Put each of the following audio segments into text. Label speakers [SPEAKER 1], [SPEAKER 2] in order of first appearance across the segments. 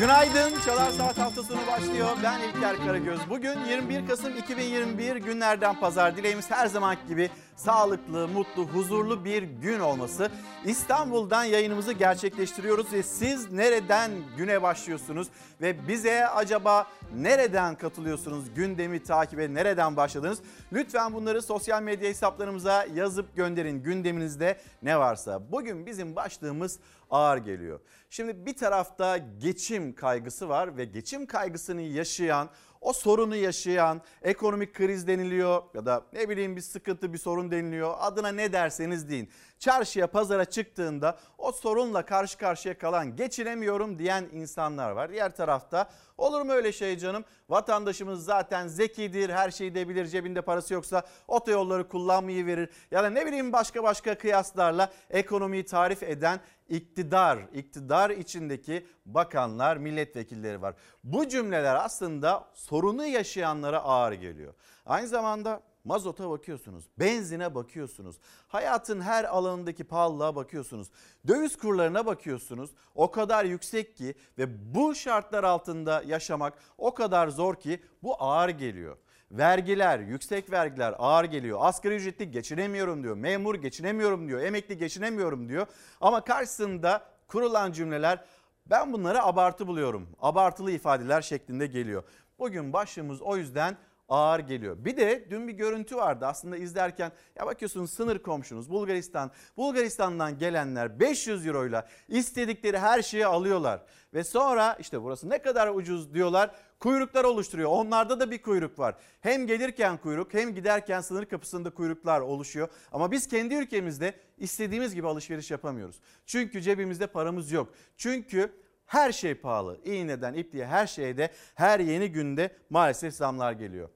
[SPEAKER 1] Günaydın. Çalar Saat hafta başlıyor. Ben İlker Karagöz. Bugün 21 Kasım 2021 günlerden pazar. Dileğimiz her zamanki gibi sağlıklı, mutlu, huzurlu bir gün olması. İstanbul'dan yayınımızı gerçekleştiriyoruz ve siz nereden güne başlıyorsunuz ve bize acaba nereden katılıyorsunuz? Gündemi takibe nereden başladınız? Lütfen bunları sosyal medya hesaplarımıza yazıp gönderin gündeminizde ne varsa. Bugün bizim başlığımız ağır geliyor. Şimdi bir tarafta geçim kaygısı var ve geçim kaygısını yaşayan o sorunu yaşayan ekonomik kriz deniliyor ya da ne bileyim bir sıkıntı bir sorun deniliyor adına ne derseniz deyin. Çarşıya pazara çıktığında o sorunla karşı karşıya kalan geçinemiyorum diyen insanlar var. Diğer tarafta olur mu öyle şey canım vatandaşımız zaten zekidir her şeyi de bilir cebinde parası yoksa otoyolları kullanmayı verir ya da ne bileyim başka başka kıyaslarla ekonomiyi tarif eden iktidar, iktidar içindeki bakanlar, milletvekilleri var. Bu cümleler aslında sorunu yaşayanlara ağır geliyor. Aynı zamanda mazota bakıyorsunuz, benzine bakıyorsunuz, hayatın her alanındaki pahalılığa bakıyorsunuz, döviz kurlarına bakıyorsunuz. O kadar yüksek ki ve bu şartlar altında yaşamak o kadar zor ki bu ağır geliyor. Vergiler, yüksek vergiler ağır geliyor. Asgari ücretli geçinemiyorum diyor. Memur geçinemiyorum diyor. Emekli geçinemiyorum diyor. Ama karşısında kurulan cümleler ben bunları abartı buluyorum. Abartılı ifadeler şeklinde geliyor. Bugün başlığımız o yüzden ağır geliyor. Bir de dün bir görüntü vardı aslında izlerken ya bakıyorsunuz sınır komşunuz Bulgaristan. Bulgaristan'dan gelenler 500 euroyla istedikleri her şeyi alıyorlar. Ve sonra işte burası ne kadar ucuz diyorlar kuyruklar oluşturuyor. Onlarda da bir kuyruk var. Hem gelirken kuyruk hem giderken sınır kapısında kuyruklar oluşuyor. Ama biz kendi ülkemizde istediğimiz gibi alışveriş yapamıyoruz. Çünkü cebimizde paramız yok. Çünkü her şey pahalı. İğneden ipliğe her şeyde her yeni günde maalesef zamlar geliyor.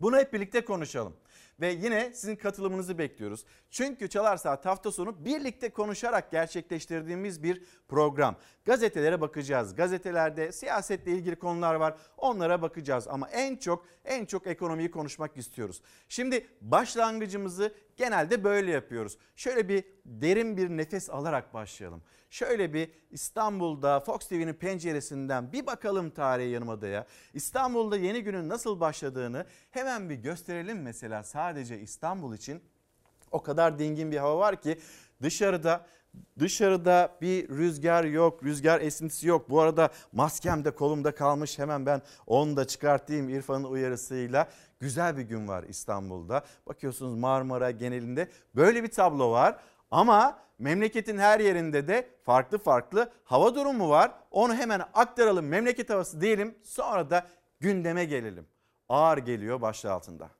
[SPEAKER 1] Bunu hep birlikte konuşalım. Ve yine sizin katılımınızı bekliyoruz. Çünkü Çalar Saat hafta sonu birlikte konuşarak gerçekleştirdiğimiz bir program. Gazetelere bakacağız. Gazetelerde siyasetle ilgili konular var. Onlara bakacağız ama en çok en çok ekonomiyi konuşmak istiyoruz. Şimdi başlangıcımızı genelde böyle yapıyoruz. Şöyle bir derin bir nefes alarak başlayalım. Şöyle bir İstanbul'da Fox TV'nin penceresinden bir bakalım tarihe Yarımada'ya. İstanbul'da yeni günün nasıl başladığını hemen bir gösterelim mesela sadece İstanbul için. O kadar dingin bir hava var ki dışarıda Dışarıda bir rüzgar yok, rüzgar esintisi yok. Bu arada maskem de kolumda kalmış. Hemen ben onu da çıkartayım İrfan'ın uyarısıyla. Güzel bir gün var İstanbul'da. Bakıyorsunuz Marmara genelinde böyle bir tablo var. Ama memleketin her yerinde de farklı farklı hava durumu var. Onu hemen aktaralım memleket havası diyelim sonra da gündeme gelelim. Ağır geliyor başlığı altında.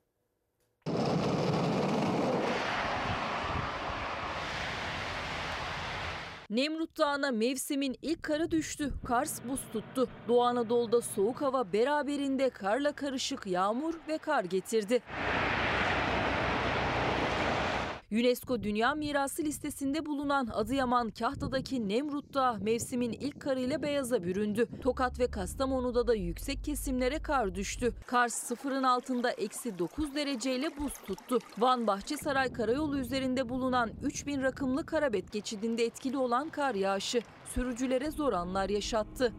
[SPEAKER 2] Nemrut Dağı'na mevsimin ilk karı düştü. Kars buz tuttu. Doğu Anadolu'da soğuk hava beraberinde karla karışık yağmur ve kar getirdi. UNESCO Dünya Mirası listesinde bulunan Adıyaman Kahta'daki Nemrut Dağı mevsimin ilk karıyla beyaza büründü. Tokat ve Kastamonu'da da yüksek kesimlere kar düştü. Kars sıfırın altında eksi 9 dereceyle buz tuttu. Van Bahçesaray Karayolu üzerinde bulunan 3000 rakımlı Karabet geçidinde etkili olan kar yağışı sürücülere zor anlar yaşattı.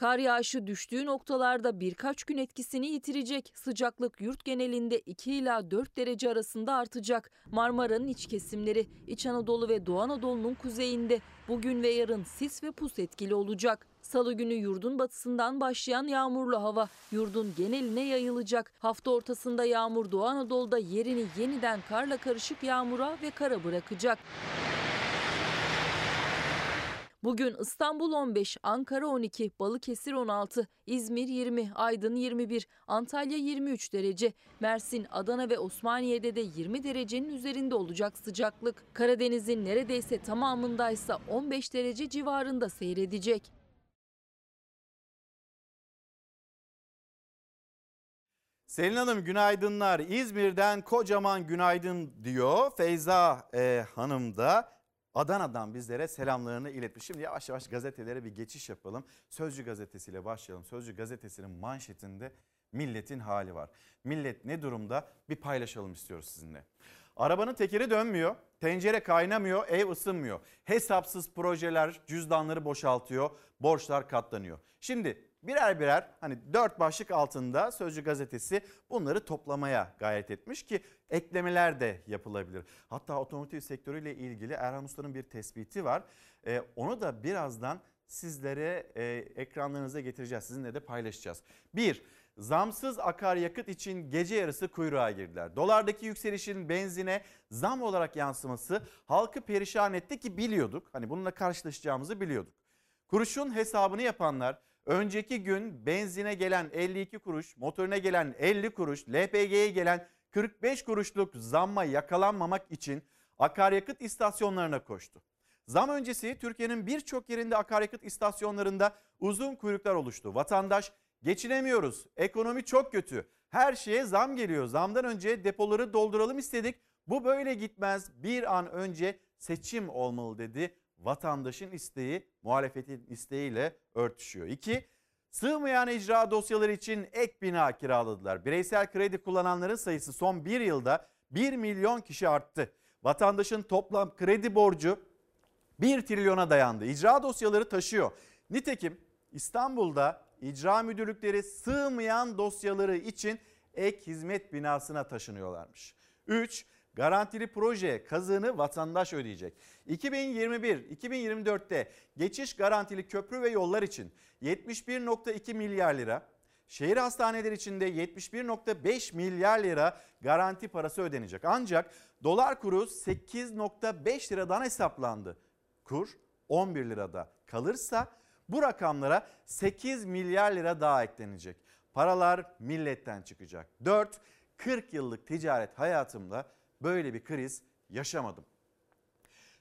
[SPEAKER 2] Kar yağışı düştüğü noktalarda birkaç gün etkisini yitirecek. Sıcaklık yurt genelinde 2 ila 4 derece arasında artacak. Marmara'nın iç kesimleri, İç Anadolu ve Doğu Anadolu'nun kuzeyinde bugün ve yarın sis ve pus etkili olacak. Salı günü yurdun batısından başlayan yağmurlu hava yurdun geneline yayılacak. Hafta ortasında yağmur Doğu Anadolu'da yerini yeniden karla karışık yağmura ve kara bırakacak. Bugün İstanbul 15, Ankara 12, Balıkesir 16, İzmir 20, Aydın 21, Antalya 23 derece, Mersin, Adana ve Osmaniye'de de 20 derecenin üzerinde olacak sıcaklık. Karadeniz'in neredeyse tamamındaysa 15 derece civarında seyredecek.
[SPEAKER 1] Selin Hanım günaydınlar. İzmir'den kocaman günaydın diyor. Feyza e, Hanım da Adana'dan bizlere selamlarını iletmiş. Şimdi yavaş yavaş gazetelere bir geçiş yapalım. Sözcü gazetesiyle başlayalım. Sözcü gazetesinin manşetinde milletin hali var. Millet ne durumda bir paylaşalım istiyoruz sizinle. Arabanın tekeri dönmüyor. Tencere kaynamıyor, ev ısınmıyor. Hesapsız projeler cüzdanları boşaltıyor, borçlar katlanıyor. Şimdi birer birer hani dört başlık altında Sözcü gazetesi bunları toplamaya gayret etmiş ki eklemeler de yapılabilir. Hatta otomotiv sektörüyle ilgili Erhan Usta'nın bir tespiti var. Ee, onu da birazdan sizlere e, ekranlarınıza getireceğiz. Sizinle de paylaşacağız. Bir, zamsız akaryakıt için gece yarısı kuyruğa girdiler. Dolardaki yükselişin benzine zam olarak yansıması halkı perişan etti ki biliyorduk. Hani bununla karşılaşacağımızı biliyorduk. Kuruşun hesabını yapanlar önceki gün benzine gelen 52 kuruş, motorine gelen 50 kuruş, LPG'ye gelen 45 kuruşluk zamma yakalanmamak için akaryakıt istasyonlarına koştu. Zam öncesi Türkiye'nin birçok yerinde akaryakıt istasyonlarında uzun kuyruklar oluştu. Vatandaş geçinemiyoruz, ekonomi çok kötü, her şeye zam geliyor. Zamdan önce depoları dolduralım istedik. Bu böyle gitmez. Bir an önce seçim olmalı dedi. Vatandaşın isteği muhalefetin isteğiyle örtüşüyor. İki, sığmayan icra dosyaları için ek bina kiraladılar. Bireysel kredi kullananların sayısı son bir yılda 1 milyon kişi arttı. Vatandaşın toplam kredi borcu 1 trilyona dayandı. İcra dosyaları taşıyor. Nitekim İstanbul'da icra müdürlükleri sığmayan dosyaları için ek hizmet binasına taşınıyorlarmış. 3. Garantili proje kazığını vatandaş ödeyecek. 2021-2024'te geçiş garantili köprü ve yollar için 71.2 milyar lira, şehir hastaneleri için de 71.5 milyar lira garanti parası ödenecek. Ancak dolar kuru 8.5 liradan hesaplandı. Kur 11 lirada kalırsa bu rakamlara 8 milyar lira daha eklenecek. Paralar milletten çıkacak. 4. 40 yıllık ticaret hayatımda böyle bir kriz yaşamadım.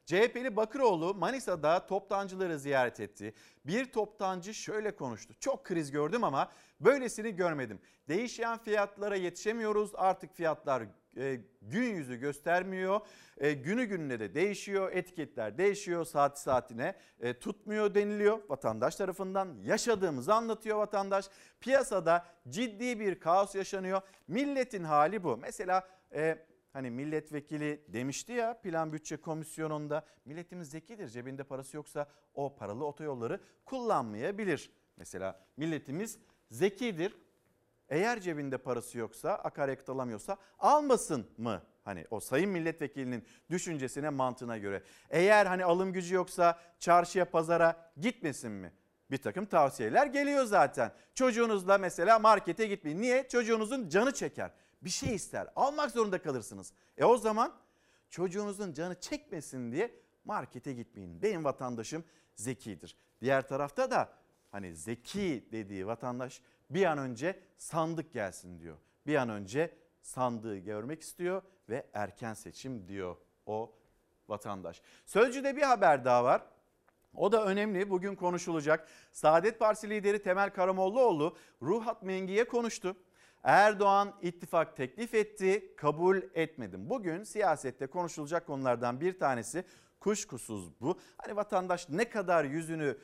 [SPEAKER 1] CHP'li Bakıroğlu Manisa'da toptancıları ziyaret etti. Bir toptancı şöyle konuştu. Çok kriz gördüm ama böylesini görmedim. Değişen fiyatlara yetişemiyoruz. Artık fiyatlar e, gün yüzü göstermiyor. E, günü gününe de değişiyor. Etiketler değişiyor. Saat saatine e, tutmuyor deniliyor vatandaş tarafından. Yaşadığımızı anlatıyor vatandaş. Piyasada ciddi bir kaos yaşanıyor. Milletin hali bu. Mesela e, Hani milletvekili demişti ya plan bütçe komisyonunda milletimiz zekidir cebinde parası yoksa o paralı otoyolları kullanmayabilir. Mesela milletimiz zekidir eğer cebinde parası yoksa akaryakıt alamıyorsa almasın mı? Hani o sayın milletvekilinin düşüncesine mantığına göre. Eğer hani alım gücü yoksa çarşıya pazara gitmesin mi? Bir takım tavsiyeler geliyor zaten. Çocuğunuzla mesela markete gitmeyin. Niye? Çocuğunuzun canı çeker bir şey ister. Almak zorunda kalırsınız. E o zaman çocuğunuzun canı çekmesin diye markete gitmeyin. Benim vatandaşım zekidir. Diğer tarafta da hani zeki dediği vatandaş bir an önce sandık gelsin diyor. Bir an önce sandığı görmek istiyor ve erken seçim diyor o vatandaş. Sözcü'de bir haber daha var. O da önemli bugün konuşulacak. Saadet Partisi lideri Temel Karamollaoğlu Ruhat Mengi'ye konuştu. Erdoğan ittifak teklif etti, kabul etmedim. Bugün siyasette konuşulacak konulardan bir tanesi kuşkusuz bu. Hani vatandaş ne kadar yüzünü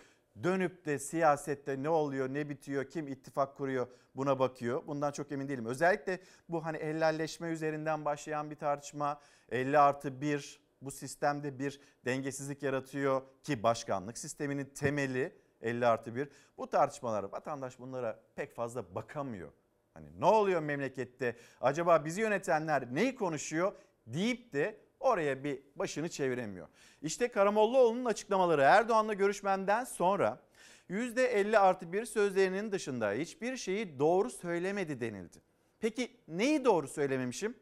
[SPEAKER 1] dönüp de siyasette ne oluyor, ne bitiyor, kim ittifak kuruyor buna bakıyor. Bundan çok emin değilim. Özellikle bu hani helalleşme üzerinden başlayan bir tartışma 50 artı 1 bu sistemde bir dengesizlik yaratıyor ki başkanlık sisteminin temeli 50 artı 1. Bu tartışmalar vatandaş bunlara pek fazla bakamıyor. Hani ne oluyor memlekette? Acaba bizi yönetenler neyi konuşuyor deyip de oraya bir başını çeviremiyor. İşte Karamollaoğlu'nun açıklamaları Erdoğan'la görüşmemden sonra %50 artı bir sözlerinin dışında hiçbir şeyi doğru söylemedi denildi. Peki neyi doğru söylememişim?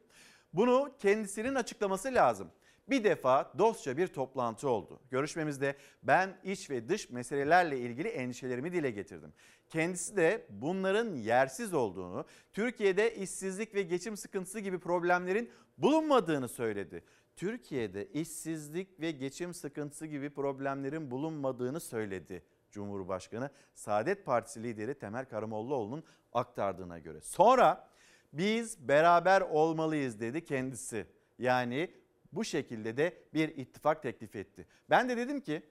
[SPEAKER 1] Bunu kendisinin açıklaması lazım. Bir defa dostça bir toplantı oldu. Görüşmemizde ben iç ve dış meselelerle ilgili endişelerimi dile getirdim. Kendisi de bunların yersiz olduğunu, Türkiye'de işsizlik ve geçim sıkıntısı gibi problemlerin bulunmadığını söyledi. Türkiye'de işsizlik ve geçim sıkıntısı gibi problemlerin bulunmadığını söyledi Cumhurbaşkanı Saadet Partisi lideri Temel Karamollaoğlu'nun aktardığına göre. Sonra biz beraber olmalıyız dedi kendisi. Yani bu şekilde de bir ittifak teklif etti. Ben de dedim ki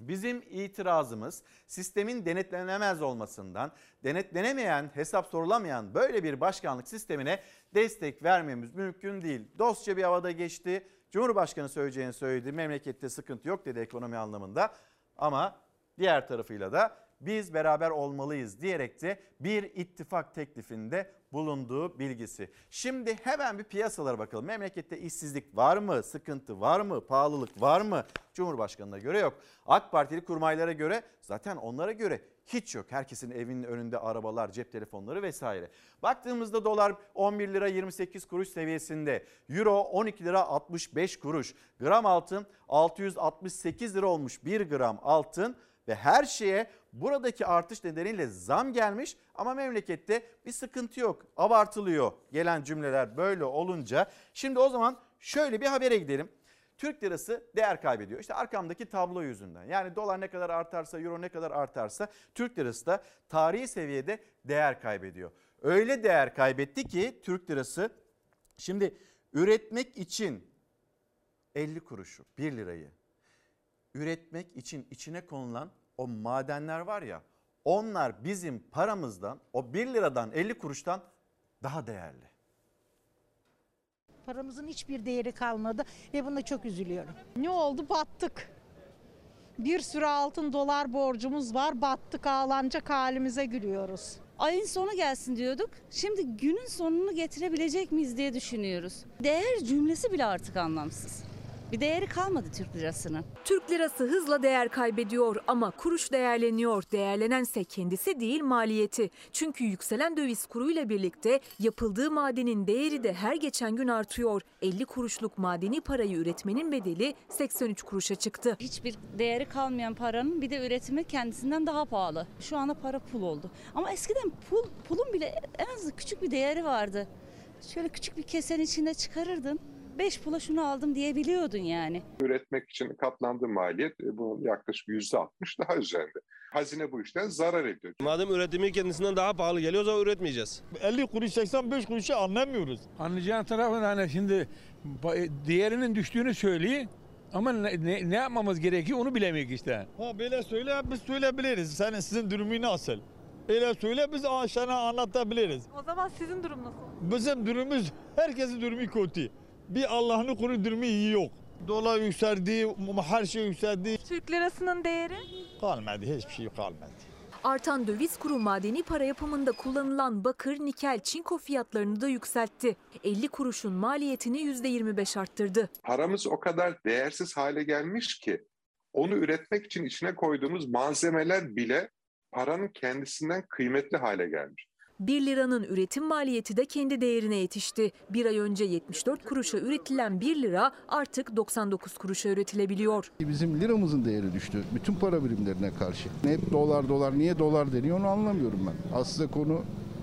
[SPEAKER 1] Bizim itirazımız sistemin denetlenemez olmasından, denetlenemeyen, hesap sorulamayan böyle bir başkanlık sistemine destek vermemiz mümkün değil. Dostça bir havada geçti. Cumhurbaşkanı söyleyeceğini söyledi. Memlekette sıkıntı yok dedi ekonomi anlamında. Ama diğer tarafıyla da biz beraber olmalıyız diyerek de bir ittifak teklifinde bulunduğu bilgisi. Şimdi hemen bir piyasalara bakalım. Memlekette işsizlik var mı? Sıkıntı var mı? Pahalılık var mı? Cumhurbaşkanına göre yok. AK Partili kurmaylara göre zaten onlara göre hiç yok. Herkesin evinin önünde arabalar, cep telefonları vesaire. Baktığımızda dolar 11 lira 28 kuruş seviyesinde. Euro 12 lira 65 kuruş. Gram altın 668 lira olmuş 1 gram altın ve her şeye buradaki artış nedeniyle zam gelmiş ama memlekette bir sıkıntı yok. Abartılıyor gelen cümleler böyle olunca. Şimdi o zaman şöyle bir habere gidelim. Türk lirası değer kaybediyor. İşte arkamdaki tablo yüzünden. Yani dolar ne kadar artarsa, euro ne kadar artarsa Türk lirası da tarihi seviyede değer kaybediyor. Öyle değer kaybetti ki Türk lirası şimdi üretmek için 50 kuruşu 1 lirayı üretmek için içine konulan o madenler var ya onlar bizim paramızdan o 1 liradan 50 kuruştan daha değerli.
[SPEAKER 3] Paramızın hiçbir değeri kalmadı ve buna çok üzülüyorum.
[SPEAKER 4] Ne oldu? Battık. Bir sürü altın dolar borcumuz var. Battık ağlanacak halimize gülüyoruz.
[SPEAKER 5] Ayın sonu gelsin diyorduk. Şimdi günün sonunu getirebilecek miyiz diye düşünüyoruz. Değer cümlesi bile artık anlamsız. Bir değeri kalmadı Türk lirasının.
[SPEAKER 6] Türk lirası hızla değer kaybediyor ama kuruş değerleniyor. Değerlenense kendisi değil maliyeti. Çünkü yükselen döviz kuruyla birlikte yapıldığı madenin değeri de her geçen gün artıyor. 50 kuruşluk madeni parayı üretmenin bedeli 83 kuruşa çıktı.
[SPEAKER 5] Hiçbir değeri kalmayan paranın bir de üretimi kendisinden daha pahalı. Şu anda para pul oldu. Ama eskiden pul pulun bile en az küçük bir değeri vardı. Şöyle küçük bir kesenin içinde çıkarırdın. 5 pula şunu aldım diyebiliyordun yani.
[SPEAKER 7] üretmek için katlandığı maliyet e, bunun yaklaşık yüzde altmış daha üzerinde. Hazine bu işten zarar ediyor.
[SPEAKER 8] Madem üretimi kendisinden daha pahalı geliyor o zaman üretmeyeceğiz.
[SPEAKER 9] 50 kuruş 85 kuruşu anlamıyoruz.
[SPEAKER 10] Anlayacağın tarafın hani şimdi ba- değerinin düştüğünü söyleyeyim ama ne, ne, ne yapmamız gerekiyor onu bilemek işte.
[SPEAKER 9] Ha böyle söyle biz söyleyebiliriz. Senin sizin durumu nasıl? Öyle söyle biz aşağına anlatabiliriz.
[SPEAKER 11] O zaman sizin durum nasıl?
[SPEAKER 9] Bizim durumumuz herkesin durumu kötü. Bir Allah'ın durumu iyi yok. Dolar yükseldi, her şey yükseldi.
[SPEAKER 11] Türk lirasının değeri?
[SPEAKER 9] Kalmadı, hiçbir şey kalmadı.
[SPEAKER 6] Artan döviz kuru madeni para yapımında kullanılan bakır, nikel, çinko fiyatlarını da yükseltti. 50 kuruşun maliyetini %25 arttırdı.
[SPEAKER 7] Paramız o kadar değersiz hale gelmiş ki onu üretmek için içine koyduğumuz malzemeler bile paranın kendisinden kıymetli hale gelmiş.
[SPEAKER 6] 1 liranın üretim maliyeti de kendi değerine yetişti. Bir ay önce 74 kuruşa üretilen 1 lira artık 99 kuruşa üretilebiliyor.
[SPEAKER 12] Bizim liramızın değeri düştü bütün para birimlerine karşı. Hep dolar dolar niye dolar deniyor onu anlamıyorum ben. Aslında konu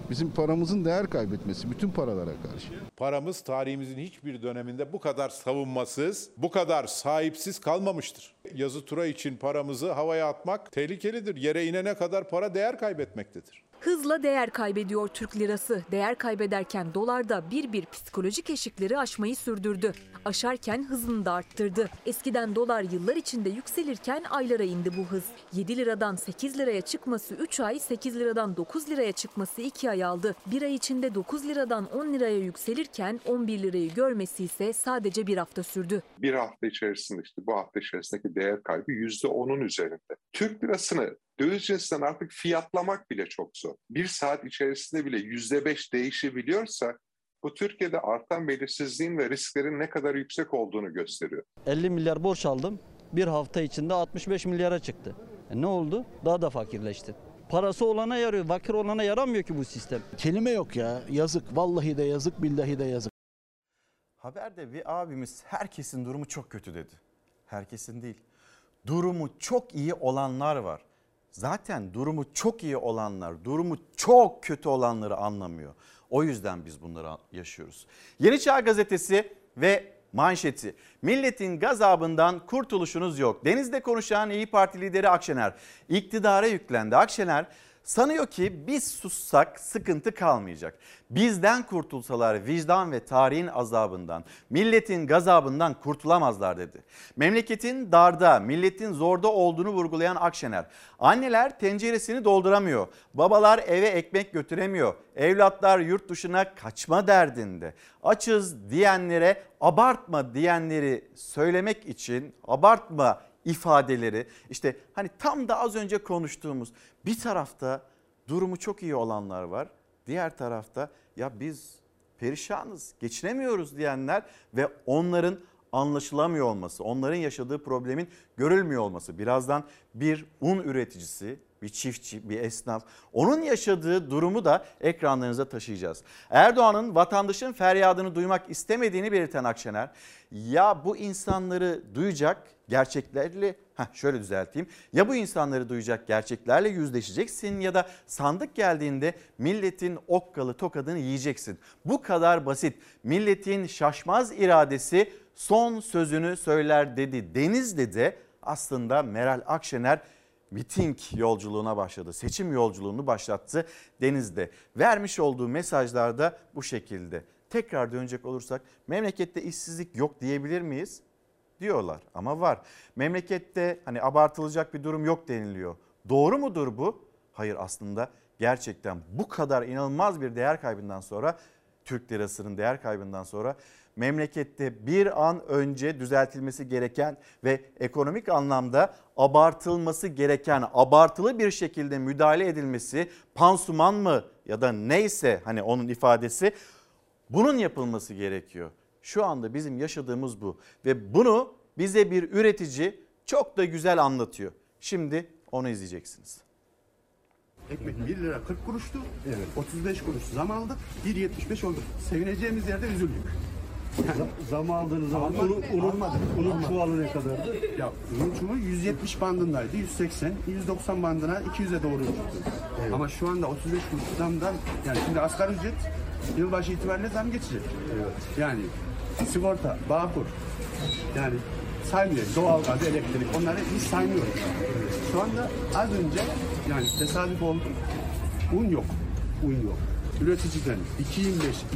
[SPEAKER 12] bizim paramızın değer kaybetmesi bütün paralara karşı.
[SPEAKER 13] Paramız tarihimizin hiçbir döneminde bu kadar savunmasız, bu kadar sahipsiz kalmamıştır. Yazı tura için paramızı havaya atmak tehlikelidir. Yere inene kadar para değer kaybetmektedir.
[SPEAKER 6] Hızla değer kaybediyor Türk lirası. Değer kaybederken dolar da bir bir psikolojik eşikleri aşmayı sürdürdü. Aşarken hızını da arttırdı. Eskiden dolar yıllar içinde yükselirken aylara indi bu hız. 7 liradan 8 liraya çıkması 3 ay, 8 liradan 9 liraya çıkması 2 ay aldı. Bir ay içinde 9 liradan 10 liraya yükselirken 11 lirayı görmesi ise sadece bir hafta sürdü.
[SPEAKER 7] Bir hafta içerisinde işte bu hafta içerisindeki değer kaybı yüzde onun üzerinde. Türk lirasını döviz cinsinden artık fiyatlamak bile çok zor. Bir saat içerisinde bile yüzde beş değişebiliyorsa bu Türkiye'de artan belirsizliğin ve risklerin ne kadar yüksek olduğunu gösteriyor.
[SPEAKER 14] 50 milyar borç aldım. Bir hafta içinde 65 milyara çıktı. E ne oldu? Daha da fakirleşti. Parası olana yarıyor, fakir olana yaramıyor ki bu sistem.
[SPEAKER 15] Kelime yok ya. Yazık. Vallahi de yazık, billahi de yazık.
[SPEAKER 1] Haberde bir abimiz herkesin durumu çok kötü dedi. Herkesin değil. Durumu çok iyi olanlar var. Zaten durumu çok iyi olanlar, durumu çok kötü olanları anlamıyor. O yüzden biz bunları yaşıyoruz. Yeni Çağ Gazetesi ve manşeti. Milletin gazabından kurtuluşunuz yok. Denizde konuşan İyi Parti lideri Akşener iktidara yüklendi. Akşener Sanıyor ki biz sussak sıkıntı kalmayacak. Bizden kurtulsalar vicdan ve tarihin azabından, milletin gazabından kurtulamazlar dedi. Memleketin darda, milletin zorda olduğunu vurgulayan Akşener. Anneler tenceresini dolduramıyor, babalar eve ekmek götüremiyor, evlatlar yurt dışına kaçma derdinde. Açız diyenlere abartma diyenleri söylemek için abartma ifadeleri işte hani tam da az önce konuştuğumuz bir tarafta durumu çok iyi olanlar var. Diğer tarafta ya biz perişanız, geçinemiyoruz diyenler ve onların anlaşılamıyor olması, onların yaşadığı problemin görülmüyor olması. Birazdan bir un üreticisi, bir çiftçi, bir esnaf onun yaşadığı durumu da ekranlarınıza taşıyacağız. Erdoğan'ın vatandaşın feryadını duymak istemediğini belirten Akşener ya bu insanları duyacak gerçeklerle heh, şöyle düzelteyim. Ya bu insanları duyacak gerçeklerle yüzleşeceksin ya da sandık geldiğinde milletin okkalı tokadını yiyeceksin. Bu kadar basit. Milletin şaşmaz iradesi son sözünü söyler dedi. Denizli'de de aslında Meral Akşener miting yolculuğuna başladı. Seçim yolculuğunu başlattı Deniz'de. Vermiş olduğu mesajlarda bu şekilde. Tekrar dönecek olursak memlekette işsizlik yok diyebilir miyiz? Diyorlar ama var. Memlekette hani abartılacak bir durum yok deniliyor. Doğru mudur bu? Hayır aslında gerçekten bu kadar inanılmaz bir değer kaybından sonra Türk lirasının değer kaybından sonra memlekette bir an önce düzeltilmesi gereken ve ekonomik anlamda abartılması gereken abartılı bir şekilde müdahale edilmesi pansuman mı ya da neyse hani onun ifadesi bunun yapılması gerekiyor. Şu anda bizim yaşadığımız bu ve bunu bize bir üretici çok da güzel anlatıyor. Şimdi onu izleyeceksiniz.
[SPEAKER 16] Ekmek 1 lira 40 kuruştu. Evet. 35 kuruş zam aldık. 1.75 oldu. Sevineceğimiz yerde üzüldük.
[SPEAKER 17] Zam aldığınız zaman unu, unu, unun çuvalı ne kadardı?
[SPEAKER 16] Ya unun çuvalı 170 bandındaydı. 180, 190 bandına 200'e doğru çıktı. Ama şu anda 35 kuruş zamdan yani şimdi asgari ücret yılbaşı itibariyle zam geçecek. Yani sigorta, bağkur yani saymıyoruz. Doğalgaz, elektrik onları hiç saymıyoruz. Şu anda az önce yani tesadüf oldu. Un yok. Un yok. Üreticiden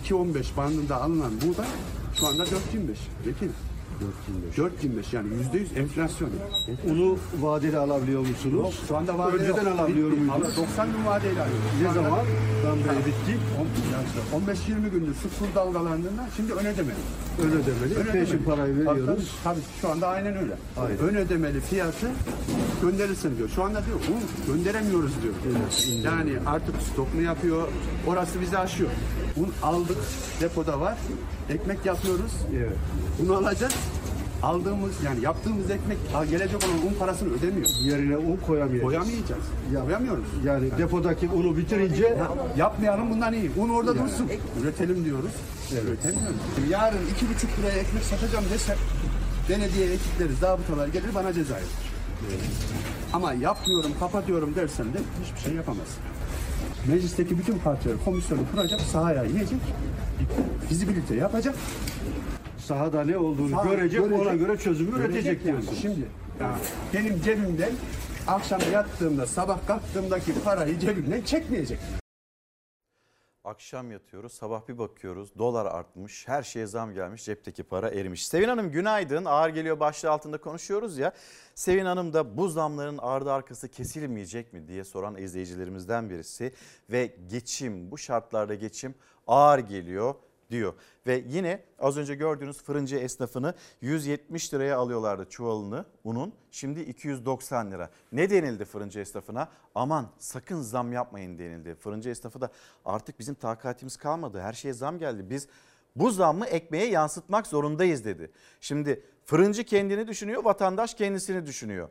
[SPEAKER 16] 2.25, 2.15 bandında alınan buğday şu anda 4.25. Peki. 4.25. 4.25 yani %100 enflasyon.
[SPEAKER 17] Unu vadeli alabiliyor musunuz?
[SPEAKER 16] Yok, şu anda vadeli
[SPEAKER 17] Önceden
[SPEAKER 16] yok.
[SPEAKER 17] alabiliyor
[SPEAKER 16] Bitti.
[SPEAKER 17] muydunuz?
[SPEAKER 16] 90 gün vadeyle alıyoruz.
[SPEAKER 17] Ne zaman? Tam böyle bitti.
[SPEAKER 16] 15-20 gündür şu kur dalgalandığında şimdi ön ödemeli.
[SPEAKER 17] Ön ödemeli. Peşin parayı
[SPEAKER 16] Tabii,
[SPEAKER 17] veriyoruz.
[SPEAKER 16] Tabii, tabii şu anda aynen öyle.
[SPEAKER 17] Aynen.
[SPEAKER 16] Ön ödemeli fiyatı gönderirsin diyor. Şu anda diyor un gönderemiyoruz diyor. yani artık stok mu yapıyor? Orası bizi aşıyor. Un aldık depoda var. Ekmek yapıyoruz.
[SPEAKER 17] Evet.
[SPEAKER 16] Bunu alacağız. Aldığımız yani yaptığımız ekmek gelecek olan un parasını ödemiyor.
[SPEAKER 17] Yerine un koyamayacağız.
[SPEAKER 16] Koyamayacağız. Koyamıyoruz.
[SPEAKER 17] Yani depodaki unu bitirince
[SPEAKER 16] Ya, yapmayalım bundan iyi. Un orada dursun. Üretelim diyoruz. Üretemiyoruz. Yarın iki buçuk liraya ekmek satacağım desem belediye ekipleri, zabıtalar gelir bana ceza yazar. Ama yapmıyorum, kapatıyorum dersem de hiçbir şey yapamazsın. Meclisteki bütün partiler komisyonu kuracak, sahaya inecek, fizibilite yapacak.
[SPEAKER 17] sahada ne olduğunu
[SPEAKER 16] Sağ-
[SPEAKER 17] görecek, ona göre çözümü üretecek
[SPEAKER 16] yani.
[SPEAKER 17] diyorsun.
[SPEAKER 16] Şimdi ya, benim cebimden akşam yattığımda, sabah kalktığımdaki parayı cebimden çekmeyecek.
[SPEAKER 1] Akşam yatıyoruz, sabah bir bakıyoruz. Dolar artmış, her şeye zam gelmiş, cepteki para erimiş. Sevin Hanım günaydın. Ağır geliyor başlığı altında konuşuyoruz ya. Sevin Hanım da bu zamların ardı arkası kesilmeyecek mi diye soran izleyicilerimizden birisi. Ve geçim, bu şartlarda geçim ağır geliyor diyor. Ve yine az önce gördüğünüz fırıncı esnafını 170 liraya alıyorlardı çuvalını unun. Şimdi 290 lira. Ne denildi fırıncı esnafına? Aman sakın zam yapmayın denildi. Fırıncı esnafı da artık bizim takatimiz kalmadı. Her şeye zam geldi. Biz bu zammı ekmeğe yansıtmak zorundayız dedi. Şimdi fırıncı kendini düşünüyor, vatandaş kendisini düşünüyor.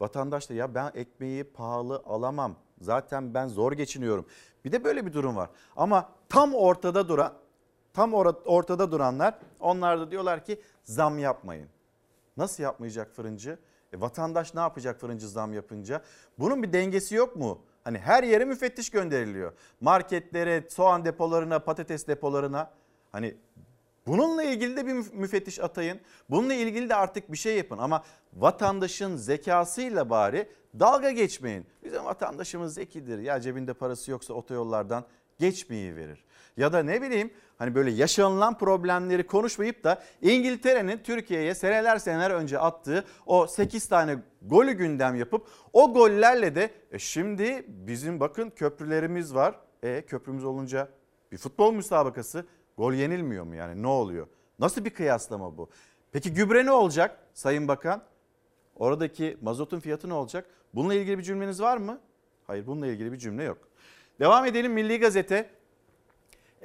[SPEAKER 1] Vatandaş da ya ben ekmeği pahalı alamam. Zaten ben zor geçiniyorum. Bir de böyle bir durum var. Ama tam ortada duran tam or- ortada duranlar onlar da diyorlar ki zam yapmayın. Nasıl yapmayacak fırıncı? E, vatandaş ne yapacak fırıncı zam yapınca? Bunun bir dengesi yok mu? Hani her yere müfettiş gönderiliyor. Marketlere, soğan depolarına, patates depolarına. Hani Bununla ilgili de bir müf- müfettiş atayın. Bununla ilgili de artık bir şey yapın ama vatandaşın zekasıyla bari dalga geçmeyin. Bizim vatandaşımız zekidir. Ya cebinde parası yoksa otoyollardan geçmeyi verir. Ya da ne bileyim hani böyle yaşanılan problemleri konuşmayıp da İngiltere'nin Türkiye'ye seneler seneler önce attığı o 8 tane golü gündem yapıp o gollerle de e şimdi bizim bakın köprülerimiz var. E köprümüz olunca bir futbol müsabakası gol yenilmiyor mu yani ne oluyor? Nasıl bir kıyaslama bu? Peki gübre ne olacak Sayın Bakan? Oradaki mazotun fiyatı ne olacak? Bununla ilgili bir cümleniz var mı? Hayır bununla ilgili bir cümle yok. Devam edelim Milli Gazete.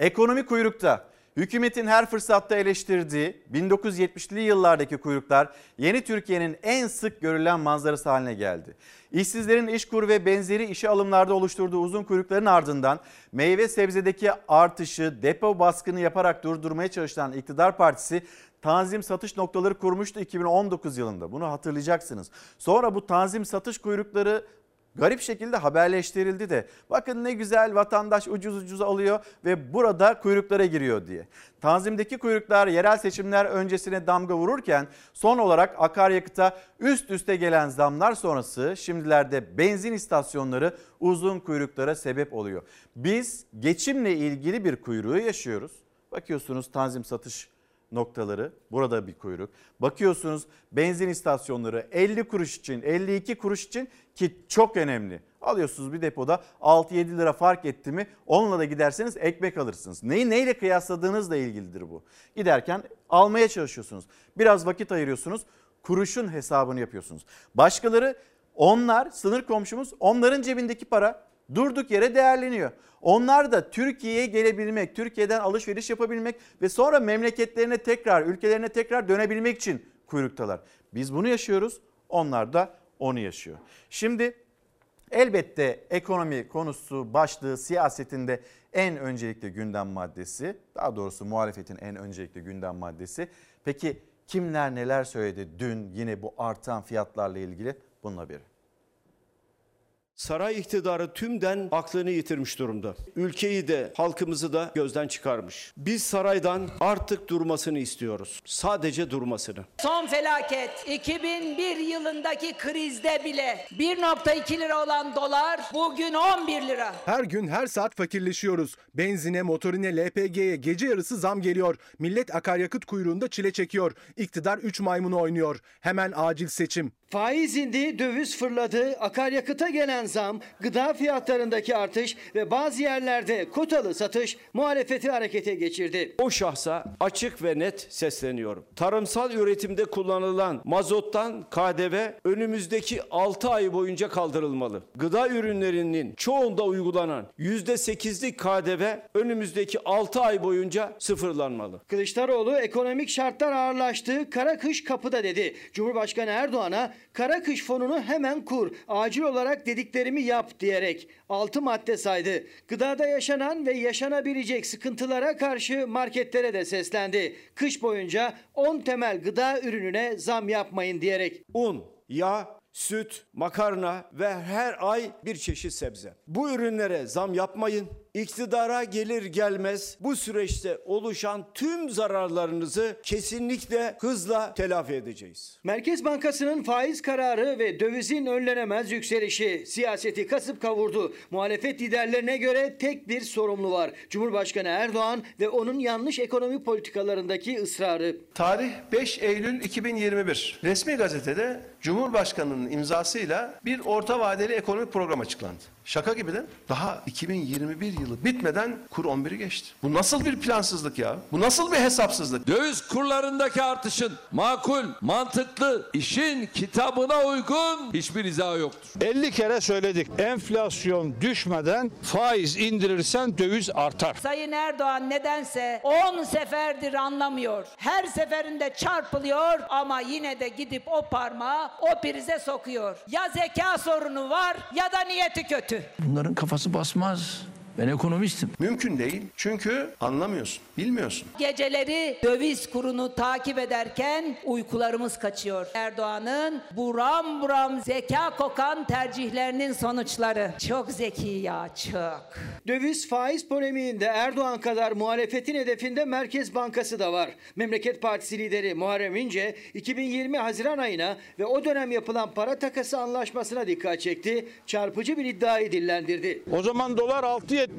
[SPEAKER 1] Ekonomi kuyrukta. Hükümetin her fırsatta eleştirdiği 1970'li yıllardaki kuyruklar yeni Türkiye'nin en sık görülen manzarası haline geldi. İşsizlerin işkur ve benzeri işe alımlarda oluşturduğu uzun kuyrukların ardından meyve sebzedeki artışı depo baskını yaparak durdurmaya çalışan iktidar partisi tanzim satış noktaları kurmuştu 2019 yılında. Bunu hatırlayacaksınız. Sonra bu tanzim satış kuyrukları garip şekilde haberleştirildi de bakın ne güzel vatandaş ucuz ucuz alıyor ve burada kuyruklara giriyor diye. Tanzimdeki kuyruklar yerel seçimler öncesine damga vururken son olarak akaryakıta üst üste gelen zamlar sonrası şimdilerde benzin istasyonları uzun kuyruklara sebep oluyor. Biz geçimle ilgili bir kuyruğu yaşıyoruz. Bakıyorsunuz tanzim satış noktaları burada bir kuyruk. Bakıyorsunuz benzin istasyonları 50 kuruş için 52 kuruş için ki çok önemli. Alıyorsunuz bir depoda 6-7 lira fark etti mi onunla da giderseniz ekmek alırsınız. Neyi neyle kıyasladığınızla ilgilidir bu. Giderken almaya çalışıyorsunuz. Biraz vakit ayırıyorsunuz. Kuruşun hesabını yapıyorsunuz. Başkaları onlar sınır komşumuz onların cebindeki para durduk yere değerleniyor. Onlar da Türkiye'ye gelebilmek, Türkiye'den alışveriş yapabilmek ve sonra memleketlerine tekrar, ülkelerine tekrar dönebilmek için kuyruktalar. Biz bunu yaşıyoruz, onlar da onu yaşıyor. Şimdi elbette ekonomi konusu başlığı siyasetinde en öncelikli gündem maddesi, daha doğrusu muhalefetin en öncelikli gündem maddesi. Peki kimler neler söyledi dün yine bu artan fiyatlarla ilgili bunun haberi.
[SPEAKER 18] Saray iktidarı tümden aklını yitirmiş durumda. Ülkeyi de halkımızı da gözden çıkarmış. Biz saraydan artık durmasını istiyoruz. Sadece durmasını.
[SPEAKER 19] Son felaket 2001 yılındaki krizde bile 1.2 lira olan dolar bugün 11 lira.
[SPEAKER 20] Her gün her saat fakirleşiyoruz. Benzine, motorine, LPG'ye gece yarısı zam geliyor. Millet akaryakıt kuyruğunda çile çekiyor. İktidar 3 maymunu oynuyor. Hemen acil seçim.
[SPEAKER 21] Faiz indi, döviz fırladı, akaryakıta gelen zam, gıda fiyatlarındaki artış ve bazı yerlerde kotalı satış muhalefeti harekete geçirdi.
[SPEAKER 18] O şahsa açık ve net sesleniyorum. Tarımsal üretimde kullanılan mazottan KDV önümüzdeki 6 ay boyunca kaldırılmalı. Gıda ürünlerinin çoğunda uygulanan %8'lik KDV önümüzdeki 6 ay boyunca sıfırlanmalı.
[SPEAKER 21] Kılıçdaroğlu ekonomik şartlar ağırlaştı, kara kış kapıda dedi. Cumhurbaşkanı Erdoğan'a kara kış fonunu hemen kur, acil olarak dediklerimi yap diyerek 6 madde saydı. Gıdada yaşanan ve yaşanabilecek sıkıntılara karşı marketlere de seslendi. Kış boyunca 10 temel gıda ürününe zam yapmayın diyerek.
[SPEAKER 18] Un, yağ, süt, makarna ve her ay bir çeşit sebze. Bu ürünlere zam yapmayın. İktidara gelir gelmez bu süreçte oluşan tüm zararlarınızı kesinlikle hızla telafi edeceğiz.
[SPEAKER 21] Merkez Bankası'nın faiz kararı ve dövizin önlenemez yükselişi siyaseti kasıp kavurdu. Muhalefet liderlerine göre tek bir sorumlu var. Cumhurbaşkanı Erdoğan ve onun yanlış ekonomi politikalarındaki ısrarı.
[SPEAKER 22] Tarih 5 Eylül 2021. Resmi gazetede Cumhurbaşkanı'nın imzasıyla bir orta vadeli ekonomi programı açıklandı. Şaka gibi mi? Daha 2021 yılı bitmeden kur 11'i geçti. Bu nasıl bir plansızlık ya? Bu nasıl bir hesapsızlık?
[SPEAKER 23] Döviz kurlarındaki artışın makul, mantıklı, işin kitabına uygun hiçbir izahı yoktur.
[SPEAKER 24] 50 kere söyledik. Enflasyon düşmeden faiz indirirsen döviz artar.
[SPEAKER 19] Sayın Erdoğan nedense 10 seferdir anlamıyor. Her seferinde çarpılıyor ama yine de gidip o parmağı o prize sokuyor. Ya zeka sorunu var ya da niyeti kötü.
[SPEAKER 25] Bunların kafası basmaz.
[SPEAKER 26] Ben ekonomistim. Mümkün değil. Çünkü anlamıyorsun, bilmiyorsun.
[SPEAKER 27] Geceleri döviz kurunu takip ederken uykularımız kaçıyor. Erdoğan'ın buram buram zeka kokan tercihlerinin sonuçları. Çok zeki ya çok.
[SPEAKER 21] Döviz faiz polemiğinde Erdoğan kadar muhalefetin hedefinde Merkez Bankası da var. Memleket Partisi lideri Muharrem İnce 2020 Haziran ayına ve o dönem yapılan para takası anlaşmasına dikkat çekti. Çarpıcı bir iddiayı dillendirdi.
[SPEAKER 24] O zaman dolar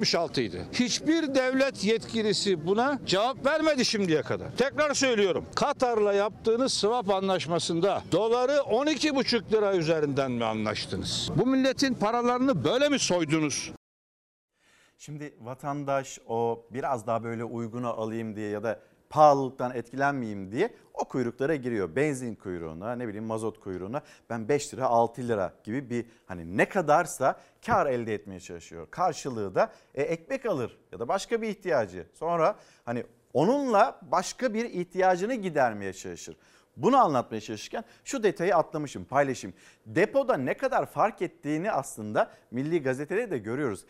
[SPEAKER 24] 6.76 idi. Hiçbir devlet yetkilisi buna cevap vermedi şimdiye kadar. Tekrar söylüyorum. Katar'la yaptığınız swap anlaşmasında doları 12,5 lira üzerinden mi anlaştınız? Bu milletin paralarını böyle mi soydunuz?
[SPEAKER 1] Şimdi vatandaş o biraz daha böyle uyguna alayım diye ya da pahalılıktan etkilenmeyeyim diye o kuyruklara giriyor. Benzin kuyruğuna ne bileyim mazot kuyruğuna ben 5 lira 6 lira gibi bir hani ne kadarsa kar elde etmeye çalışıyor. Karşılığı da e, ekmek alır ya da başka bir ihtiyacı. Sonra hani onunla başka bir ihtiyacını gidermeye çalışır. Bunu anlatmaya çalışırken şu detayı atlamışım paylaşayım. Depoda ne kadar fark ettiğini aslında Milli Gazete'de de görüyoruz.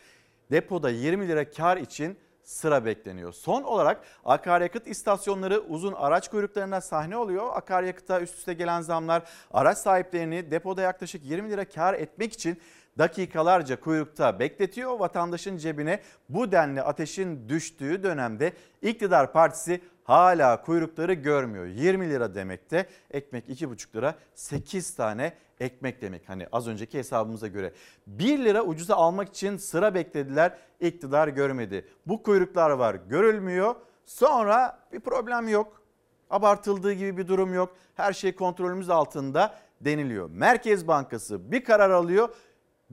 [SPEAKER 1] Depoda 20 lira kar için sıra bekleniyor. Son olarak akaryakıt istasyonları uzun araç kuyruklarına sahne oluyor. Akaryakıta üst üste gelen zamlar araç sahiplerini depoda yaklaşık 20 lira kar etmek için dakikalarca kuyrukta bekletiyor. Vatandaşın cebine bu denli ateşin düştüğü dönemde iktidar partisi hala kuyrukları görmüyor. 20 lira demekte ekmek 2,5 lira 8 tane ekmek demek. Hani az önceki hesabımıza göre 1 lira ucuza almak için sıra beklediler iktidar görmedi. Bu kuyruklar var görülmüyor sonra bir problem yok. Abartıldığı gibi bir durum yok. Her şey kontrolümüz altında deniliyor. Merkez Bankası bir karar alıyor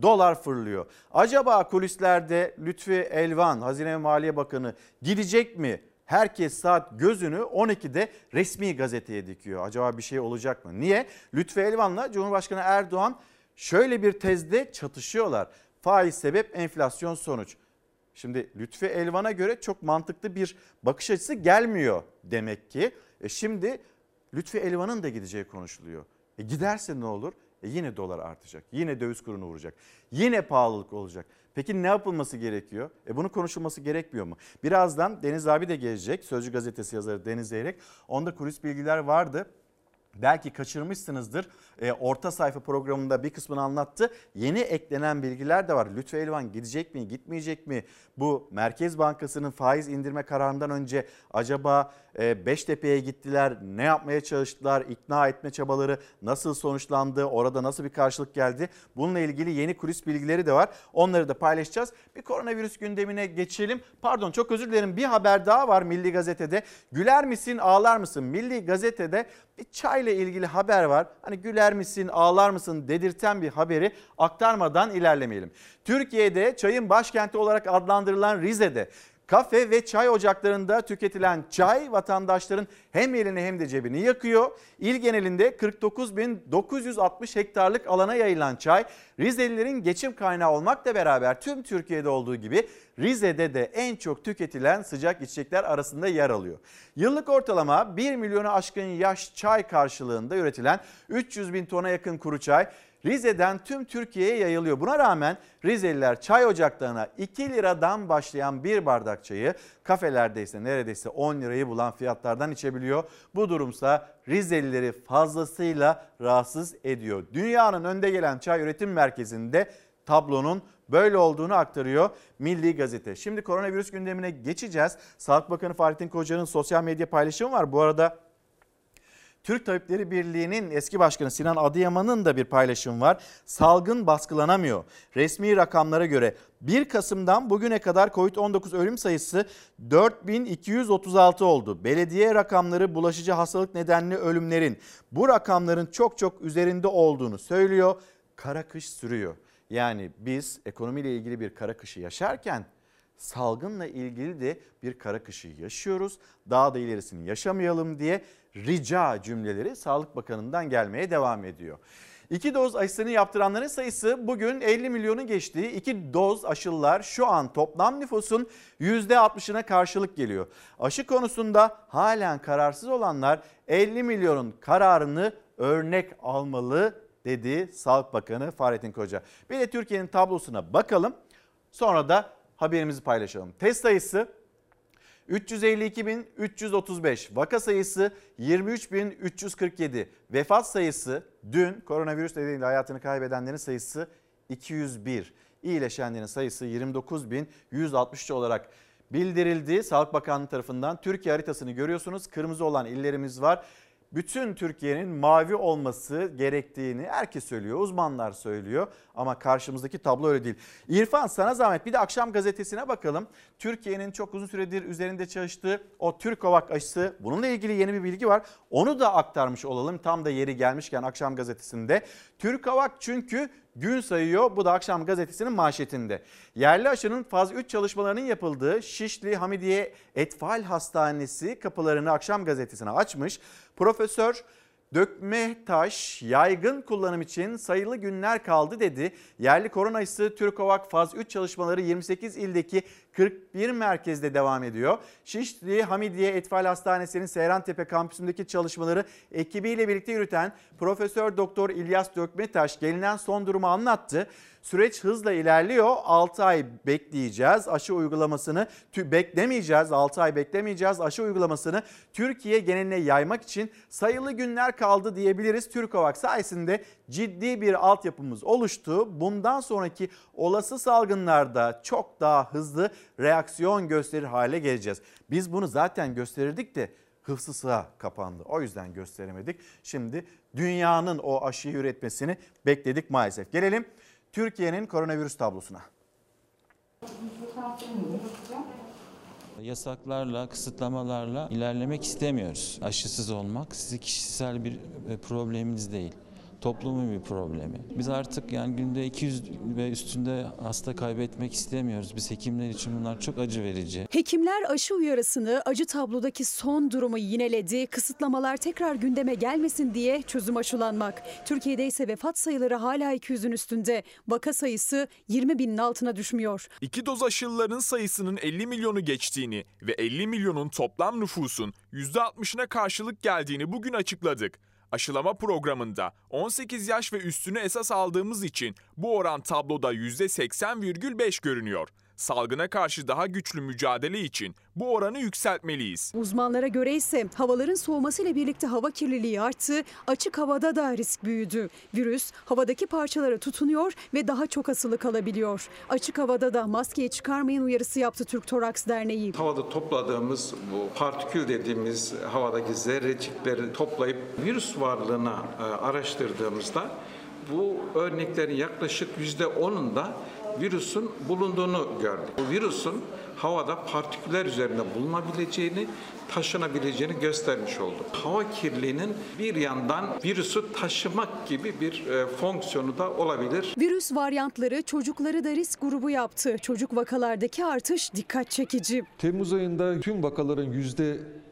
[SPEAKER 1] dolar fırlıyor. Acaba kulislerde Lütfi Elvan, Hazine ve Maliye Bakanı gidecek mi? Herkes saat gözünü 12'de resmi gazeteye dikiyor. Acaba bir şey olacak mı? Niye? Lütfi Elvan'la Cumhurbaşkanı Erdoğan şöyle bir tezde çatışıyorlar. Faiz sebep enflasyon sonuç. Şimdi Lütfi Elvan'a göre çok mantıklı bir bakış açısı gelmiyor demek ki. E şimdi Lütfi Elvan'ın da gideceği konuşuluyor. E giderse ne olur? E yine dolar artacak. Yine döviz kurunu vuracak. Yine pahalılık olacak. Peki ne yapılması gerekiyor? E bunu konuşulması gerekmiyor mu? Birazdan Deniz abi de gelecek. Sözcü gazetesi yazarı Deniz Zeyrek. Onda kulis bilgiler vardı. Belki kaçırmışsınızdır. E, orta sayfa programında bir kısmını anlattı. Yeni eklenen bilgiler de var. Lütfü Elvan gidecek mi, gitmeyecek mi? Bu Merkez Bankası'nın faiz indirme kararından önce acaba Beştepe'ye gittiler, ne yapmaya çalıştılar, ikna etme çabaları nasıl sonuçlandı, orada nasıl bir karşılık geldi? Bununla ilgili yeni kulis bilgileri de var. Onları da paylaşacağız. Bir koronavirüs gündemine geçelim. Pardon çok özür dilerim bir haber daha var Milli Gazete'de. Güler misin, ağlar mısın? Milli Gazete'de bir çayla ilgili haber var. Hani güler misin, ağlar mısın dedirten bir haberi aktarmadan ilerlemeyelim. Türkiye'de çayın başkenti olarak adlandırılan Rize'de Kafe ve çay ocaklarında tüketilen çay vatandaşların hem elini hem de cebini yakıyor. İl genelinde 49.960 hektarlık alana yayılan çay Rizelilerin geçim kaynağı olmakla beraber tüm Türkiye'de olduğu gibi Rize'de de en çok tüketilen sıcak içecekler arasında yer alıyor. Yıllık ortalama 1 milyonu aşkın yaş çay karşılığında üretilen 300 bin tona yakın kuru çay Rize'den tüm Türkiye'ye yayılıyor. Buna rağmen Rizeliler çay ocaklarına 2 liradan başlayan bir bardak çayı kafelerde ise neredeyse 10 lirayı bulan fiyatlardan içebiliyor. Bu durumsa Rizelileri fazlasıyla rahatsız ediyor. Dünyanın önde gelen çay üretim merkezinde tablonun böyle olduğunu aktarıyor Milli Gazete. Şimdi koronavirüs gündemine geçeceğiz. Sağlık Bakanı Fahrettin Koca'nın sosyal medya paylaşımı var. Bu arada Türk Tabipleri Birliği'nin eski başkanı Sinan Adıyaman'ın da bir paylaşımı var. Salgın baskılanamıyor. Resmi rakamlara göre 1 Kasım'dan bugüne kadar COVID-19 ölüm sayısı 4236 oldu. Belediye rakamları bulaşıcı hastalık nedenli ölümlerin bu rakamların çok çok üzerinde olduğunu söylüyor. Kara kış sürüyor. Yani biz ekonomiyle ilgili bir kara kışı yaşarken salgınla ilgili de bir kara kışı yaşıyoruz. Daha da ilerisini yaşamayalım diye rica cümleleri Sağlık Bakanı'ndan gelmeye devam ediyor. İki doz aşısını yaptıranların sayısı bugün 50 milyonu geçti. İki doz aşılar şu an toplam nüfusun %60'ına karşılık geliyor. Aşı konusunda halen kararsız olanlar 50 milyonun kararını örnek almalı dedi Sağlık Bakanı Fahrettin Koca. Bir de Türkiye'nin tablosuna bakalım. Sonra da haberimizi paylaşalım. Test sayısı 352.335, vaka sayısı 23.347, vefat sayısı dün koronavirüs nedeniyle hayatını kaybedenlerin sayısı 201, iyileşenlerin sayısı 29.163 olarak bildirildi. Sağlık Bakanlığı tarafından Türkiye haritasını görüyorsunuz. Kırmızı olan illerimiz var bütün Türkiye'nin mavi olması gerektiğini herkes söylüyor, uzmanlar söylüyor ama karşımızdaki tablo öyle değil. İrfan sana zahmet bir de akşam gazetesine bakalım. Türkiye'nin çok uzun süredir üzerinde çalıştığı o Türkovak aşısı bununla ilgili yeni bir bilgi var. Onu da aktarmış olalım tam da yeri gelmişken akşam gazetesinde. Türkovak çünkü gün sayıyor. Bu da akşam gazetesinin manşetinde. Yerli aşının faz 3 çalışmalarının yapıldığı Şişli Hamidiye Etfal Hastanesi kapılarını akşam gazetesine açmış. Profesör Dökme taş yaygın kullanım için sayılı günler kaldı dedi. Yerli korona aşısı Türkovak faz 3 çalışmaları 28 ildeki 41 merkezde devam ediyor. Şişli Hamidiye Etfal Hastanesi'nin Seyrantepe kampüsündeki çalışmaları ekibiyle birlikte yürüten Profesör Doktor İlyas Dökmetaş gelinen son durumu anlattı. Süreç hızla ilerliyor. 6 ay bekleyeceğiz. Aşı uygulamasını beklemeyeceğiz. 6 ay beklemeyeceğiz. Aşı uygulamasını Türkiye geneline yaymak için sayılı günler kaldı diyebiliriz. Türkovak sayesinde ciddi bir altyapımız oluştu. Bundan sonraki olası salgınlarda çok daha hızlı reaksiyon gösterir hale geleceğiz. Biz bunu zaten gösterirdik de hıfzı sığa kapandı. O yüzden gösteremedik. Şimdi dünyanın o aşıyı üretmesini bekledik maalesef. Gelelim Türkiye'nin koronavirüs tablosuna.
[SPEAKER 28] Yasaklarla, kısıtlamalarla ilerlemek istemiyoruz. Aşısız olmak sizi kişisel bir e, probleminiz değil toplumun bir problemi. Biz artık yani günde 200 ve üstünde hasta kaybetmek istemiyoruz. Biz hekimler için bunlar çok acı verici.
[SPEAKER 29] Hekimler aşı uyarısını acı tablodaki son durumu yineledi. Kısıtlamalar tekrar gündeme gelmesin diye çözüm aşılanmak. Türkiye'de ise vefat sayıları hala 200'ün üstünde. Vaka sayısı 20 binin altına düşmüyor.
[SPEAKER 30] İki doz aşılıların sayısının 50 milyonu geçtiğini ve 50 milyonun toplam nüfusun %60'ına karşılık geldiğini bugün açıkladık aşılama programında 18 yaş ve üstünü esas aldığımız için bu oran tabloda %80,5 görünüyor. Salgına karşı daha güçlü mücadele için bu oranı yükseltmeliyiz.
[SPEAKER 29] Uzmanlara göre ise havaların soğumasıyla birlikte hava kirliliği arttı, açık havada da risk büyüdü. Virüs havadaki parçalara tutunuyor ve daha çok asılı kalabiliyor. Açık havada da maskeyi çıkarmayın uyarısı yaptı Türk Toraks Derneği.
[SPEAKER 22] Havada topladığımız bu partikül dediğimiz havadaki zerrecikleri toplayıp virüs varlığına e, araştırdığımızda bu örneklerin yaklaşık %10'unda virüsün bulunduğunu gördük. Bu virüsün havada partiküller üzerinde bulunabileceğini, taşınabileceğini göstermiş oldu. Hava kirliliğinin bir yandan virüsü taşımak gibi bir e, fonksiyonu da olabilir.
[SPEAKER 29] Virüs varyantları çocukları da risk grubu yaptı. Çocuk vakalardaki artış dikkat çekici.
[SPEAKER 31] Temmuz ayında tüm vakaların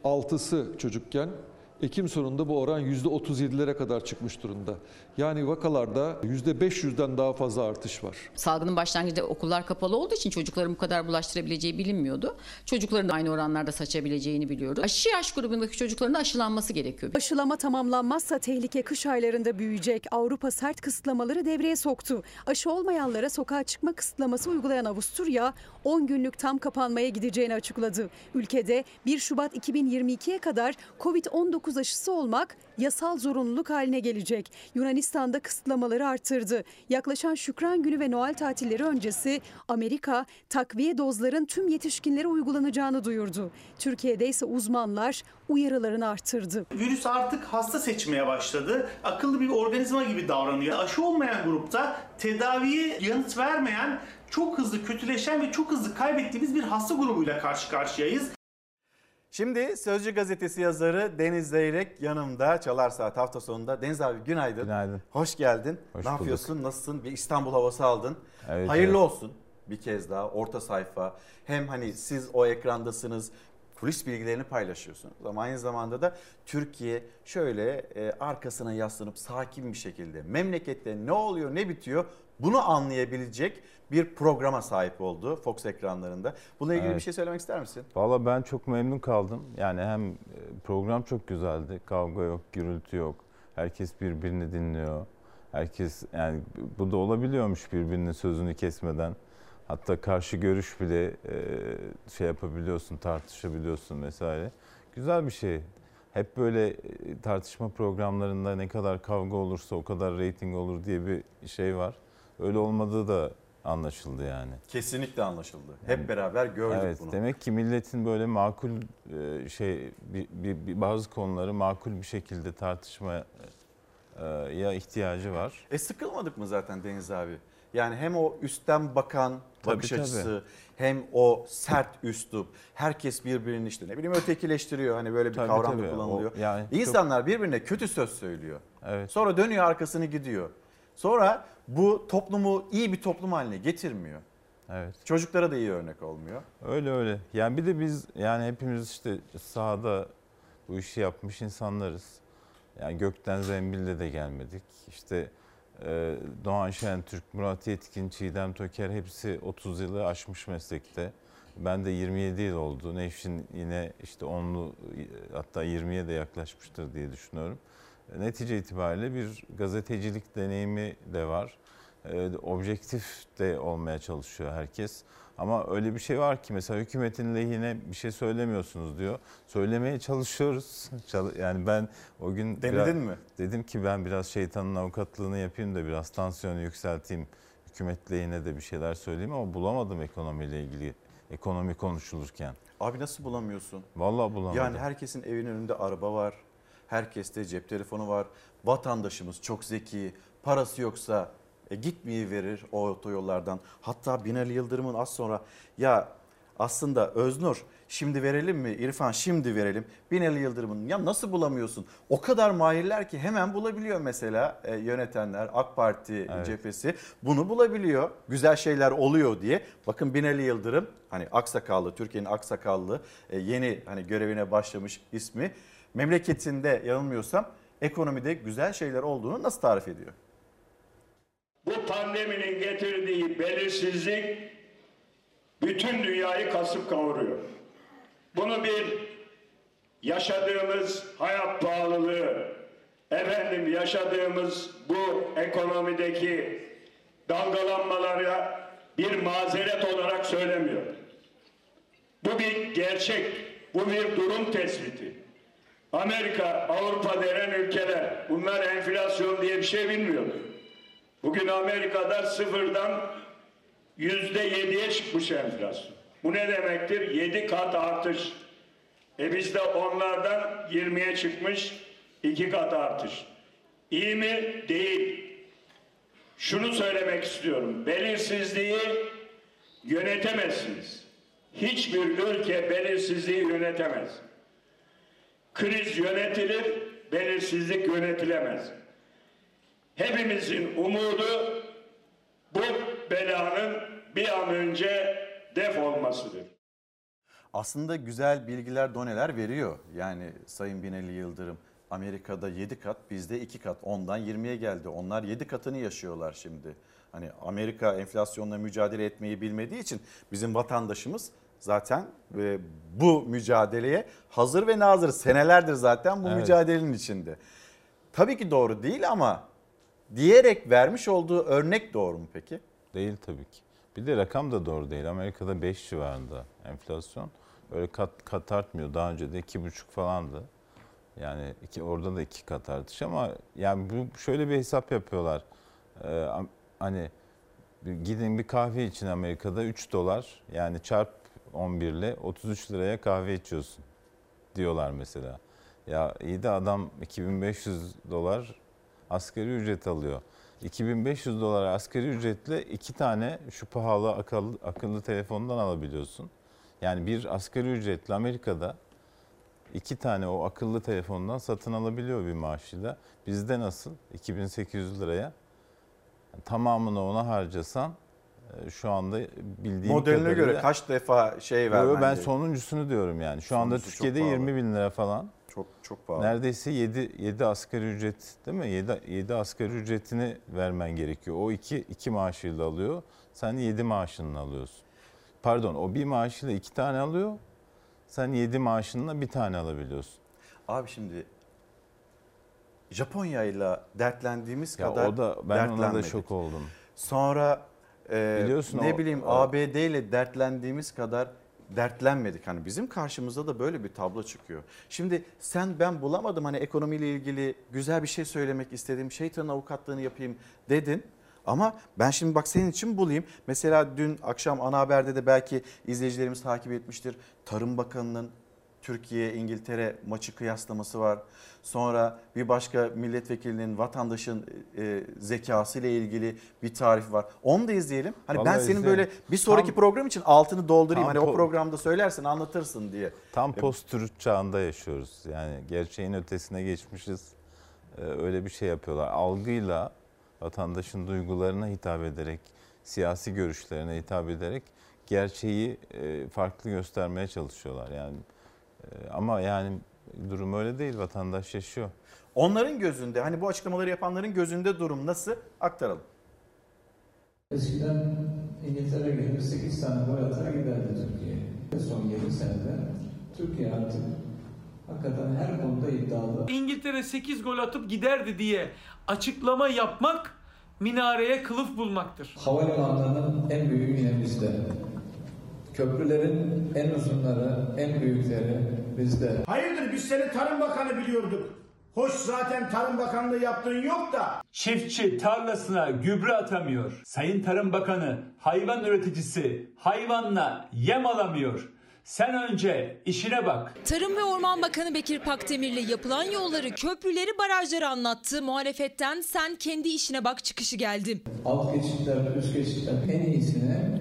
[SPEAKER 31] %6'sı çocukken Ekim sonunda bu oran %37'lere kadar çıkmış durumda. Yani vakalarda %500'den daha fazla artış var.
[SPEAKER 32] Salgının başlangıcında okullar kapalı olduğu için çocukların bu kadar bulaştırabileceği bilinmiyordu. Çocukların da aynı oranlarda saçabileceğini biliyordu. Aşı yaş grubundaki çocukların da aşılanması gerekiyor.
[SPEAKER 29] Aşılama tamamlanmazsa tehlike kış aylarında büyüyecek. Avrupa sert kısıtlamaları devreye soktu. Aşı olmayanlara sokağa çıkma kısıtlaması uygulayan Avusturya 10 günlük tam kapanmaya gideceğini açıkladı. Ülkede 1 Şubat 2022'ye kadar Covid-19 aşısı olmak yasal zorunluluk haline gelecek. Yunanistan'da kısıtlamaları arttırdı. Yaklaşan Şükran Günü ve Noel tatilleri öncesi Amerika takviye dozların tüm yetişkinlere uygulanacağını duyurdu. Türkiye'de ise uzmanlar uyarılarını arttırdı.
[SPEAKER 33] Virüs artık hasta seçmeye başladı. Akıllı bir organizma gibi davranıyor. Aşı olmayan grupta tedaviye yanıt vermeyen çok hızlı kötüleşen ve çok hızlı kaybettiğimiz bir hasta grubuyla karşı karşıyayız.
[SPEAKER 1] Şimdi Sözcü gazetesi yazarı Deniz Zeyrek yanımda Çalar Saat hafta sonunda. Deniz abi günaydın.
[SPEAKER 34] Günaydın.
[SPEAKER 1] Hoş geldin.
[SPEAKER 34] Hoş
[SPEAKER 1] ne
[SPEAKER 34] bulduk.
[SPEAKER 1] yapıyorsun? Nasılsın? Bir İstanbul havası aldın.
[SPEAKER 34] Evet,
[SPEAKER 1] Hayırlı
[SPEAKER 34] evet.
[SPEAKER 1] olsun bir kez daha orta sayfa. Hem hani siz o ekrandasınız kulis bilgilerini paylaşıyorsunuz. Ama aynı zamanda da Türkiye şöyle e, arkasına yaslanıp sakin bir şekilde memlekette ne oluyor ne bitiyor bunu anlayabilecek bir programa sahip oldu Fox ekranlarında. Bununla ilgili
[SPEAKER 34] Evet.
[SPEAKER 1] bir şey söylemek ister misin?
[SPEAKER 34] Valla ben çok memnun kaldım. Yani hem e, program çok güzeldi. Kavga yok, gürültü yok. Herkes birbirini dinliyor. Herkes yani bu da olabiliyormuş birbirinin sözünü kesmeden. Hatta karşı görüş bile e, şey yapabiliyorsun, tartışabiliyorsun vesaire. Güzel bir şey. Hep böyle e, tartışma programlarında ne kadar kavga olursa o kadar reyting olur diye bir şey var. Öyle olmadığı da anlaşıldı yani.
[SPEAKER 1] Kesinlikle anlaşıldı. Hep beraber gördük
[SPEAKER 34] evet,
[SPEAKER 1] bunu.
[SPEAKER 34] Demek ki milletin böyle makul e, şey bir, bir, bir bazı konuları makul bir şekilde tartışmaya e, ihtiyacı var.
[SPEAKER 1] E sıkılmadık mı zaten Deniz abi? Yani hem o üstten bakan
[SPEAKER 34] Tabii,
[SPEAKER 1] bakış
[SPEAKER 34] tabii.
[SPEAKER 1] açısı hem o sert üslup herkes birbirini işte ne bileyim ötekileştiriyor hani böyle bir
[SPEAKER 34] Tabii,
[SPEAKER 1] kavram da
[SPEAKER 34] tabii.
[SPEAKER 1] kullanılıyor.
[SPEAKER 34] O yani çok-
[SPEAKER 1] İnsanlar birbirine kötü söz söylüyor.
[SPEAKER 34] Evet.
[SPEAKER 1] Sonra dönüyor arkasını gidiyor. Sonra bu toplumu iyi bir toplum haline getirmiyor.
[SPEAKER 34] Evet.
[SPEAKER 1] Çocuklara da iyi örnek olmuyor.
[SPEAKER 34] Öyle öyle. Yani bir de biz yani hepimiz işte sahada bu işi yapmış insanlarız. Yani gökten zembille de gelmedik. İşte e, Doğan Şentürk, Murat Yetkin, Çiğdem Töker hepsi 30 yılı aşmış meslekte. Ben de 27 yıl oldu. Nevşin yine işte 10'lu hatta 20'ye de yaklaşmıştır diye düşünüyorum. Netice itibariyle bir gazetecilik deneyimi de var. E, objektif de olmaya çalışıyor herkes. Ama öyle bir şey var ki mesela hükümetin lehine bir şey söylemiyorsunuz diyor. Söylemeye çalışıyoruz. Çal- Yani ben o gün
[SPEAKER 1] Denedin
[SPEAKER 34] biraz-
[SPEAKER 1] mi?
[SPEAKER 34] Dedim ki ben biraz şeytanın avukatlığını yapayım da biraz tansiyonu yükselteyim. Hükümet lehine de bir şeyler söyleyeyim ama bulamadım ekonomiyle ilgili. Ekonomi konuşulurken.
[SPEAKER 1] Abi nasıl bulamıyorsun?
[SPEAKER 34] Vallahi bulamadım.
[SPEAKER 1] Yani herkesin evinin önünde araba var. Herkeste cep telefonu var. Vatandaşımız çok zeki. Parası yoksa e, gitmeyi verir o otoyollardan. Hatta Binali Yıldırım'ın az sonra ya aslında Öznur şimdi verelim mi İrfan şimdi verelim. Binali Yıldırım'ın ya nasıl bulamıyorsun? O kadar mahirler ki hemen bulabiliyor mesela e, yönetenler AK Parti
[SPEAKER 34] Evet.
[SPEAKER 1] cephesi bunu bulabiliyor. Güzel şeyler oluyor diye. Bakın Binali Yıldırım hani aksakallı Türkiye'nin aksakallı e, yeni hani görevine başlamış ismi memleketinde yanılmıyorsam ekonomide güzel şeyler olduğunu nasıl tarif ediyor?
[SPEAKER 35] Bu pandeminin getirdiği belirsizlik bütün dünyayı kasıp kavuruyor. Bunu bir yaşadığımız hayat pahalılığı, efendim yaşadığımız bu ekonomideki dalgalanmalara bir mazeret olarak söylemiyorum. Bu bir gerçek, bu bir durum tespiti. Amerika, Avrupa denen ülkeler bunlar enflasyon diye bir şey bilmiyordu. Bugün Amerika'da sıfırdan yüzde yediye çıkmış enflasyon. Bu ne demektir? Yedi kat artış. E bizde onlardan 20'ye çıkmış iki kat artış. İyi mi? Değil. Şunu söylemek istiyorum. Belirsizliği yönetemezsiniz. Hiçbir ülke belirsizliği yönetemez. Kriz yönetilir, belirsizlik yönetilemez. Hepimizin umudu bu belanın bir an önce def olmasıdır.
[SPEAKER 1] Aslında güzel bilgiler doneler veriyor. Yani Sayın Binali Yıldırım Amerika'da 7 kat bizde 2 kat 10'dan 20'ye geldi. Onlar 7 katını yaşıyorlar şimdi. Hani Amerika enflasyonla mücadele etmeyi bilmediği için bizim vatandaşımız zaten e, bu mücadeleye hazır ve nazır. Senelerdir zaten bu
[SPEAKER 34] Evet.
[SPEAKER 1] mücadelenin içinde. Tabii ki doğru değil ama diyerek vermiş olduğu örnek doğru mu peki?
[SPEAKER 34] Değil tabii ki. Bir de rakam da doğru değil. Amerika'da 5 civarında enflasyon. Öyle kat, kat artmıyor. Daha önce de 2,5 falandı. Yani iki, orada da 2 kat artış ama yani bu şöyle bir hesap yapıyorlar. Ee, hani bir- gidin bir kahve için Amerika'da 3 dolar yani çarp 11 ile 33 liraya kahve içiyorsun diyorlar mesela. Ya iyi de adam 2500 dolar asgari ücret alıyor. 2500 dolar asgari ücretle iki tane şu pahalı akıllı, akıllı telefondan alabiliyorsun. Yani bir asgari ücretli Amerika'da iki tane o akıllı telefondan satın alabiliyor bir maaşıyla. Bizde nasıl? 2800 liraya. Tamamını ona harcasan şu anda bildiğim
[SPEAKER 1] Modeline
[SPEAKER 34] kadarıyla...
[SPEAKER 1] göre kaç defa şey vermen
[SPEAKER 34] Ben
[SPEAKER 1] gerekiyor?
[SPEAKER 34] sonuncusunu diyorum yani. Şu anda
[SPEAKER 1] Sonuncusu çok
[SPEAKER 34] Türkiye'de
[SPEAKER 1] pahalı.
[SPEAKER 34] 20 bin lira falan.
[SPEAKER 1] Çok çok pahalı.
[SPEAKER 34] Neredeyse 7, 7 asgari ücret değil mi? 7, 7 asgari ücretini vermen gerekiyor. O iki, iki maaşıyla alıyor. Sen 7 maaşını alıyorsun. Pardon o bir maaşıyla iki tane alıyor. Sen 7 maaşınla bir tane alabiliyorsun.
[SPEAKER 1] Abi şimdi Japonya ile dertlendiğimiz
[SPEAKER 34] Ya
[SPEAKER 1] kadar
[SPEAKER 34] o da ben ona da şok oldum.
[SPEAKER 1] Sonra e,
[SPEAKER 34] Biliyorsun
[SPEAKER 1] ne
[SPEAKER 34] o-
[SPEAKER 1] bileyim
[SPEAKER 34] o-
[SPEAKER 1] ABD ile dertlendiğimiz kadar dertlenmedik. Hani bizim karşımıza da böyle bir tablo çıkıyor. Şimdi sen ben bulamadım hani ekonomiyle ilgili güzel bir şey söylemek istedim. Şeytanın avukatlığını yapayım dedin. Ama ben şimdi bak senin için bulayım. Mesela dün akşam ana haberde de belki izleyicilerimiz takip etmiştir. Tarım Bakanı'nın Türkiye İngiltere maçı kıyaslaması var. Sonra bir başka milletvekilinin vatandaşın e, zekası ile ilgili bir tarif var. Onu da izleyelim. Hani ben
[SPEAKER 34] Vallahi
[SPEAKER 1] senin
[SPEAKER 34] izleyelim.
[SPEAKER 1] böyle bir sonraki
[SPEAKER 34] Tam-
[SPEAKER 1] program için altını doldurayım. Hani o programda söylersin, anlatırsın diye.
[SPEAKER 34] Tam post-truth çağında yaşıyoruz. Yani gerçeğin ötesine geçmişiz. Ee, öyle bir şey yapıyorlar. Algıyla vatandaşın duygularına hitap ederek, siyasi görüşlerine hitap ederek gerçeği e, farklı göstermeye çalışıyorlar. Yani e, ama yani durum öyle değil. Vatandaş yaşıyor.
[SPEAKER 1] Onların gözünde hani bu açıklamaları yapanların gözünde durum nasıl aktaralım.
[SPEAKER 36] Eskiden İngiltere gelip 8 tane gol atarak giderdi Türkiye. Son 7 senede Türkiye artık hakikaten her konuda iddialı.
[SPEAKER 37] İngiltere 8 gol atıp giderdi diye açıklama yapmak minareye kılıf bulmaktır.
[SPEAKER 36] Havalimanlarının en büyüğü yine bizde. Köprülerin en uzunları, en büyükleri bizde.
[SPEAKER 38] Hayırdır biz seni Tarım Bakanı biliyorduk. Hoş zaten Tarım Bakanlığı yaptığın yok da.
[SPEAKER 39] Çiftçi tarlasına gübre atamıyor. Sayın Tarım Bakanı hayvan üreticisi hayvanla yem alamıyor. Sen önce işine bak.
[SPEAKER 2] Tarım ve Orman Bakanı Bekir Pakdemir'le yapılan yolları, köprüleri, barajları anlattı. Muhalefetten sen kendi işine bak çıkışı geldi.
[SPEAKER 36] Alt geçitler, üst geçitler en iyisine,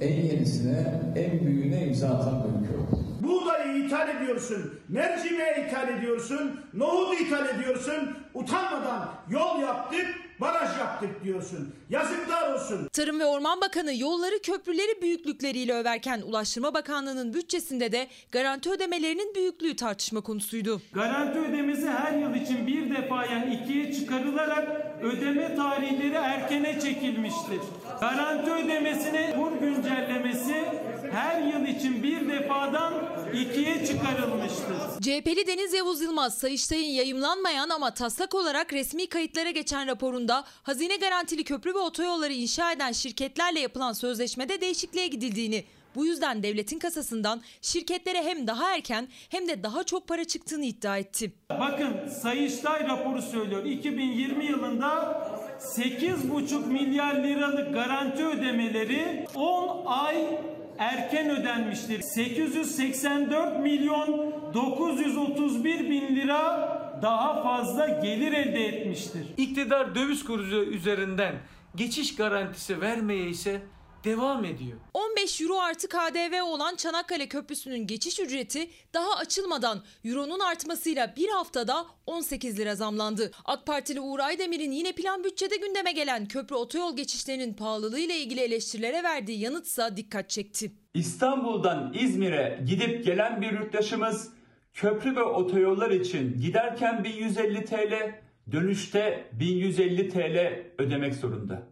[SPEAKER 36] en yenisine, en büyüğüne imza atan ülke oldu.
[SPEAKER 38] Buğdayı ithal ediyorsun, mercimeği ithal ediyorsun, nohudu ithal ediyorsun. Utanmadan yol yaptık, baraj yaptık diyorsun. Yazıklar olsun.
[SPEAKER 2] Tarım ve Orman Bakanı yolları, köprüleri büyüklükleriyle överken Ulaştırma Bakanlığı'nın bütçesinde de garanti ödemelerinin büyüklüğü tartışma konusuydu.
[SPEAKER 37] Garanti ödemesi her yıl için bir defa yani ikiye çıkarılarak ödeme tarihleri erkene çekilmiştir. Garanti ödemesine kur güncellemesi her yıl için bir defadan ikiye çıkarılmıştır.
[SPEAKER 2] CHP'li Deniz Yavuz Yılmaz, Sayıştay'ın yayımlanmayan ama taslak olarak resmi kayıtlara geçen raporunda hazine garantili köprü ve otoyolları inşa eden şirketlerle yapılan sözleşmede değişikliğe gidildiğini, bu yüzden devletin kasasından şirketlere hem daha erken hem de daha çok para çıktığını iddia etti.
[SPEAKER 37] Bakın Sayıştay raporu söylüyor. 2020 yılında 8,5 milyar liralık garanti ödemeleri 10 ay erken ödenmiştir. 884 milyon 931 bin lira daha fazla gelir elde etmiştir. İktidar döviz kuru üzerinden geçiş garantisi vermeye ise devam ediyor.
[SPEAKER 2] 15 euro artı KDV olan Çanakkale Köprüsü'nün geçiş ücreti daha açılmadan euronun artmasıyla bir haftada 18 lira zamlandı. AK Partili Uğur Aydemir'in yine plan bütçede gündeme gelen köprü otoyol geçişlerinin pahalılığıyla ilgili eleştirilere verdiği yanıtsa dikkat çekti.
[SPEAKER 39] İstanbul'dan İzmir'e gidip gelen bir yurttaşımız köprü ve otoyollar için giderken 1150 TL, dönüşte 1150 TL ödemek zorunda.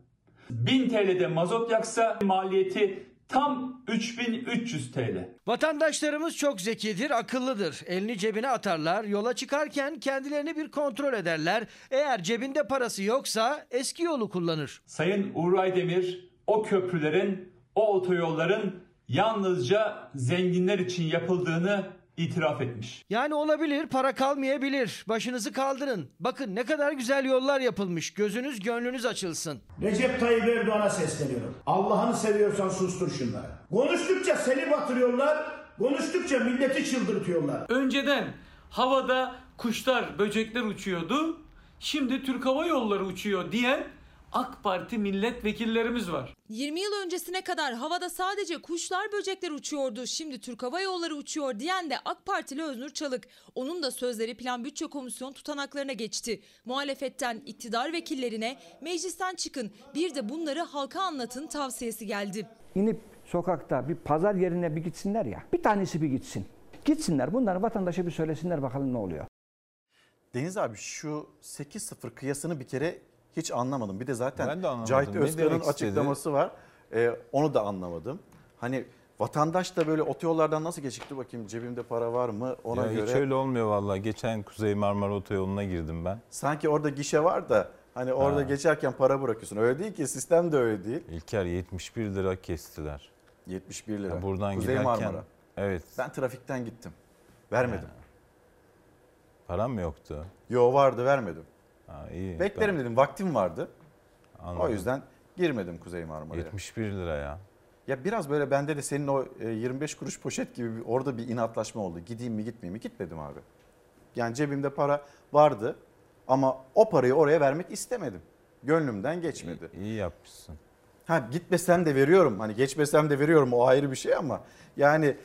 [SPEAKER 39] 1000 TL'de mazot yaksa maliyeti tam 3300 TL.
[SPEAKER 21] Vatandaşlarımız çok zekidir, akıllıdır. Elini cebine atarlar, yola çıkarken kendilerini bir kontrol ederler. Eğer cebinde parası yoksa eski yolu kullanır.
[SPEAKER 39] Sayın Uğur Aydemir o köprülerin, o otoyolların yalnızca zenginler için yapıldığını itiraf etmiş.
[SPEAKER 21] Yani olabilir, para kalmayabilir. Başınızı kaldırın. Bakın ne kadar güzel yollar yapılmış. Gözünüz gönlünüz açılsın.
[SPEAKER 38] Recep Tayyip Erdoğan'a sesleniyorum. Allah'ını seviyorsan sustur şunları. Konuştukça seni batırıyorlar, konuştukça milleti çıldırtıyorlar.
[SPEAKER 37] Önceden havada kuşlar, böcekler uçuyordu. Şimdi Türk Hava Yolları uçuyor diyen AK Parti milletvekillerimiz var.
[SPEAKER 2] 20 yıl öncesine kadar havada sadece kuşlar böcekler uçuyordu. Şimdi Türk Hava Yolları uçuyor diyen de AK Partili Öznur Çalık. Onun da sözleri Plan Bütçe Komisyon tutanaklarına geçti. Muhalefetten iktidar vekillerine meclisten çıkın bir de bunları halka anlatın tavsiyesi geldi.
[SPEAKER 40] İnip sokakta bir pazar yerine bir gitsinler ya. Bir tanesi bir gitsin. Gitsinler bunları vatandaşa bir söylesinler bakalım ne oluyor.
[SPEAKER 1] Deniz abi şu 8-0 kıyasını bir kere hiç anlamadım. Bir de zaten
[SPEAKER 34] de.
[SPEAKER 1] Cahit
[SPEAKER 34] Ne
[SPEAKER 1] Özkan'ın
[SPEAKER 34] demek istedi?
[SPEAKER 1] açıklaması var. Ee, onu da anlamadım. Hani vatandaş da böyle otoyollardan nasıl geçikti bakayım cebimde para var mı ona
[SPEAKER 34] Ya
[SPEAKER 1] göre.
[SPEAKER 34] Hiç öyle olmuyor vallahi. Geçen Kuzey Marmara Otoyolu'na girdim ben.
[SPEAKER 1] Sanki orada gişe var da Hani orada
[SPEAKER 34] Ha.
[SPEAKER 1] geçerken para bırakıyorsun. Öyle değil ki sistem de öyle değil.
[SPEAKER 34] İlker 71 lira kestiler.
[SPEAKER 1] 71 lira.
[SPEAKER 34] Ya buradan
[SPEAKER 1] Kuzey
[SPEAKER 34] giderken
[SPEAKER 1] Marmara.
[SPEAKER 34] evet.
[SPEAKER 1] Ben trafikten gittim. Vermedim.
[SPEAKER 34] Param mı yoktu?
[SPEAKER 1] Yo vardı vermedim.
[SPEAKER 34] Ha, iyi.
[SPEAKER 1] Beklerim
[SPEAKER 34] Ben-
[SPEAKER 1] dedim vaktim vardı.
[SPEAKER 34] Anladım.
[SPEAKER 1] O yüzden girmedim Kuzey Marmara'ya.
[SPEAKER 34] 71 lira ya.
[SPEAKER 1] Ya biraz böyle bende de senin o e, 25 kuruş poşet gibi bir, orada bir inatlaşma oldu. Gideyim mi gitmeyeyim mi? Gitmedim abi. Yani cebimde para vardı ama o parayı oraya vermek istemedim. Gönlümden geçmedi.
[SPEAKER 34] İyi yapmışsın.
[SPEAKER 1] Ha gitmesem de veriyorum. Hani geçmesem de veriyorum. O ayrı bir şey ama yani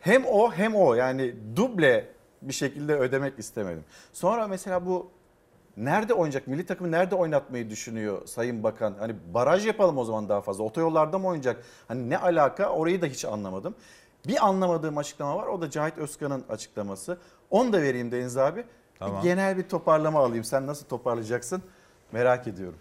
[SPEAKER 1] hem o hem o yani duble bir şekilde ödemek istemedim. Sonra mesela bu nerede oynayacak? Milli takımı nerede oynatmayı düşünüyor Sayın Bakan? Hani baraj yapalım o zaman daha fazla. Otoyollarda mı oynayacak? Hani ne alaka? Orayı da hiç anlamadım. Bir anlamadığım açıklama var. O da Cahit Özkan'ın açıklaması. Onu da vereyim Deniz abi.
[SPEAKER 34] Tamam.
[SPEAKER 1] Bir genel bir toparlama alayım. Sen nasıl toparlayacaksın? Merak ediyorum.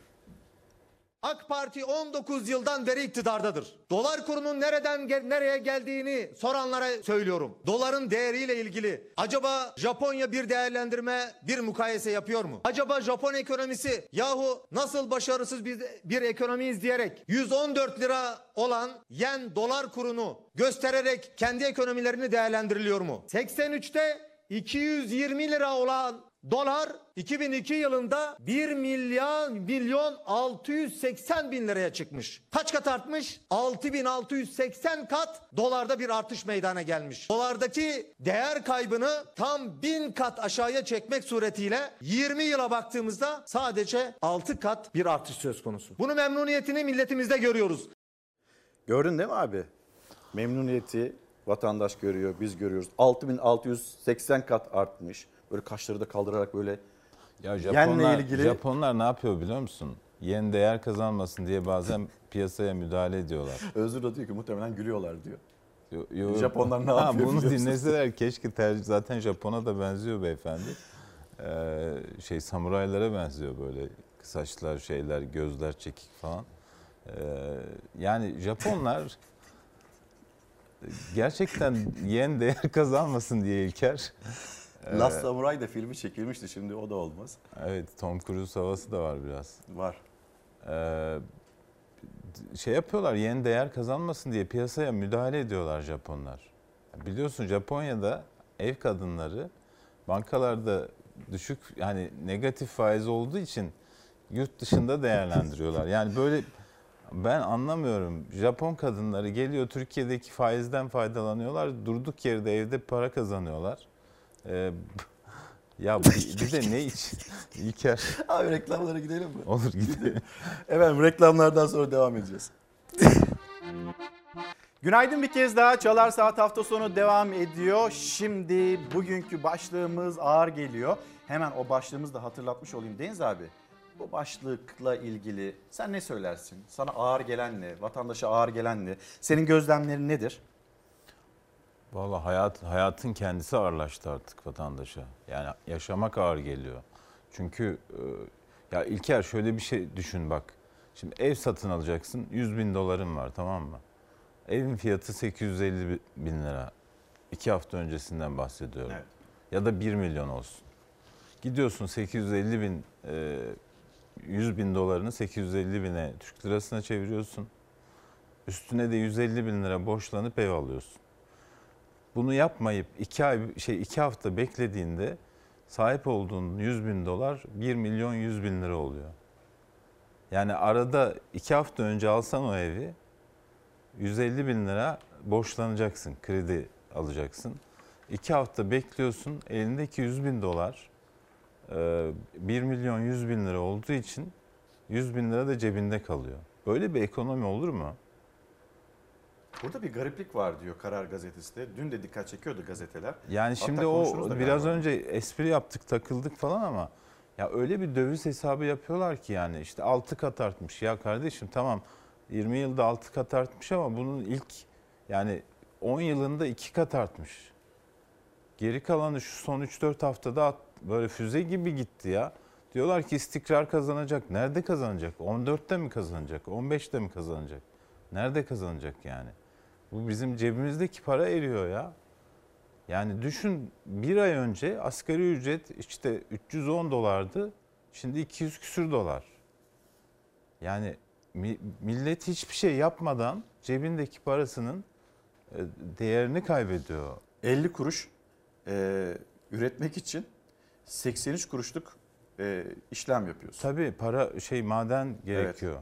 [SPEAKER 41] AK Parti 19 yıldan beri iktidardadır. Dolar kurunun nereden gel- nereye geldiğini soranlara söylüyorum. Doların değeriyle ilgili acaba Japonya bir değerlendirme, bir mukayese yapıyor mu? Acaba Japon ekonomisi yahu nasıl başarısız bir, bir ekonomiyiz diyerek 114 lira olan yen dolar kurunu göstererek kendi ekonomilerini değerlendiriliyor mu? 83'te 220 lira olan dolar 2002 yılında 1 milyar milyon 680 bin liraya çıkmış. Kaç kat artmış? 6680 kat dolarda bir artış meydana gelmiş. Dolardaki değer kaybını tam 1000 kat aşağıya çekmek suretiyle 20 yıla baktığımızda sadece 6 kat bir artış söz konusu. Bunu memnuniyetini milletimizde görüyoruz.
[SPEAKER 1] Gördün değil mi abi? Memnuniyeti vatandaş görüyor, biz görüyoruz. 6680 kat artmış. Böyle kaşları da kaldırarak böyle
[SPEAKER 34] Ya Japonlar,
[SPEAKER 1] ilgili
[SPEAKER 34] Japonlar ne yapıyor biliyor musun? Yen değer kazanmasın diye bazen piyasaya müdahale ediyorlar.
[SPEAKER 1] Özür de diyor ki muhtemelen gülüyorlar diyor.
[SPEAKER 34] Yo- yo-
[SPEAKER 1] Japonlar ne
[SPEAKER 34] Ha,
[SPEAKER 1] yapıyor
[SPEAKER 34] Bunu dinleseler keşke tercih zaten Japon'a da benziyor beyefendi. Ee, şey samuraylara benziyor böyle saçlar şeyler gözler çekik falan. Ee, yani Japonlar gerçekten yen değer kazanmasın diye İlker.
[SPEAKER 1] Last Samurai da filmi çekilmişti şimdi o da olmaz.
[SPEAKER 34] Evet Tom Cruise havası da var biraz.
[SPEAKER 1] Var.
[SPEAKER 34] Ee, şey yapıyorlar yen değer kazanmasın diye piyasaya müdahale ediyorlar Japonlar. Biliyorsun Japonya'da ev kadınları bankalarda düşük yani negatif faiz olduğu için yurt dışında değerlendiriyorlar. Yani böyle ben anlamıyorum. Japon kadınları geliyor Türkiye'deki faizden faydalanıyorlar. Durduk yerde evde para kazanıyorlar. Ee, ya de ne iç? İlker.
[SPEAKER 1] Abi reklamlara gidelim mi?
[SPEAKER 34] Olur gidelim.
[SPEAKER 1] Efendim reklamlardan sonra devam edeceğiz. Günaydın bir kez daha Çalar Saat hafta sonu devam ediyor. Şimdi bugünkü başlığımız ağır geliyor. Hemen o başlığımızı da hatırlatmış olayım Deniz abi. Bu başlıkla ilgili sen ne söylersin? Sana ağır gelen ne? Vatandaşa ağır gelen ne? Senin gözlemlerin nedir?
[SPEAKER 34] Vallahi hayat, hayatın kendisi ağırlaştı artık vatandaşa. Yani yaşamak ağır geliyor. Çünkü e, ya İlker şöyle bir şey düşün bak. Şimdi ev satın alacaksın 100 bin doların var tamam mı? Evin fiyatı 850 bin lira. İki hafta öncesinden bahsediyorum.
[SPEAKER 1] Evet.
[SPEAKER 34] Ya da 1 milyon olsun. Gidiyorsun 850 bin, e, 100 bin dolarını 850 bine Türk lirasına çeviriyorsun. Üstüne de 150 bin lira borçlanıp ev alıyorsun. Bunu yapmayıp iki ay şey iki hafta beklediğinde sahip olduğun 100 bin dolar 1 milyon 100 bin lira oluyor. Yani arada iki hafta önce alsan o evi 150 bin lira borçlanacaksın, kredi alacaksın. İki hafta bekliyorsun elindeki 100 bin dolar 1 milyon 100 bin lira olduğu için 100 bin lira da cebinde kalıyor. Böyle bir ekonomi olur mu?
[SPEAKER 1] Burada bir gariplik var diyor Karar Gazetesi de. Dün de dikkat çekiyordu gazeteler.
[SPEAKER 34] Yani
[SPEAKER 1] Hatta
[SPEAKER 34] şimdi o biraz
[SPEAKER 1] galiba.
[SPEAKER 34] önce espri yaptık takıldık falan ama ya öyle bir döviz hesabı yapıyorlar ki yani işte 6 kat artmış. Ya kardeşim tamam 20 yılda 6 kat artmış ama bunun ilk yani 10 yılında 2 kat artmış. Geri kalanı şu son 3-4 haftada böyle füze gibi gitti ya. Diyorlar ki istikrar kazanacak. Nerede kazanacak? 14'te mi kazanacak? 15'te mi kazanacak? Nerede kazanacak yani? Bu bizim cebimizdeki para eriyor ya. Yani düşün bir ay önce asgari ücret işte 310 dolardı. Şimdi 200 küsür dolar. Yani mi- millet hiçbir şey yapmadan cebindeki parasının e, değerini kaybediyor.
[SPEAKER 1] 50 kuruş e, üretmek için 83 kuruşluk e, işlem yapıyorsun.
[SPEAKER 34] Tabii para şey maden gerekiyor.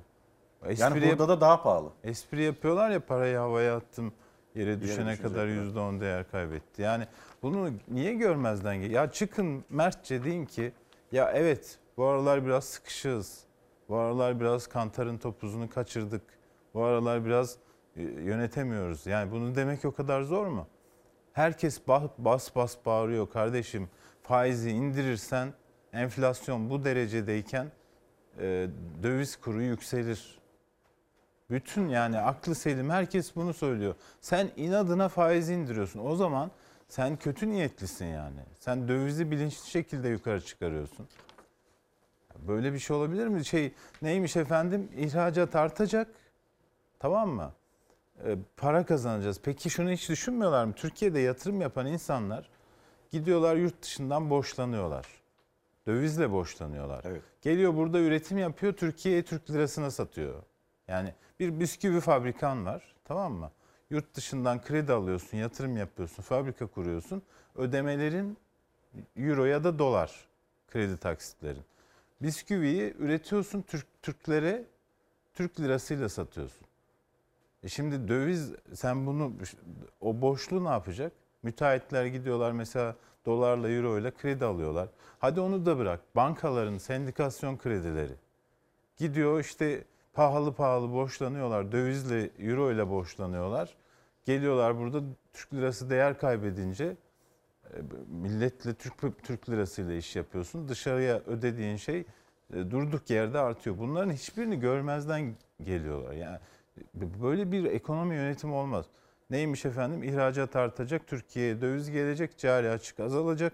[SPEAKER 1] Yani burada da daha pahalı.
[SPEAKER 34] Espri yapıyorlar ya parayı havaya attım yere düşene
[SPEAKER 1] düşecek,
[SPEAKER 34] kadar
[SPEAKER 1] evet.
[SPEAKER 34] %10 değer kaybetti. Yani bunu niye görmezden gel? Ya çıkın mertçe deyin ki ya evet bu aralar biraz sıkışığız. Bu aralar biraz kantarın topuzunu kaçırdık. Bu aralar biraz e, yönetemiyoruz. Yani bunu demek o kadar zor mu? Herkes bas bas, bas bağırıyor kardeşim. Faizi indirirsen enflasyon bu derecedeyken e, döviz kuru yükselir. Bütün yani aklı selim herkes bunu söylüyor. Sen inadına faiz indiriyorsun. O zaman sen kötü niyetlisin yani. Sen dövizi bilinçli şekilde yukarı çıkarıyorsun. Böyle bir şey olabilir mi? Şey neymiş efendim? İhracat artacak. Tamam mı? Ee, para kazanacağız. Peki şunu hiç düşünmüyorlar mı? Türkiye'de yatırım yapan insanlar gidiyorlar yurt dışından borçlanıyorlar. Dövizle borçlanıyorlar. Geliyor burada üretim yapıyor, Türkiye'ye Türk lirasına satıyor. Yani bir bisküvi fabrikan var, tamam mı? Yurt dışından kredi alıyorsun, yatırım yapıyorsun, fabrika kuruyorsun. Ödemelerin euro ya da dolar kredi taksitlerin. Bisküviyi üretiyorsun Türk Türklere Türk lirasıyla satıyorsun. E şimdi döviz sen bunu o boşluğu ne yapacak? Müteahhitler gidiyorlar mesela dolarla euro ile kredi alıyorlar. Hadi onu da bırak. Bankaların sendikasyon kredileri. Gidiyor işte pahalı pahalı borçlanıyorlar. Dövizle euro ile borçlanıyorlar. Geliyorlar burada Türk lirası değer kaybedince e, milletle Türk Türk lirasıyla iş yapıyorsun. Dışarıya ödediğin şey e, durduk yerde artıyor. Bunların hiçbirini görmezden geliyorlar. Yani böyle bir ekonomi yönetimi olmaz. Neymiş efendim? İhracat artacak, Türkiye'ye döviz gelecek, cari açık azalacak.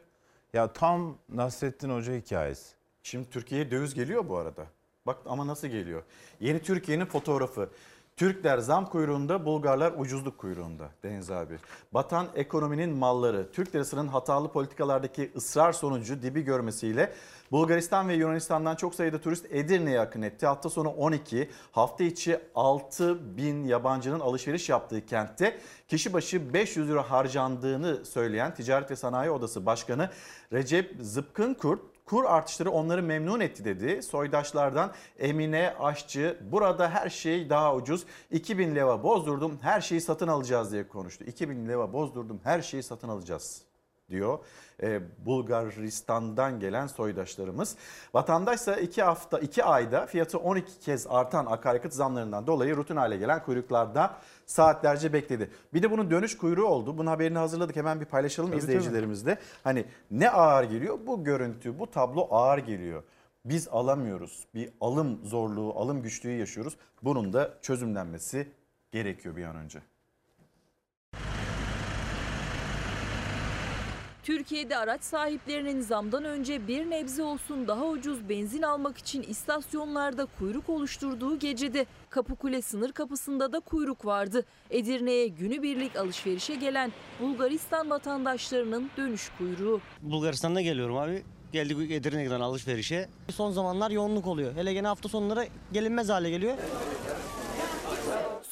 [SPEAKER 34] Ya tam Nasrettin Hoca hikayesi.
[SPEAKER 1] Şimdi Türkiye'ye döviz geliyor bu arada. Bak ama nasıl geliyor? Yeni Türkiye'nin fotoğrafı. Türkler zam kuyruğunda, Bulgarlar ucuzluk kuyruğunda Deniz abi. Batan ekonominin malları, Türk lirasının hatalı politikalardaki ısrar sonucu dibi görmesiyle Bulgaristan ve Yunanistan'dan çok sayıda turist Edirne'ye akın etti. Hafta sonu 12, hafta içi 6 bin yabancının alışveriş yaptığı kentte kişi başı 500 euro harcandığını söyleyen Ticaret ve Sanayi Odası Başkanı Recep Zıpkınkurt Kur artışları onları memnun etti dedi. Soydaşlardan Emine Aşçı burada her şey daha ucuz. 2000 leva bozdurdum her şeyi satın alacağız diye konuştu. 2000 leva bozdurdum her şeyi satın alacağız diyor. Ee, Bulgaristan'dan gelen soydaşlarımız. Vatandaşsa 2 hafta 2 ayda fiyatı 12 kez artan akaryakıt zamlarından dolayı rutin hale gelen kuyruklarda saatlerce bekledi. Bir de bunun dönüş kuyruğu oldu. Bunun haberini hazırladık. Hemen bir paylaşalım
[SPEAKER 31] Tabii,
[SPEAKER 1] izleyicilerimizle. Hani ne ağır geliyor? Bu görüntü, bu tablo ağır geliyor. Biz alamıyoruz. Bir alım zorluğu, alım güçlüğü yaşıyoruz. Bunun da çözümlenmesi gerekiyor bir an önce.
[SPEAKER 2] Türkiye'de araç sahiplerinin zamdan önce bir nebze olsun daha ucuz benzin almak için istasyonlarda kuyruk oluşturduğu gecede Kapıkule sınır kapısında da kuyruk vardı. Edirne'ye günübirlik alışverişe gelen Bulgaristan vatandaşlarının dönüş kuyruğu.
[SPEAKER 42] Bulgaristan'da geliyorum abi. Geldik Edirne'den alışverişe. Son zamanlar yoğunluk oluyor. Hele gene hafta sonları gelinmez hale geliyor.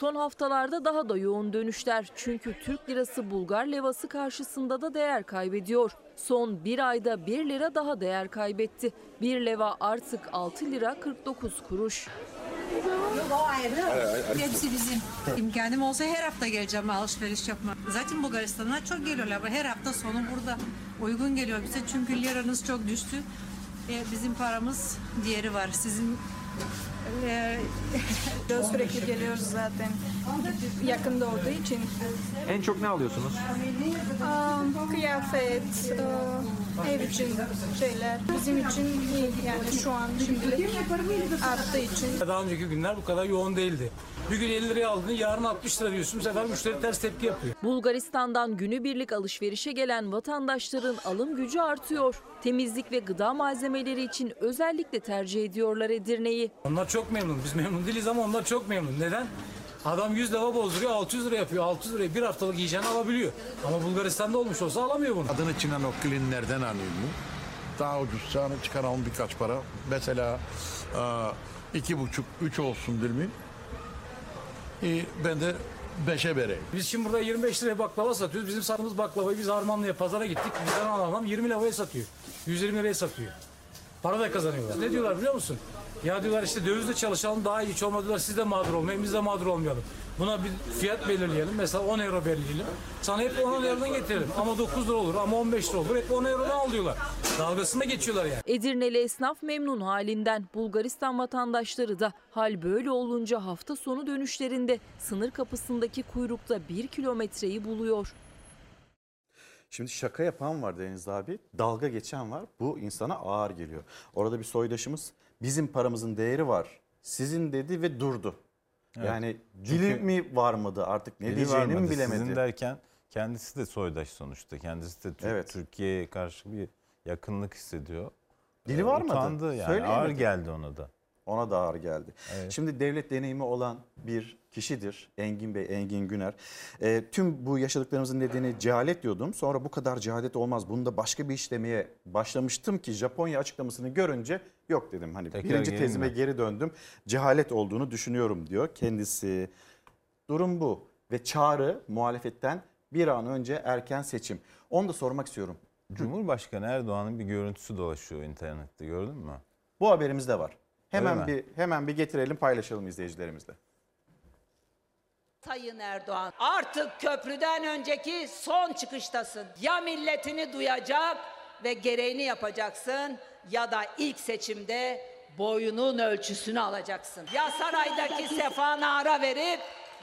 [SPEAKER 2] Son haftalarda daha da yoğun dönüşler. Çünkü Türk lirası Bulgar levası karşısında da değer kaybediyor. Son bir ayda 1 lira daha değer kaybetti. 1 leva artık 6 lira 49 kuruş.
[SPEAKER 43] Hepsi bizim. İmkanım olsa her hafta geleceğim alışveriş yapmak. Zaten Bulgaristan'a çok geliyorlar. Her hafta sonu burada uygun geliyor bize. Çünkü liranız çok düştü. E, bizim paramız diğeri var. Sizin
[SPEAKER 44] Ee, sürekli geliyoruz zaten yakında olduğu için.
[SPEAKER 45] En çok ne alıyorsunuz?
[SPEAKER 44] Am, kıyafet, e, ev için şeyler bizim için iyi yani şu an şimdilik arttığı için.
[SPEAKER 46] Daha önceki günler bu kadar yoğun değildi. Bir gün 50 liraya aldın, yarın 60 lira diyorsun. Bu sefer müşteri ters tepki yapıyor.
[SPEAKER 2] Bulgaristan'dan günübirlik alışverişe gelen vatandaşların alım gücü artıyor. Temizlik ve gıda malzemeleri için özellikle tercih ediyorlar Edirne'yi.
[SPEAKER 46] Onlar çok memnun. Biz memnun değiliz ama onlar çok memnun. Neden? Adam 100 lira bozduruyor, 600 lira yapıyor. 600 liraya bir haftalık yiyeceğini alabiliyor. Ama Bulgaristan'da olmuş olsa alamıyor bunu.
[SPEAKER 47] Adını Çinen Okkilinlerden alıyorum. Daha ucuz sana çıkaralım birkaç para. Mesela e,
[SPEAKER 48] iki buçuk, üç olsun dirmin. E, ben de beşe vereyim.
[SPEAKER 46] Biz şimdi burada 25 liraya baklava satıyoruz. Bizim sattığımız baklavayı biz Harmanlı'ya pazara gittik. Bizden alan adam 20 liraya satıyor. 120 liraya satıyor. Para da kazanıyorlar. Ne diyorlar biliyor musun? Ya diyorlar işte dövizle çalışalım daha iyi hiç olmadı diyorlar. Siz de mağdur olmayın biz de mağdur olmayalım. Buna bir fiyat belirleyelim. Mesela 10 euro belirleyelim. Sana hep 10 eurodan getirelim. Ama 9 lira olur ama 15 lira olur. Hep 10 eurodan al diyorlar. Dalgasında geçiyorlar yani.
[SPEAKER 2] Edirneli esnaf memnun halinden. Bulgaristan vatandaşları da hal böyle olunca hafta sonu dönüşlerinde sınır kapısındaki kuyrukta bir kilometreyi buluyor.
[SPEAKER 1] Şimdi şaka yapan var Deniz abi, dalga geçen var. Bu insana ağır geliyor. Orada bir soydaşımız bizim paramızın değeri var. Sizin dedi ve durdu.
[SPEAKER 34] Evet.
[SPEAKER 1] Yani dili mi varmadı artık ne diyeceğini mi bilemedi.
[SPEAKER 34] Sizin derken kendisi de soydaş sonuçta. Kendisi de Tür-
[SPEAKER 1] Evet.
[SPEAKER 34] Türkiye'ye karşı bir yakınlık hissediyor.
[SPEAKER 1] Dili
[SPEAKER 34] Ee,
[SPEAKER 1] varmadı.
[SPEAKER 34] Utandı yani.
[SPEAKER 1] Söyleyemedi.
[SPEAKER 34] Ağır geldi ona da.
[SPEAKER 1] Ona da ağır geldi.
[SPEAKER 34] Evet.
[SPEAKER 1] Şimdi devlet deneyimi olan bir kişidir Engin Bey, Engin Güner. Ee, tüm bu yaşadıklarımızın nedeni cehalet diyordum. Sonra bu kadar cehalet olmaz. Bunu da başka bir iş demeye başlamıştım ki Japonya açıklamasını görünce yok dedim. Hani
[SPEAKER 34] Tekrar
[SPEAKER 1] birinci tezime
[SPEAKER 34] mi?
[SPEAKER 1] geri döndüm. Cehalet olduğunu düşünüyorum diyor kendisi. Durum bu ve çağrı muhalefetten bir an önce erken seçim. Onu da sormak istiyorum.
[SPEAKER 34] Cumhurbaşkanı Erdoğan'ın bir görüntüsü dolaşıyor internette gördün mü?
[SPEAKER 1] Bu haberimiz de var. Hemen bir hemen bir getirelim paylaşalım izleyicilerimizle.
[SPEAKER 19] Sayın Erdoğan artık köprüden önceki son çıkıştasın. Ya milletini duyacak ve gereğini yapacaksın ya da ilk seçimde boyunun ölçüsünü alacaksın. Ya saraydaki sefana ara verip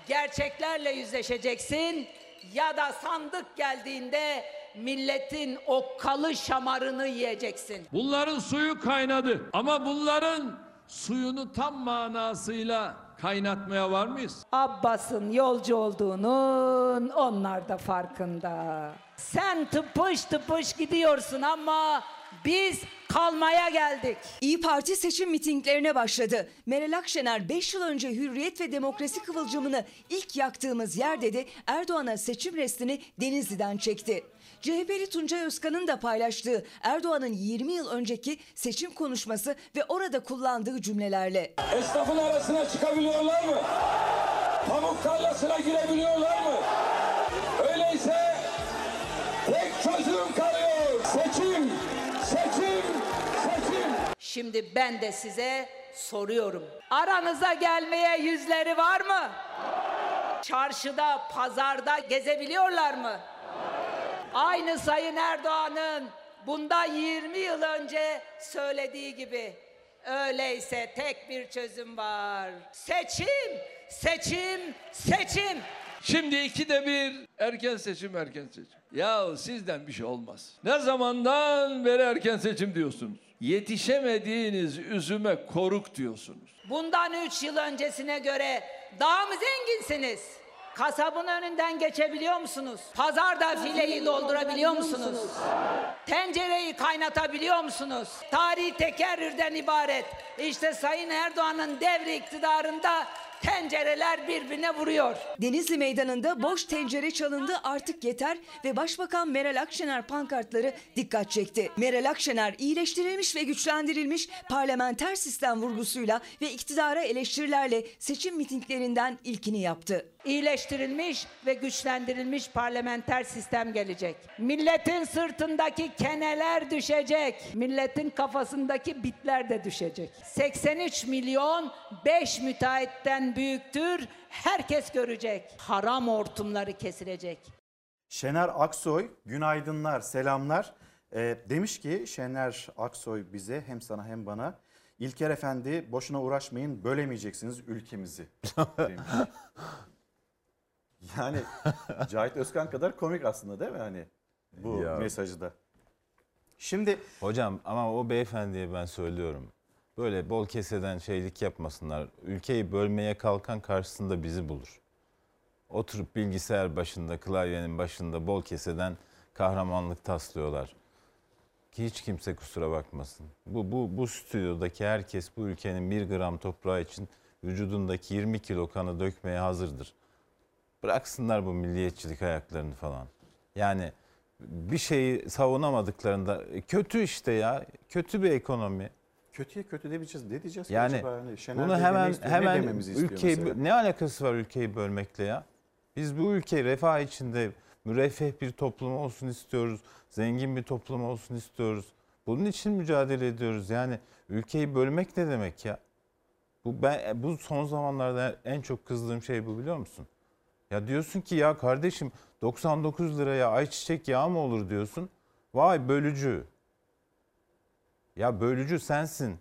[SPEAKER 19] gerçeklerle yüzleşeceksin ya da sandık geldiğinde milletin okkalı şamarını yiyeceksin.
[SPEAKER 23] Bunların suyu kaynadı ama bunların suyunu tam manasıyla kaynatmaya var mıyız?
[SPEAKER 19] Abbas'ın yolcu olduğunun onlar da farkında. Sen tıpış tıpış gidiyorsun ama biz kalmaya geldik.
[SPEAKER 47] İyi Parti seçim mitinglerine başladı. Meral Akşener 5 yıl önce hürriyet ve demokrasi kıvılcımını ilk yaktığımız yer dedi. Erdoğan'a seçim restini Denizli'den çekti. CHP'li Tuncay Özkan'ın da paylaştığı Erdoğan'ın 20 yıl önceki seçim konuşması ve orada kullandığı cümlelerle.
[SPEAKER 23] Esnafın arasına çıkabiliyorlar mı? Pamuk tarlasına girebiliyorlar mı? Öyleyse tek çözüm kalıyor. Seçim, seçim, seçim.
[SPEAKER 19] Şimdi ben de size soruyorum. Aranıza gelmeye yüzleri var mı? Çarşıda, pazarda gezebiliyorlar mı? Aynı Sayın Erdoğan'ın bundan 20 yıl önce söylediği gibi. Öyleyse tek bir çözüm var. Seçim, seçim, seçim.
[SPEAKER 23] Şimdi ikide bir erken seçim erken seçim. Ya sizden bir şey olmaz. Ne zamandan beri erken seçim diyorsunuz? Yetişemediğiniz üzüme koruk diyorsunuz.
[SPEAKER 19] Bundan 3 yıl öncesine göre daha mı zenginsiniz? Kasabın önünden geçebiliyor musunuz? Pazarda fileyi doldurabiliyor musunuz? Tencereyi kaynatabiliyor musunuz? Tarihi tekerrürden ibaret. İşte Sayın Erdoğan'ın devri iktidarında tencereler birbirine vuruyor.
[SPEAKER 47] Denizli Meydanı'nda boş tencere çalındı artık yeter ve Başbakan Meral Akşener pankartları dikkat çekti. Meral Akşener iyileştirilmiş ve güçlendirilmiş parlamenter sistem vurgusuyla ve iktidara eleştirilerle seçim mitinglerinden ilkini yaptı.
[SPEAKER 19] İyileştirilmiş ve güçlendirilmiş parlamenter sistem gelecek. Milletin sırtındaki keneler düşecek. Milletin kafasındaki bitler de düşecek. 83 milyon 5 müteahhitten büyüktür. Herkes görecek. Haram hortumları kesilecek.
[SPEAKER 1] Şener Aksoy, günaydınlar, selamlar. Ee, demiş ki Şener Aksoy bize hem sana hem bana İlker Efendi boşuna uğraşmayın bölemeyeceksiniz ülkemizi demiş. Yani Cahit Özkan kadar komik aslında değil mi hani bu
[SPEAKER 34] Ya.
[SPEAKER 1] mesajı da. Şimdi
[SPEAKER 34] Hocam ama o beyefendiye ben söylüyorum. Böyle bol keseden şeylik yapmasınlar. Ülkeyi bölmeye kalkan karşısında bizi bulur. Oturup bilgisayar başında, klavyenin başında bol keseden kahramanlık taslıyorlar. Ki hiç kimse kusura bakmasın. Bu, bu, bu stüdyodaki herkes bu ülkenin bir gram toprağı için vücudundaki 20 kilo kanı dökmeye hazırdır. Bıraksınlar bu milliyetçilik ayaklarını falan. Yani bir şeyi savunamadıklarında e, kötü işte ya. Kötü bir ekonomi.
[SPEAKER 1] kötüye kötü demeyeceğiz. Ne diyeceğiz?
[SPEAKER 34] Yani
[SPEAKER 1] Şener
[SPEAKER 34] bunu
[SPEAKER 1] ne
[SPEAKER 34] hemen
[SPEAKER 1] istiyor, ne
[SPEAKER 34] hemen
[SPEAKER 1] istiyor
[SPEAKER 34] ülkeyi
[SPEAKER 1] mesela?
[SPEAKER 34] ne alakası var ülkeyi bölmekle ya? Biz bu ülkeyi refah içinde müreffeh bir toplum olsun istiyoruz. Zengin bir toplum olsun istiyoruz. Bunun için mücadele ediyoruz. Yani ülkeyi bölmek ne demek ya? Bu ben bu son zamanlarda en çok kızdığım şey bu biliyor musun? Ya diyorsun ki ya kardeşim 99 liraya ayçiçek yağı mı olur diyorsun. Vay bölücü. Ya bölücü sensin.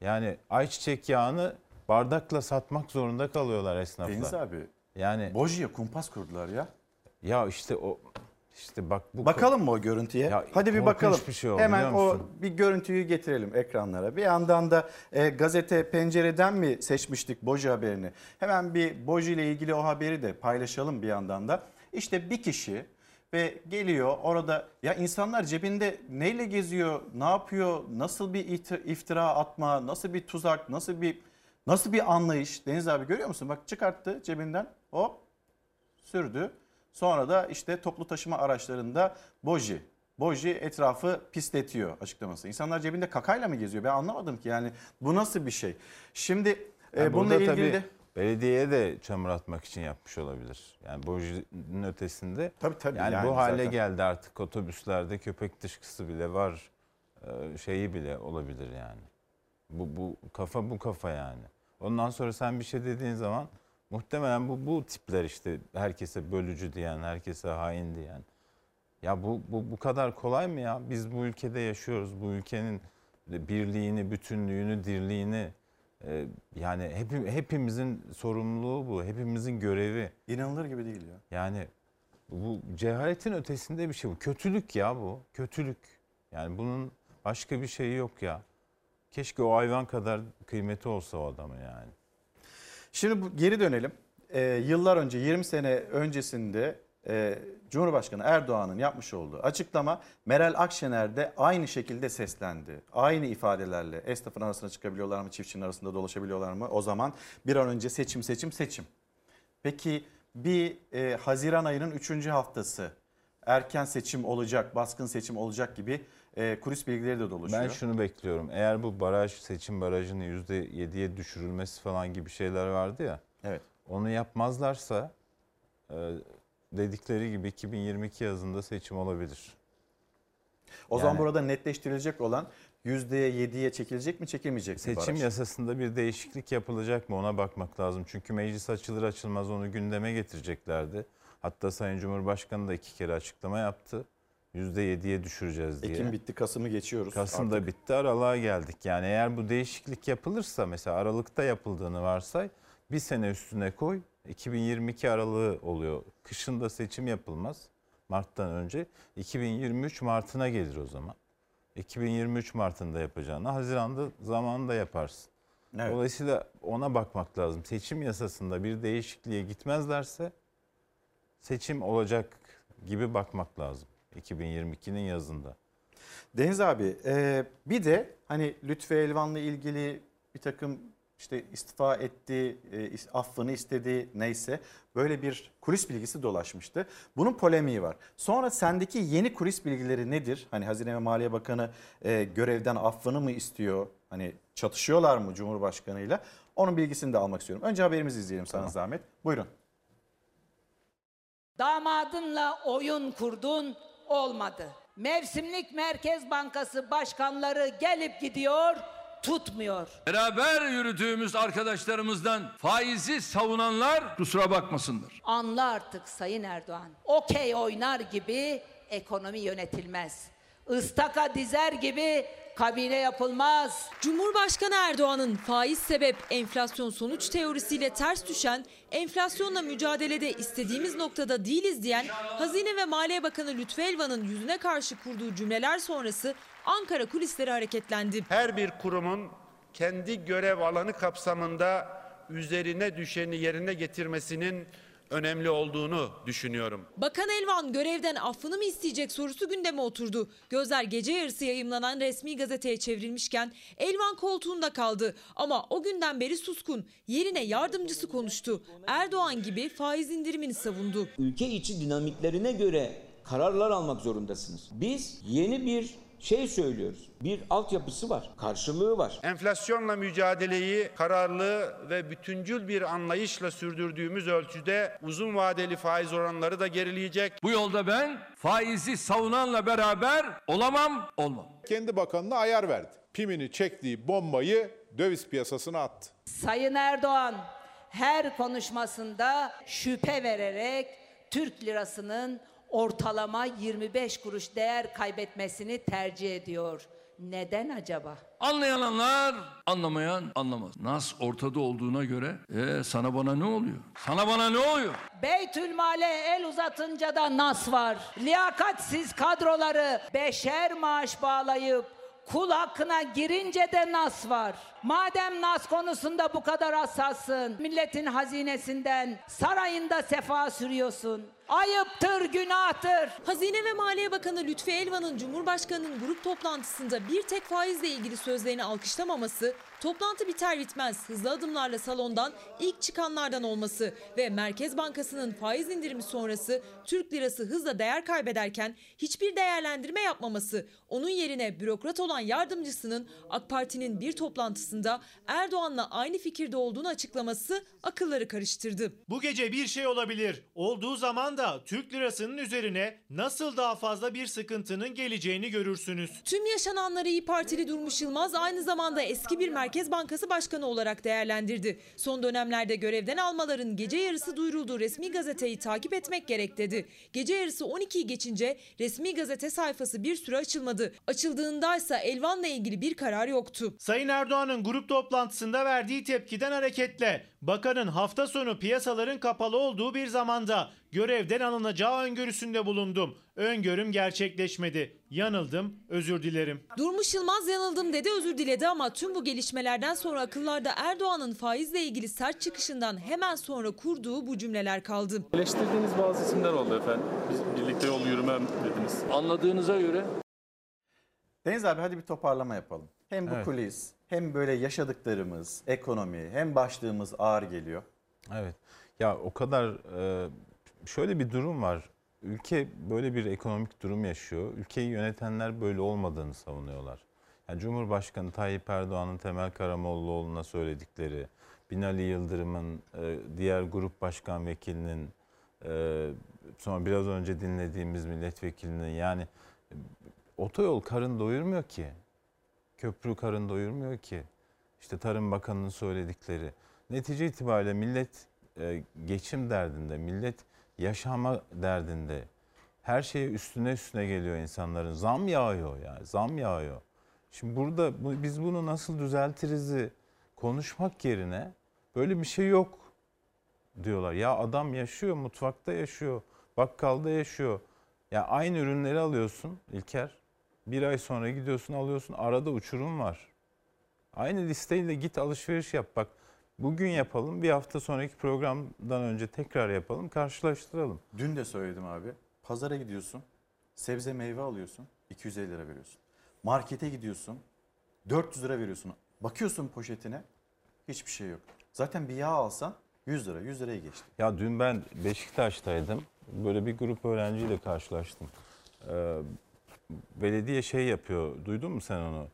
[SPEAKER 34] Yani ayçiçek yağını bardakla satmak zorunda kalıyorlar esnaflar.
[SPEAKER 1] Deniz abi.
[SPEAKER 34] Yani
[SPEAKER 1] Boji'ye kumpas kurdular ya.
[SPEAKER 34] ya işte o işte bak bu
[SPEAKER 1] Bakalım mı o görüntüye?
[SPEAKER 34] Ya,
[SPEAKER 1] Hadi bir bakalım.
[SPEAKER 34] bir şey o,
[SPEAKER 1] Hemen o bir görüntüyü getirelim ekranlara. Bir yandan da e, gazete pencereden mi seçmiştik Boji haberini? Hemen bir Boji ile ilgili o haberi de paylaşalım bir yandan da. İşte bir kişi ve geliyor orada ya insanlar cebinde neyle geziyor, ne yapıyor, nasıl bir iftira atma, nasıl bir tuzak, nasıl bir nasıl bir anlayış? Deniz abi görüyor musun? Bak çıkarttı cebinden hop sürdü. Sonra da işte toplu taşıma araçlarında boji. Boji etrafı pisletiyor açıklaması. İnsanlar cebinde kakayla mı geziyor? Ben anlamadım ki yani bu nasıl bir şey? Şimdi e,
[SPEAKER 34] Yani
[SPEAKER 1] bununla
[SPEAKER 34] burada
[SPEAKER 1] ilgili de
[SPEAKER 34] belediyeye de çamur atmak için yapmış olabilir. Yani Boji'nin ötesinde.
[SPEAKER 1] Tabii tabii
[SPEAKER 34] Yani,
[SPEAKER 1] yani
[SPEAKER 34] bu hale
[SPEAKER 1] zaten.
[SPEAKER 34] geldi artık otobüslerde köpek dışkısı bile var. Ee, şeyi bile olabilir yani. Bu bu kafa bu kafa yani. Ondan sonra sen bir şey dediğin zaman muhtemelen bu bu tipler işte herkese bölücü diyen, herkese hain diyen. Ya bu bu bu kadar kolay mı ya? Biz bu ülkede yaşıyoruz. Bu ülkenin birliğini, bütünlüğünü, dirliğini e, yani hep, hepimizin sorumluluğu bu. Hepimizin görevi.
[SPEAKER 1] inanılır gibi değil ya.
[SPEAKER 34] Yani bu cehaletin ötesinde bir şey bu. Kötülük ya bu. Kötülük. Yani bunun başka bir şeyi yok ya. Keşke o hayvan kadar kıymeti olsa o adamın yani.
[SPEAKER 1] Şimdi bu, geri dönelim. Ee, yıllar önce 20 sene öncesinde e, Cumhurbaşkanı Erdoğan'ın yapmış olduğu açıklama Meral Akşener de aynı şekilde seslendi. Aynı ifadelerle esnafın arasına çıkabiliyorlar mı, çiftçinin arasında dolaşabiliyorlar mı? O zaman bir an önce seçim seçim seçim. Peki bir e, Haziran ayının 3. haftası erken seçim olacak, baskın seçim olacak gibi e, kulis bilgileri de dolaşıyor.
[SPEAKER 34] Ben şunu bekliyorum. Eğer bu baraj, seçim barajının %7'ye düşürülmesi falan gibi şeyler vardı ya.
[SPEAKER 1] Evet.
[SPEAKER 34] Onu yapmazlarsa e, dedikleri gibi 2022 yazında seçim olabilir.
[SPEAKER 1] O zaman
[SPEAKER 34] Yani-
[SPEAKER 1] burada netleştirilecek olan %7'ye çekilecek mi çekilmeyecek mi
[SPEAKER 34] Seçim
[SPEAKER 1] baraj?
[SPEAKER 34] yasasında bir değişiklik yapılacak mı ona bakmak lazım. Çünkü meclis açılır açılmaz onu gündeme getireceklerdi. Hatta Sayın Cumhurbaşkanı da iki kere açıklama yaptı. %7'ye düşüreceğiz diye.
[SPEAKER 1] Ekim bitti, Kasım'ı geçiyoruz.
[SPEAKER 34] Kasım da bitti, aralığa geldik. Yani eğer bu değişiklik yapılırsa mesela Aralık'ta yapıldığını varsay bir sene üstüne koy. 2022 aralığı oluyor. Kışında seçim yapılmaz Mart'tan önce. 2023 Mart'ına gelir o zaman. 2023 Mart'ında yapacağını Haziran'da zamanında yaparsın.
[SPEAKER 1] Evet.
[SPEAKER 34] Dolayısıyla ona bakmak lazım. Seçim yasasında bir değişikliğe gitmezlerse seçim olacak gibi bakmak lazım. 2022'nin yazında.
[SPEAKER 1] Deniz abi e, bir de hani Lütfü Elvan'la ilgili bir takım işte istifa etti, e, affını istedi neyse böyle bir kulis bilgisi dolaşmıştı. Bunun polemiği var. Sonra sendeki yeni kulis bilgileri nedir? Hani Hazine ve Maliye Bakanı e, görevden affını mı istiyor? Hani çatışıyorlar mı Cumhurbaşkanıyla? Onun bilgisini de almak istiyorum. Önce haberimizi izleyelim sana zahmet. Buyurun.
[SPEAKER 19] Damadınla oyun kurdun olmadı. Mevsimlik Merkez Bankası başkanları gelip gidiyor, tutmuyor.
[SPEAKER 23] Beraber yürüdüğümüz arkadaşlarımızdan faizi savunanlar kusura bakmasınlar.
[SPEAKER 19] Anla artık Sayın Erdoğan. Okey oynar gibi ekonomi yönetilmez. Istaka dizer gibi kabine yapılmaz.
[SPEAKER 49] Cumhurbaşkanı Erdoğan'ın faiz sebep enflasyon sonuç teorisiyle ters düşen, enflasyonla mücadelede istediğimiz noktada değiliz diyen Hazine ve Maliye Bakanı Lütfü Elvan'ın yüzüne karşı kurduğu cümleler sonrası Ankara kulisleri hareketlendi.
[SPEAKER 50] Her bir kurumun kendi görev alanı kapsamında üzerine düşeni yerine getirmesinin önemli olduğunu düşünüyorum.
[SPEAKER 49] Bakan Elvan görevden affını mı isteyecek sorusu gündeme oturdu. Gözler gece yarısı yayımlanan resmi gazeteye çevrilmişken Elvan koltuğunda kaldı. Ama o günden beri suskun. Yerine yardımcısı konuştu. Erdoğan gibi faiz indirimini savundu.
[SPEAKER 51] ülke içi dinamiklerine göre kararlar almak zorundasınız. Biz yeni bir şey söylüyoruz. Bir altyapısı var, karşılığı var.
[SPEAKER 22] Enflasyonla mücadeleyi kararlı ve bütüncül bir anlayışla sürdürdüğümüz ölçüde uzun vadeli faiz oranları da gerileyecek.
[SPEAKER 23] Bu yolda ben faizi savunanla beraber olamam, olmam.
[SPEAKER 13] Kendi bakanına ayar verdi. Pimini çektiği bombayı döviz piyasasına attı.
[SPEAKER 19] Sayın Erdoğan her konuşmasında şüphe vererek Türk lirasının ortalama 25 kuruş değer kaybetmesini tercih ediyor. Neden acaba?
[SPEAKER 23] Anlayan anlar, anlamayan anlamaz. Nas ortada olduğuna göre e, sana bana ne oluyor? Sana bana ne oluyor?
[SPEAKER 19] Beytülmale el uzatınca da nas var. Liyakatsiz kadroları beşer maaş bağlayıp kul hakkına girince de nas var. Madem nas konusunda bu kadar hassassın, milletin hazinesinden, sarayında sefa sürüyorsun. Ayıptır, günahtır.
[SPEAKER 2] Hazine ve Maliye Bakanı Lütfi Elvan'ın Cumhurbaşkanı'nın grup toplantısında bir tek faizle ilgili sözlerini alkışlamaması, toplantı biter bitmez hızlı adımlarla salondan ilk çıkanlardan olması ve Merkez Bankası'nın faiz indirimi sonrası Türk lirası hızla değer kaybederken hiçbir değerlendirme yapmaması, onun yerine bürokrat olan yardımcısının AK Parti'nin bir toplantısında Erdoğan'la aynı fikirde olduğunu açıklaması akılları karıştırdı.
[SPEAKER 52] Bu gece bir şey olabilir. Olduğu zaman da Türk lirasının üzerine nasıl daha fazla bir sıkıntının geleceğini görürsünüz.
[SPEAKER 2] Tüm yaşananları İyi Partili Durmuş Yılmaz aynı zamanda eski bir Merkez Bankası Başkanı olarak değerlendirdi. Son dönemlerde görevden almaların gece yarısı duyurulduğu resmi gazeteyi takip etmek gerek dedi. Gece yarısı 12'yi geçince resmi gazete sayfası bir süre açılmadı. Açıldığındaysa Elvan'la ilgili bir karar yoktu.
[SPEAKER 52] Sayın Erdoğan'ın grup toplantısında verdiği tepkiden hareketle bakanın hafta sonu piyasaların kapalı olduğu bir zamanda görevden alınacağı öngörüsünde bulundum. Öngörüm gerçekleşmedi. Yanıldım, özür dilerim.
[SPEAKER 2] Durmuş Yılmaz yanıldım dedi özür diledi ama tüm bu gelişmelerden sonra akıllarda Erdoğan'ın faizle ilgili sert çıkışından hemen sonra kurduğu bu cümleler kaldı.
[SPEAKER 24] Eleştirdiğiniz bazı isimler oldu efendim. Biz birlikte yol yürümem dediniz.
[SPEAKER 23] Anladığınıza göre
[SPEAKER 1] Deniz abi hadi bir toparlama yapalım. Hem bu
[SPEAKER 34] Evet.
[SPEAKER 1] kulis hem böyle yaşadıklarımız, ekonomi hem başlığımız ağır geliyor.
[SPEAKER 34] Evet. Ya o kadar e, şöyle bir durum var. Ülke böyle bir ekonomik durum yaşıyor. Ülkeyi yönetenler böyle olmadığını savunuyorlar. Yani Cumhurbaşkanı Tayyip Erdoğan'ın Temel Karamollaoğlu'na söyledikleri, Binali Yıldırım'ın, e, diğer grup başkan vekilinin, e, sonra biraz önce dinlediğimiz milletvekilinin yani otoyol karın doyurmuyor ki. Köprü karın doyurmuyor ki. İşte Tarım Bakanı'nın söyledikleri. Netice itibariyle millet e, geçim derdinde, millet yaşama derdinde. Her şeye üstüne üstüne geliyor insanların. Zam yağıyor yani, zam yağıyor. Şimdi burada bu, biz bunu nasıl düzeltirizi konuşmak yerine böyle bir şey yok diyorlar. Ya adam yaşıyor, mutfakta yaşıyor, bakkalda yaşıyor. Ya aynı ürünleri alıyorsun İlker. Bir ay sonra gidiyorsun alıyorsun arada uçurum var. Aynı listeyle git alışveriş yap bak. Bugün yapalım bir hafta sonraki programdan önce tekrar yapalım karşılaştıralım.
[SPEAKER 1] Dün de söyledim abi. Pazara gidiyorsun. Sebze meyve alıyorsun. 250 lira veriyorsun. Markete gidiyorsun. 400 lira veriyorsun. Bakıyorsun poşetine. Hiçbir şey yok. Zaten bir yağ alsan 100 lira. 100 liraya geçti.
[SPEAKER 34] Ya dün ben Beşiktaş'taydım. Böyle bir grup öğrenciyle karşılaştım. Ee, belediye şey yapıyor. Duydun mu sen onu?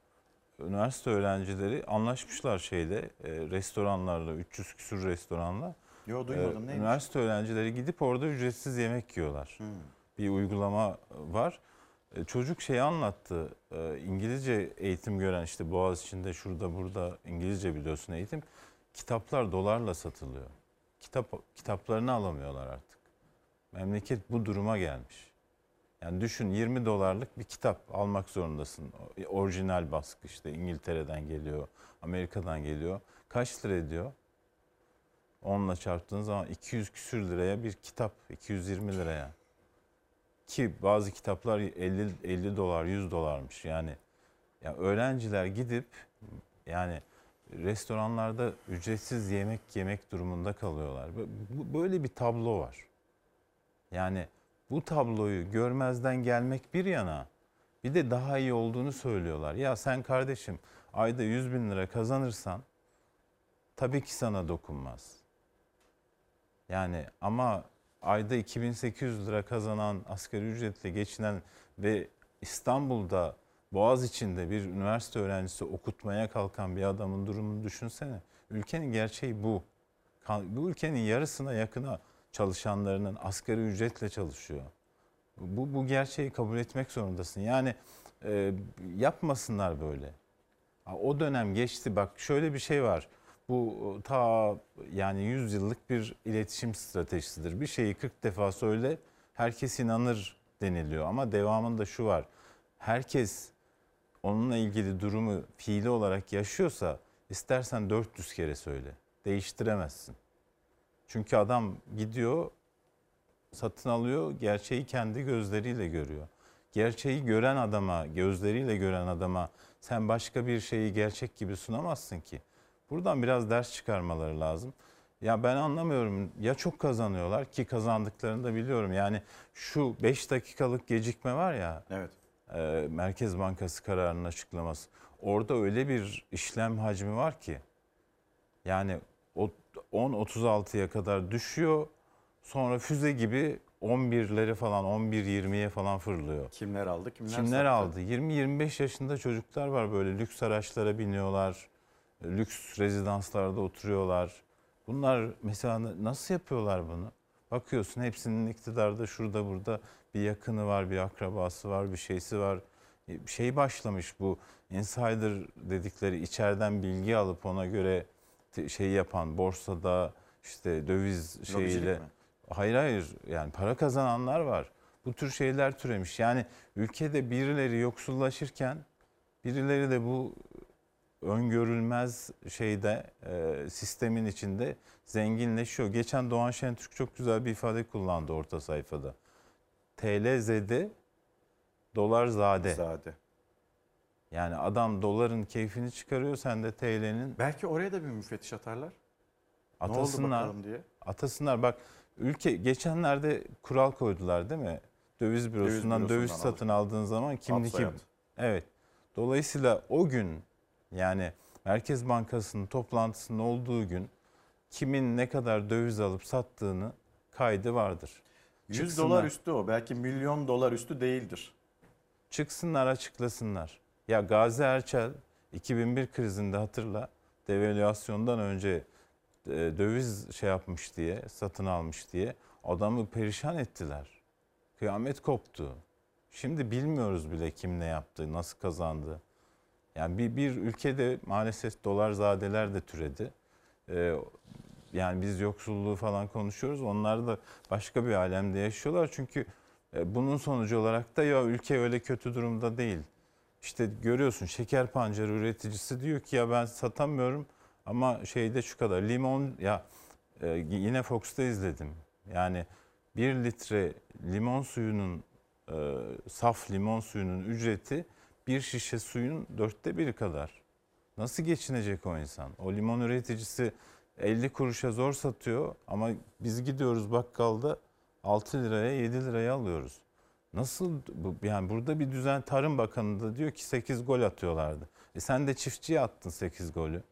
[SPEAKER 34] Üniversite öğrencileri anlaşmışlar şeyde e, restoranlarla 300 küsur restoranla.
[SPEAKER 1] Yo, duymadım.
[SPEAKER 34] Ee,
[SPEAKER 1] Neymiş?
[SPEAKER 34] üniversite öğrencileri gidip orada ücretsiz yemek yiyorlar. Bir uygulama var. E, Çocuk şey anlattı. e, İngilizce eğitim gören işte Boğaziçi'nde şurada burada İngilizce biliyorsun eğitim. Kitaplar dolarla satılıyor. Kitap kitaplarını alamıyorlar artık. Memleket bu duruma gelmiş. Yani düşün 20 dolarlık bir kitap almak zorundasın. O- Orijinal baskı işte İngiltere'den geliyor, Amerika'dan geliyor. Kaç lira ediyor? Onunla çarptığın zaman 200 küsür liraya bir kitap, 220 liraya. Ki bazı kitaplar 50 50 dolar, 100 dolarmış. Yani ya öğrenciler gidip yani restoranlarda ücretsiz yemek yemek durumunda kalıyorlar. Böyle bir tablo var. Yani bu tabloyu görmezden gelmek bir yana bir de daha iyi olduğunu söylüyorlar. Ya sen kardeşim ayda 100 bin lira kazanırsan tabii ki sana dokunmaz. Yani ama ayda 2800 lira kazanan asgari ücretle geçinen ve İstanbul'da Boğaz içinde bir üniversite öğrencisi okutmaya kalkan bir adamın durumunu düşünsene. Ülkenin gerçeği bu. Bu ülkenin yarısına yakına çalışanlarının asgari ücretle çalışıyor. Bu, bu gerçeği kabul etmek zorundasın. Yani e, yapmasınlar böyle. O dönem geçti bak şöyle bir şey var. Bu ta yani 100 yıllık bir iletişim stratejisidir. Bir şeyi 40 defa söyle herkes inanır deniliyor ama devamında şu var. Herkes onunla ilgili durumu fiili olarak yaşıyorsa istersen 400 kere söyle. Değiştiremezsin. Çünkü adam gidiyor satın alıyor, gerçeği kendi gözleriyle görüyor. Gerçeği gören adama, gözleriyle gören adama sen başka bir şeyi gerçek gibi sunamazsın ki. Buradan biraz ders çıkarmaları lazım. Ya ben anlamıyorum ya çok kazanıyorlar ki kazandıklarını da biliyorum. Yani şu 5 dakikalık gecikme var ya.
[SPEAKER 1] Evet.
[SPEAKER 34] e, Merkez Bankası kararının açıklaması. Orada öyle bir işlem hacmi var ki. Yani 10-36'ya kadar düşüyor. Sonra füze gibi 11'lere falan 11-20'ye falan fırlıyor.
[SPEAKER 1] Kimler aldı kimler,
[SPEAKER 34] Kimler
[SPEAKER 1] sattı?
[SPEAKER 34] aldı? 20-25 yaşında çocuklar var böyle lüks araçlara biniyorlar. Lüks rezidanslarda oturuyorlar. Bunlar mesela nasıl yapıyorlar bunu? Bakıyorsun hepsinin iktidarda şurada burada bir yakını var, bir akrabası var, bir şeysi var. Bir şey başlamış bu insider dedikleri içeriden bilgi alıp ona göre şey yapan borsada işte döviz şeyiyle hayır hayır yani para kazananlar var. Bu tür şeyler türemiş. Yani ülkede birileri yoksullaşırken birileri de bu öngörülmez şeyde e, sistemin içinde zenginleşiyor. Geçen Doğan Şentürk çok güzel bir ifade kullandı orta sayfada. TL zede, dolar zade.
[SPEAKER 1] Zade.
[SPEAKER 34] Yani adam doların keyfini çıkarıyor sen de TL'nin
[SPEAKER 1] Belki oraya da bir müfettiş atarlar. Ne oldu
[SPEAKER 34] atasınlar.
[SPEAKER 1] bakalım diye.
[SPEAKER 34] Atasınlar bak ülke geçenlerde kural koydular değil mi? Döviz bürosundan döviz,
[SPEAKER 1] bürosundan
[SPEAKER 34] satın aldığın zaman kimli kim? Evet. Dolayısıyla o gün yani Merkez Bankası'nın toplantısının olduğu gün kimin ne kadar döviz alıp sattığını kaydı vardır.
[SPEAKER 1] 100
[SPEAKER 34] Çıksınlar.
[SPEAKER 1] dolar üstü o. Belki milyon dolar üstü değildir.
[SPEAKER 34] çıksınlar açıklasınlar. Ya Gazi Erçel 2001 krizinde hatırla devalüasyondan önce e, döviz şey yapmış diye satın almış diye adamı perişan ettiler. Kıyamet koptu. Şimdi bilmiyoruz bile kim ne yaptı, nasıl kazandı. Yani bir, bir ülkede maalesef dolar zadeler de türedi. Ee, yani biz yoksulluğu falan konuşuyoruz. Onlar da başka bir alemde yaşıyorlar. Çünkü e, bunun sonucu olarak da ya ülke öyle kötü durumda değil. İşte görüyorsun şeker pancarı üreticisi diyor ki ya ben satamıyorum ama şeyde şu kadar limon ya e, yine Fox'ta izledim. Yani bir litre limon suyunun e, saf limon suyunun ücreti bir şişe suyun dörtte biri kadar. Nasıl geçinecek o insan? O limon üreticisi 50 kuruşa zor satıyor ama biz gidiyoruz bakkalda 6 liraya 7 liraya alıyoruz. Nasıl bu yani burada bir düzen Tarım Bakanı da diyor ki 8 gol atıyorlardı. E sen de çiftçiye attın 8 golü.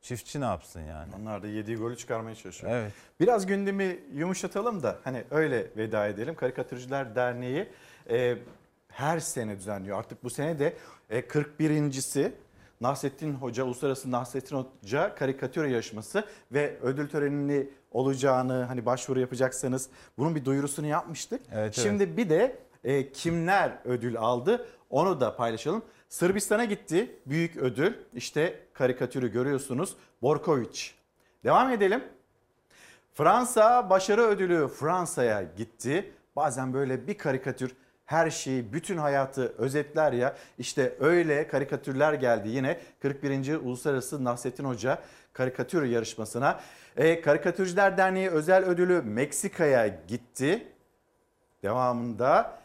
[SPEAKER 34] Çiftçi ne yapsın yani?
[SPEAKER 1] Onlar da yediği golü çıkarmaya çalışıyor.
[SPEAKER 34] Evet.
[SPEAKER 1] Biraz gündemi yumuşatalım da hani öyle veda edelim. Karikatürcüler Derneği e, her sene düzenliyor. Artık bu sene de e, 41.si Nasrettin Hoca, Uluslararası Nasrettin Hoca karikatür yarışması ve ödül törenini olacağını hani başvuru yapacaksanız bunun bir duyurusunu yapmıştık.
[SPEAKER 34] Evet,
[SPEAKER 1] Şimdi bir de e, kimler ödül aldı onu da paylaşalım. Sırbistan'a gitti büyük ödül. İşte karikatürü görüyorsunuz. Borkovic. Devam edelim. Fransa başarı ödülü Fransa'ya gitti. Bazen böyle bir karikatür her şeyi, bütün hayatı özetler ya. İşte öyle karikatürler geldi yine 41. Uluslararası Nasrettin Hoca karikatür yarışmasına. E, Karikatürcüler Derneği özel ödülü Meksika'ya gitti. Devamında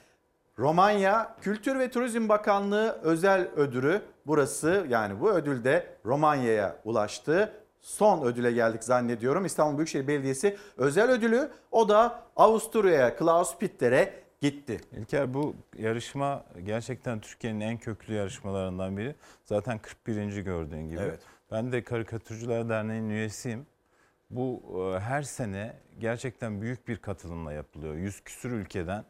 [SPEAKER 1] Romanya Kültür ve Turizm Bakanlığı özel ödülü burası yani bu ödül de Romanya'ya ulaştı. Son ödüle geldik zannediyorum. İstanbul Büyükşehir Belediyesi özel ödülü o da Avusturya'ya Klaus Pitter'e gitti.
[SPEAKER 34] İlker bu yarışma gerçekten Türkiye'nin en köklü yarışmalarından biri. Zaten 41. gördüğün gibi.
[SPEAKER 1] Evet.
[SPEAKER 34] Ben de Karikatürcüler Derneği'nin üyesiyim. Bu e, her sene gerçekten büyük bir katılımla yapılıyor. Yüz küsür ülkeden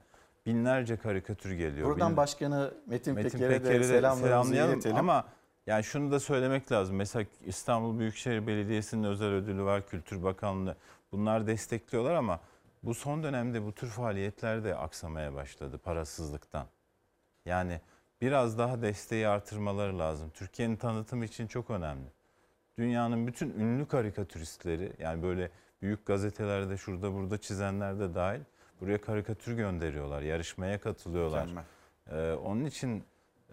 [SPEAKER 34] binlerce karikatür geliyor.
[SPEAKER 1] Buradan
[SPEAKER 34] Bin-
[SPEAKER 1] Başkanı Metin,
[SPEAKER 34] Metin
[SPEAKER 1] Peker'e de
[SPEAKER 34] Peker'i de
[SPEAKER 1] selamlarımızı iletelim.
[SPEAKER 34] ama yani şunu da söylemek lazım. Mesela İstanbul Büyükşehir Belediyesi'nin özel ödülü var, Kültür Bakanlığı bunlar destekliyorlar ama bu son dönemde bu tür faaliyetler de aksamaya başladı parasızlıktan. Yani biraz daha desteği artırmaları lazım. Türkiye'nin tanıtımı için çok önemli. Dünyanın bütün ünlü karikatüristleri yani böyle büyük gazetelerde şurada burada çizenler de dahil buraya karikatür gönderiyorlar, yarışmaya katılıyorlar.
[SPEAKER 1] Mükemmel.
[SPEAKER 34] Ee, onun için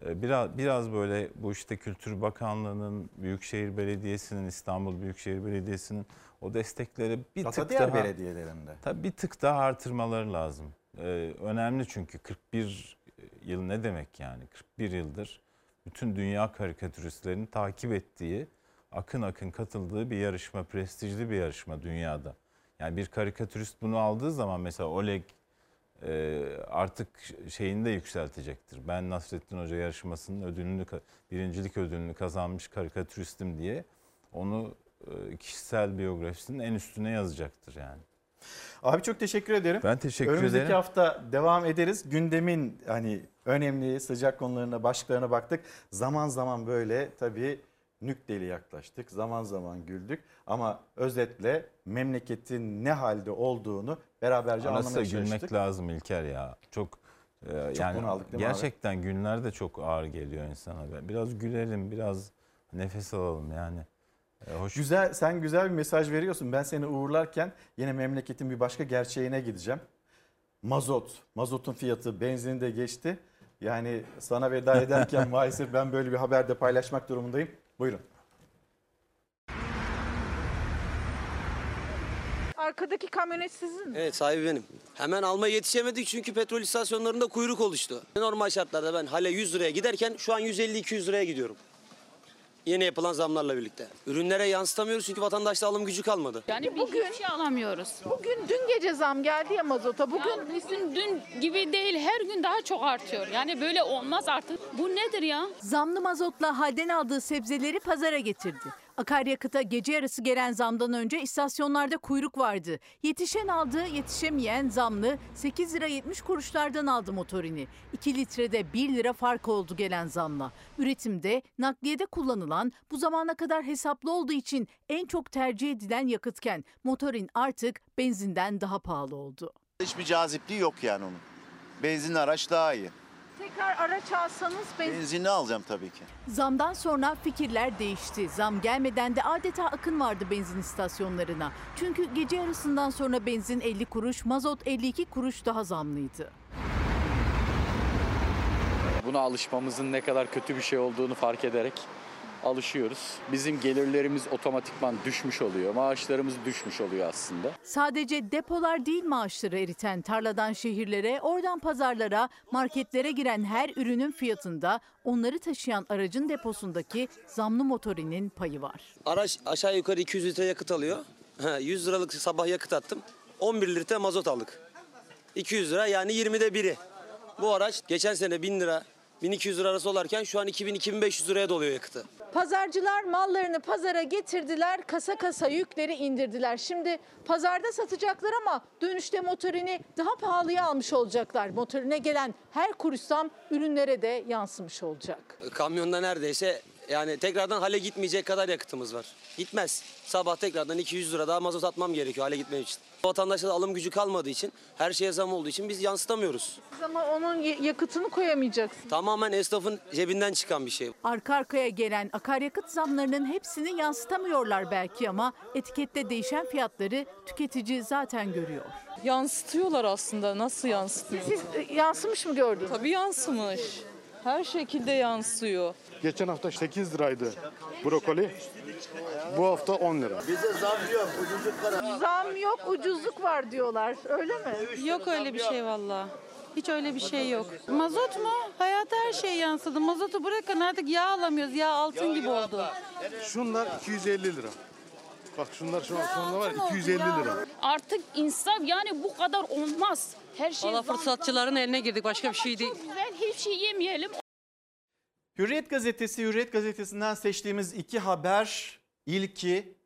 [SPEAKER 34] e, biraz biraz böyle bu işte Kültür Bakanlığı'nın, Büyükşehir Belediyesi'nin, İstanbul Büyükşehir Belediyesi'nin o destekleri bir
[SPEAKER 1] Hatta
[SPEAKER 34] tık
[SPEAKER 1] diğer
[SPEAKER 34] daha
[SPEAKER 1] belediyelerinde.
[SPEAKER 34] Tabii bir tık daha artırmaları lazım. Ee, önemli çünkü 41 yıl ne demek yani? 41 yıldır bütün dünya karikatüristlerinin takip ettiği, akın akın katıldığı bir yarışma, prestijli bir yarışma dünyada. Yani bir karikatürist bunu aldığı zaman mesela Oleg e, artık şeyini de yükseltecektir. Ben Nasrettin Hoca yarışmasının ödülünü, birincilik ödülünü kazanmış karikatüristim diye onu e, kişisel biyografisinin en üstüne yazacaktır yani.
[SPEAKER 1] Abi çok teşekkür ederim.
[SPEAKER 34] Ben teşekkür
[SPEAKER 1] Önümüzdeki
[SPEAKER 34] ederim.
[SPEAKER 1] hafta devam ederiz. Gündemin hani önemli sıcak konularına, başlıklarına baktık. Zaman zaman böyle tabii nükteli yaklaştık. Zaman zaman güldük. Ama özetle memleketin ne halde olduğunu beraberce
[SPEAKER 34] Arası
[SPEAKER 1] anlamaya
[SPEAKER 34] gülmek
[SPEAKER 1] çalıştık.
[SPEAKER 34] lazım İlker ya. Çok, e, yani
[SPEAKER 1] konu aldık mi abi?
[SPEAKER 34] gerçekten günler de çok ağır geliyor insana. Biraz gülelim, biraz nefes alalım yani. E, hoş.
[SPEAKER 1] Güzel, sen güzel bir mesaj veriyorsun. Ben seni uğurlarken yine memleketin bir başka gerçeğine gideceğim. Mazot, mazotun fiyatı, benzin de geçti. Yani sana veda ederken maalesef ben böyle bir haber de paylaşmak durumundayım. Buyurun.
[SPEAKER 53] Arkadaki kamyonet sizin mi?
[SPEAKER 18] Evet sahibi benim. Hemen almaya yetişemedik çünkü petrol istasyonlarında kuyruk oluştu. Normal şartlarda ben hale 100 liraya giderken şu an 150-200 liraya gidiyorum. Yeni yapılan zamlarla birlikte. Ürünlere yansıtamıyoruz çünkü vatandaşta alım gücü kalmadı.
[SPEAKER 53] Yani bugün bir şey alamıyoruz. Bugün dün gece zam geldi ya mazota. Bugün
[SPEAKER 54] Bizim dün gibi değil her gün daha çok artıyor. Yani böyle olmaz artık. Bu nedir ya?
[SPEAKER 55] Zamlı mazotla halden aldığı sebzeleri pazara getirdi. Akaryakıta gece yarısı gelen zamdan önce istasyonlarda kuyruk vardı. Yetişen aldı, yetişemeyen zamlı 8 lira 70 kuruşlardan aldı motorini. 2 litrede 1 lira fark oldu gelen zamla. Üretimde, nakliyede kullanılan bu zamana kadar hesaplı olduğu için en çok tercih edilen yakıtken motorin artık benzinden daha pahalı oldu.
[SPEAKER 22] Hiçbir cazipliği yok yani onun. Benzinli araç daha iyi.
[SPEAKER 53] Tekrar araç alsanız benzin
[SPEAKER 22] Benzinli alacağım tabii ki.
[SPEAKER 55] Zamdan sonra fikirler değişti. Zam gelmeden de adeta akın vardı benzin istasyonlarına. Çünkü gece yarısından sonra benzin 50 kuruş, mazot 52 kuruş daha zamlıydı.
[SPEAKER 56] Buna alışmamızın ne kadar kötü bir şey olduğunu fark ederek alışıyoruz. Bizim gelirlerimiz otomatikman düşmüş oluyor. Maaşlarımız düşmüş oluyor aslında.
[SPEAKER 55] Sadece depolar değil maaşları eriten tarladan şehirlere, oradan pazarlara, marketlere giren her ürünün fiyatında onları taşıyan aracın deposundaki zamlı motorinin payı var.
[SPEAKER 18] Araç aşağı yukarı 200 litre yakıt alıyor. Ha, 100 liralık sabah yakıt attım. 11 litre mazot aldık. 200 lira yani 20'de biri. Bu araç geçen sene 1000 lira, 1200 lira arası olarken şu an 2000-2500 liraya doluyor yakıtı.
[SPEAKER 53] Pazarcılar mallarını pazara getirdiler, kasa kasa yükleri indirdiler. Şimdi pazarda satacaklar ama dönüşte motorini daha pahalıya almış olacaklar. Motorine gelen her kuruş zam ürünlere de yansımış olacak.
[SPEAKER 18] Kamyonda neredeyse yani tekrardan hale gitmeyecek kadar yakıtımız var. Gitmez. Sabah tekrardan 200 lira daha mazot atmam gerekiyor hale gitmem için. Vatandaşta da alım gücü kalmadığı için, her şeye zam olduğu için biz yansıtamıyoruz.
[SPEAKER 53] Ama onun yakıtını koyamayacaksın.
[SPEAKER 18] Tamamen esnafın cebinden çıkan bir şey.
[SPEAKER 55] Arka arkaya gelen akaryakıt zamlarının hepsini yansıtamıyorlar belki ama etikette değişen fiyatları tüketici zaten görüyor.
[SPEAKER 57] Yansıtıyorlar aslında. Nasıl yansıtıyor?
[SPEAKER 53] Siz e, yansımış mı gördünüz?
[SPEAKER 57] Tabii yansımış. Her şekilde yansıyor.
[SPEAKER 24] Geçen hafta 8 liraydı brokoli. Bu hafta 10 lira.
[SPEAKER 53] Bize zam yok, ucuzluk var. Zam yok, ucuzluk var diyorlar. Öyle mi?
[SPEAKER 57] Yok öyle bir şey valla. Hiç öyle bir şey yok. Mazot mu? Hayata her şey yansıdı. Mazotu bırakın artık yağ alamıyoruz. Yağ altın gibi oldu.
[SPEAKER 24] Şunlar 250 lira. Bak şunlar şu an sonunda var 250 lira.
[SPEAKER 54] Artık insaf yani bu kadar olmaz. Her şey
[SPEAKER 57] Valla
[SPEAKER 54] zam-
[SPEAKER 57] fırsatçıların eline girdik. Başka bir şey değil.
[SPEAKER 54] Güzel hiçbir şey yemeyelim.
[SPEAKER 1] Hürriyet gazetesi, Hürriyet gazetesinden seçtiğimiz iki haber. İlki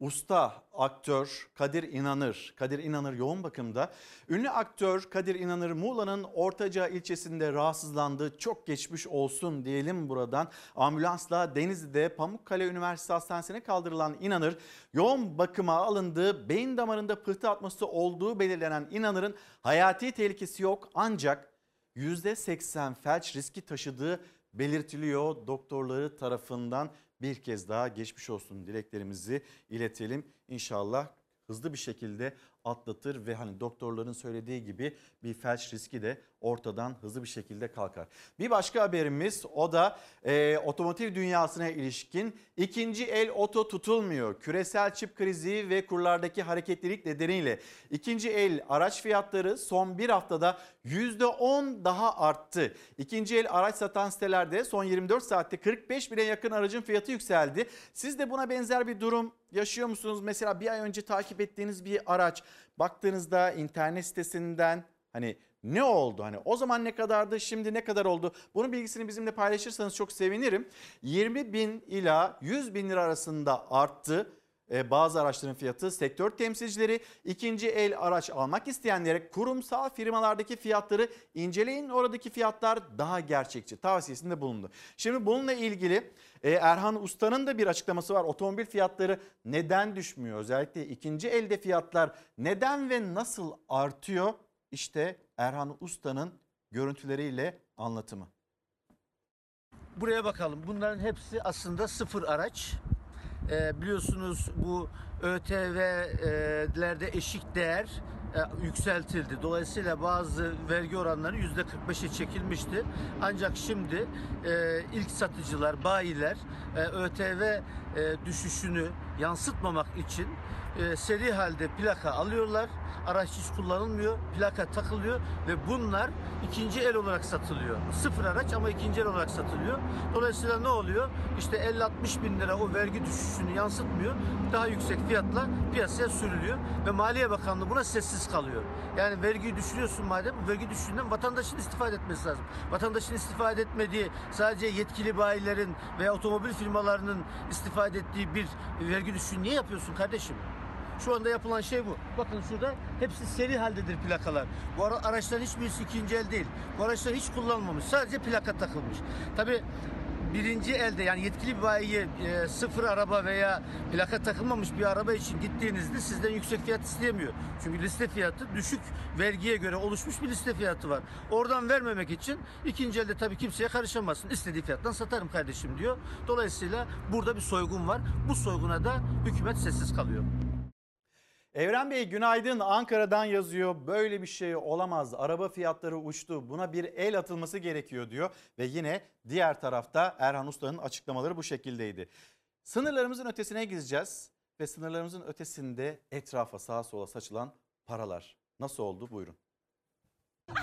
[SPEAKER 1] usta aktör Kadir İnanır, Kadir İnanır yoğun bakımda. Ünlü aktör Kadir İnanır Muğla'nın Ortaca ilçesinde rahatsızlandı. Çok geçmiş olsun diyelim buradan. Ambulansla Denizli'de Pamukkale Üniversitesi Hastanesi'ne kaldırılan İnanır yoğun bakıma alındı. Beyin damarında pıhtı atması olduğu belirlenen İnanır'ın hayati tehlikesi yok ancak %80 felç riski taşıdığı belirtiliyor doktorları tarafından. Bir kez daha geçmiş olsun dileklerimizi iletelim. İnşallah hızlı bir şekilde atlatır ve hani doktorların söylediği gibi bir felç riski de ortadan hızlı bir şekilde kalkar. Bir başka haberimiz o da e, otomotiv dünyasına ilişkin ikinci el oto tutulmuyor. Küresel çip krizi ve kurlardaki hareketlilik nedeniyle ikinci el araç fiyatları son bir haftada %10 daha arttı. İkinci el araç satan sitelerde son 24 saatte 45 bine yakın aracın fiyatı yükseldi. Siz de buna benzer bir durum yaşıyor musunuz? Mesela bir ay önce takip ettiğiniz bir araç baktığınızda internet sitesinden hani ne oldu? Hani o zaman ne kadardı şimdi ne kadar oldu? Bunun bilgisini bizimle paylaşırsanız çok sevinirim. 20 bin ila 100 bin lira arasında arttı. Ee, bazı araçların fiyatı sektör temsilcileri ikinci el araç almak isteyenlere kurumsal firmalardaki fiyatları inceleyin. Oradaki fiyatlar daha gerçekçi tavsiyesinde bulundu. Şimdi bununla ilgili e, Erhan Usta'nın da bir açıklaması var. Otomobil fiyatları neden düşmüyor? Özellikle ikinci elde fiyatlar neden ve nasıl artıyor? İşte Erhan Usta'nın görüntüleriyle anlatımı.
[SPEAKER 58] Buraya bakalım. Bunların hepsi aslında sıfır araç. Ee, biliyorsunuz bu ÖTV'lerde eşik değer e, yükseltildi. Dolayısıyla bazı vergi oranları yüzde 45'e çekilmişti. Ancak şimdi e, ilk satıcılar, bayiler e, ÖTV e, düşüşünü yansıtmamak için e, seri halde plaka alıyorlar. Araç hiç kullanılmıyor. Plaka takılıyor ve bunlar ikinci el olarak satılıyor. Sıfır araç ama ikinci el olarak satılıyor. Dolayısıyla ne oluyor? İşte 50-60 bin lira o vergi düşüşünü yansıtmıyor. Daha yüksek fiyatla piyasaya sürülüyor ve Maliye Bakanlığı buna sessiz kalıyor. Yani vergiyi düşürüyorsun madem vergi düşüşünden vatandaşın istifade etmesi lazım. Vatandaşın istifade etmediği sadece yetkili bayilerin veya otomobil firmalarının istifade ettiği bir vergi düşüşünü niye yapıyorsun kardeşim? Şu anda yapılan şey bu. Bakın şurada hepsi seri haldedir plakalar. Bu ara, araçların hiçbirisi ikinci el değil. Bu araçlar hiç kullanılmamış. Sadece plaka takılmış. Tabi birinci elde yani yetkili bir bayiye e, sıfır araba veya plaka takılmamış bir araba için gittiğinizde sizden yüksek fiyat isteyemiyor. Çünkü liste fiyatı düşük vergiye göre oluşmuş bir liste fiyatı var. Oradan vermemek için ikinci elde tabii kimseye karışamazsın. İstediği fiyattan satarım kardeşim diyor. Dolayısıyla burada bir soygun var. Bu soyguna da hükümet sessiz kalıyor.
[SPEAKER 1] Evren Bey günaydın Ankara'dan yazıyor. Böyle bir şey olamaz. Araba fiyatları uçtu. Buna bir el atılması gerekiyor diyor. Ve yine diğer tarafta Erhan Usta'nın açıklamaları bu şekildeydi. Sınırlarımızın ötesine gideceğiz. Ve sınırlarımızın ötesinde etrafa sağa sola saçılan paralar. Nasıl oldu buyurun.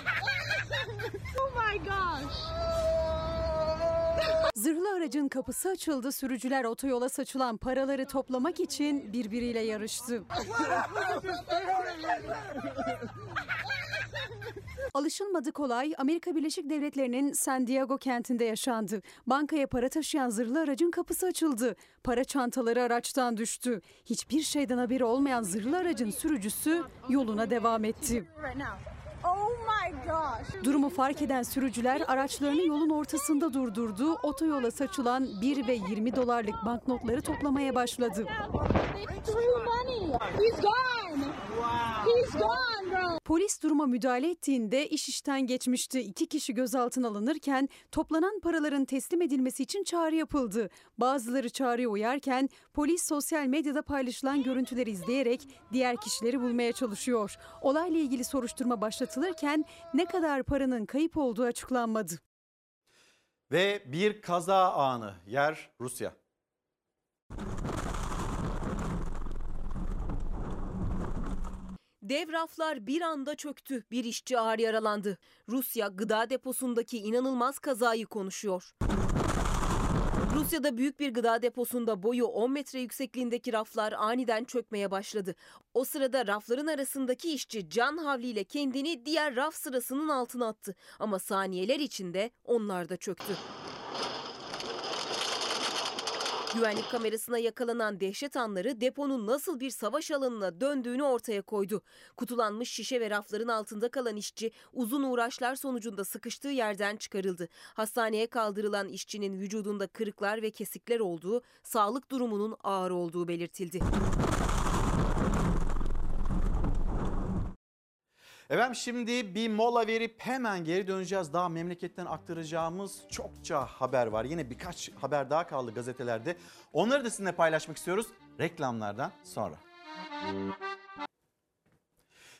[SPEAKER 29] oh my gosh. Zırhlı aracın kapısı açıldı. Sürücüler otoyola saçılan paraları toplamak için birbiriyle yarıştı. Alışılmadık olay Amerika Birleşik Devletleri'nin San Diego kentinde yaşandı. Bankaya para taşıyan zırhlı aracın kapısı açıldı. Para çantaları araçtan düştü. Hiçbir şeyden haberi olmayan zırhlı aracın sürücüsü yoluna devam etti. Oh. Durumu fark eden sürücüler araçlarını yolun ortasında durdurdu. Otoyola saçılan 1 ve 20 dolarlık banknotları toplamaya başladı. Polis duruma müdahale ettiğinde iş işten geçmişti. İki kişi gözaltına alınırken toplanan paraların teslim edilmesi için çağrı yapıldı. Bazıları çağrıya uyarken polis sosyal medyada paylaşılan görüntüleri izleyerek diğer kişileri bulmaya çalışıyor. Olayla ilgili soruşturma başlatılırken ne kadar paranın kayıp olduğu açıklanmadı.
[SPEAKER 1] Ve bir kaza anı yer Rusya.
[SPEAKER 59] Dev raflar bir anda çöktü. Bir işçi ağır yaralandı. Rusya gıda deposundaki inanılmaz kazayı konuşuyor. Rusya'da büyük bir gıda deposunda boyu 10 metre yüksekliğindeki raflar aniden çökmeye başladı. O sırada rafların arasındaki işçi can havliyle kendini diğer raf sırasının altına attı. Ama saniyeler içinde onlar da çöktü. Güvenlik kamerasına yakalanan dehşet anları deponun nasıl bir savaş alanına döndüğünü ortaya koydu. Kutulanmış şişe ve rafların altında kalan işçi uzun uğraşlar sonucunda sıkıştığı yerden çıkarıldı. Hastaneye kaldırılan işçinin vücudunda kırıklar ve kesikler olduğu, sağlık durumunun ağır olduğu belirtildi.
[SPEAKER 1] Efendim şimdi bir mola verip hemen geri döneceğiz. Daha memleketten aktaracağımız çokça haber var. Yine birkaç haber daha kaldı gazetelerde. Onları da sizinle paylaşmak istiyoruz reklamlardan sonra.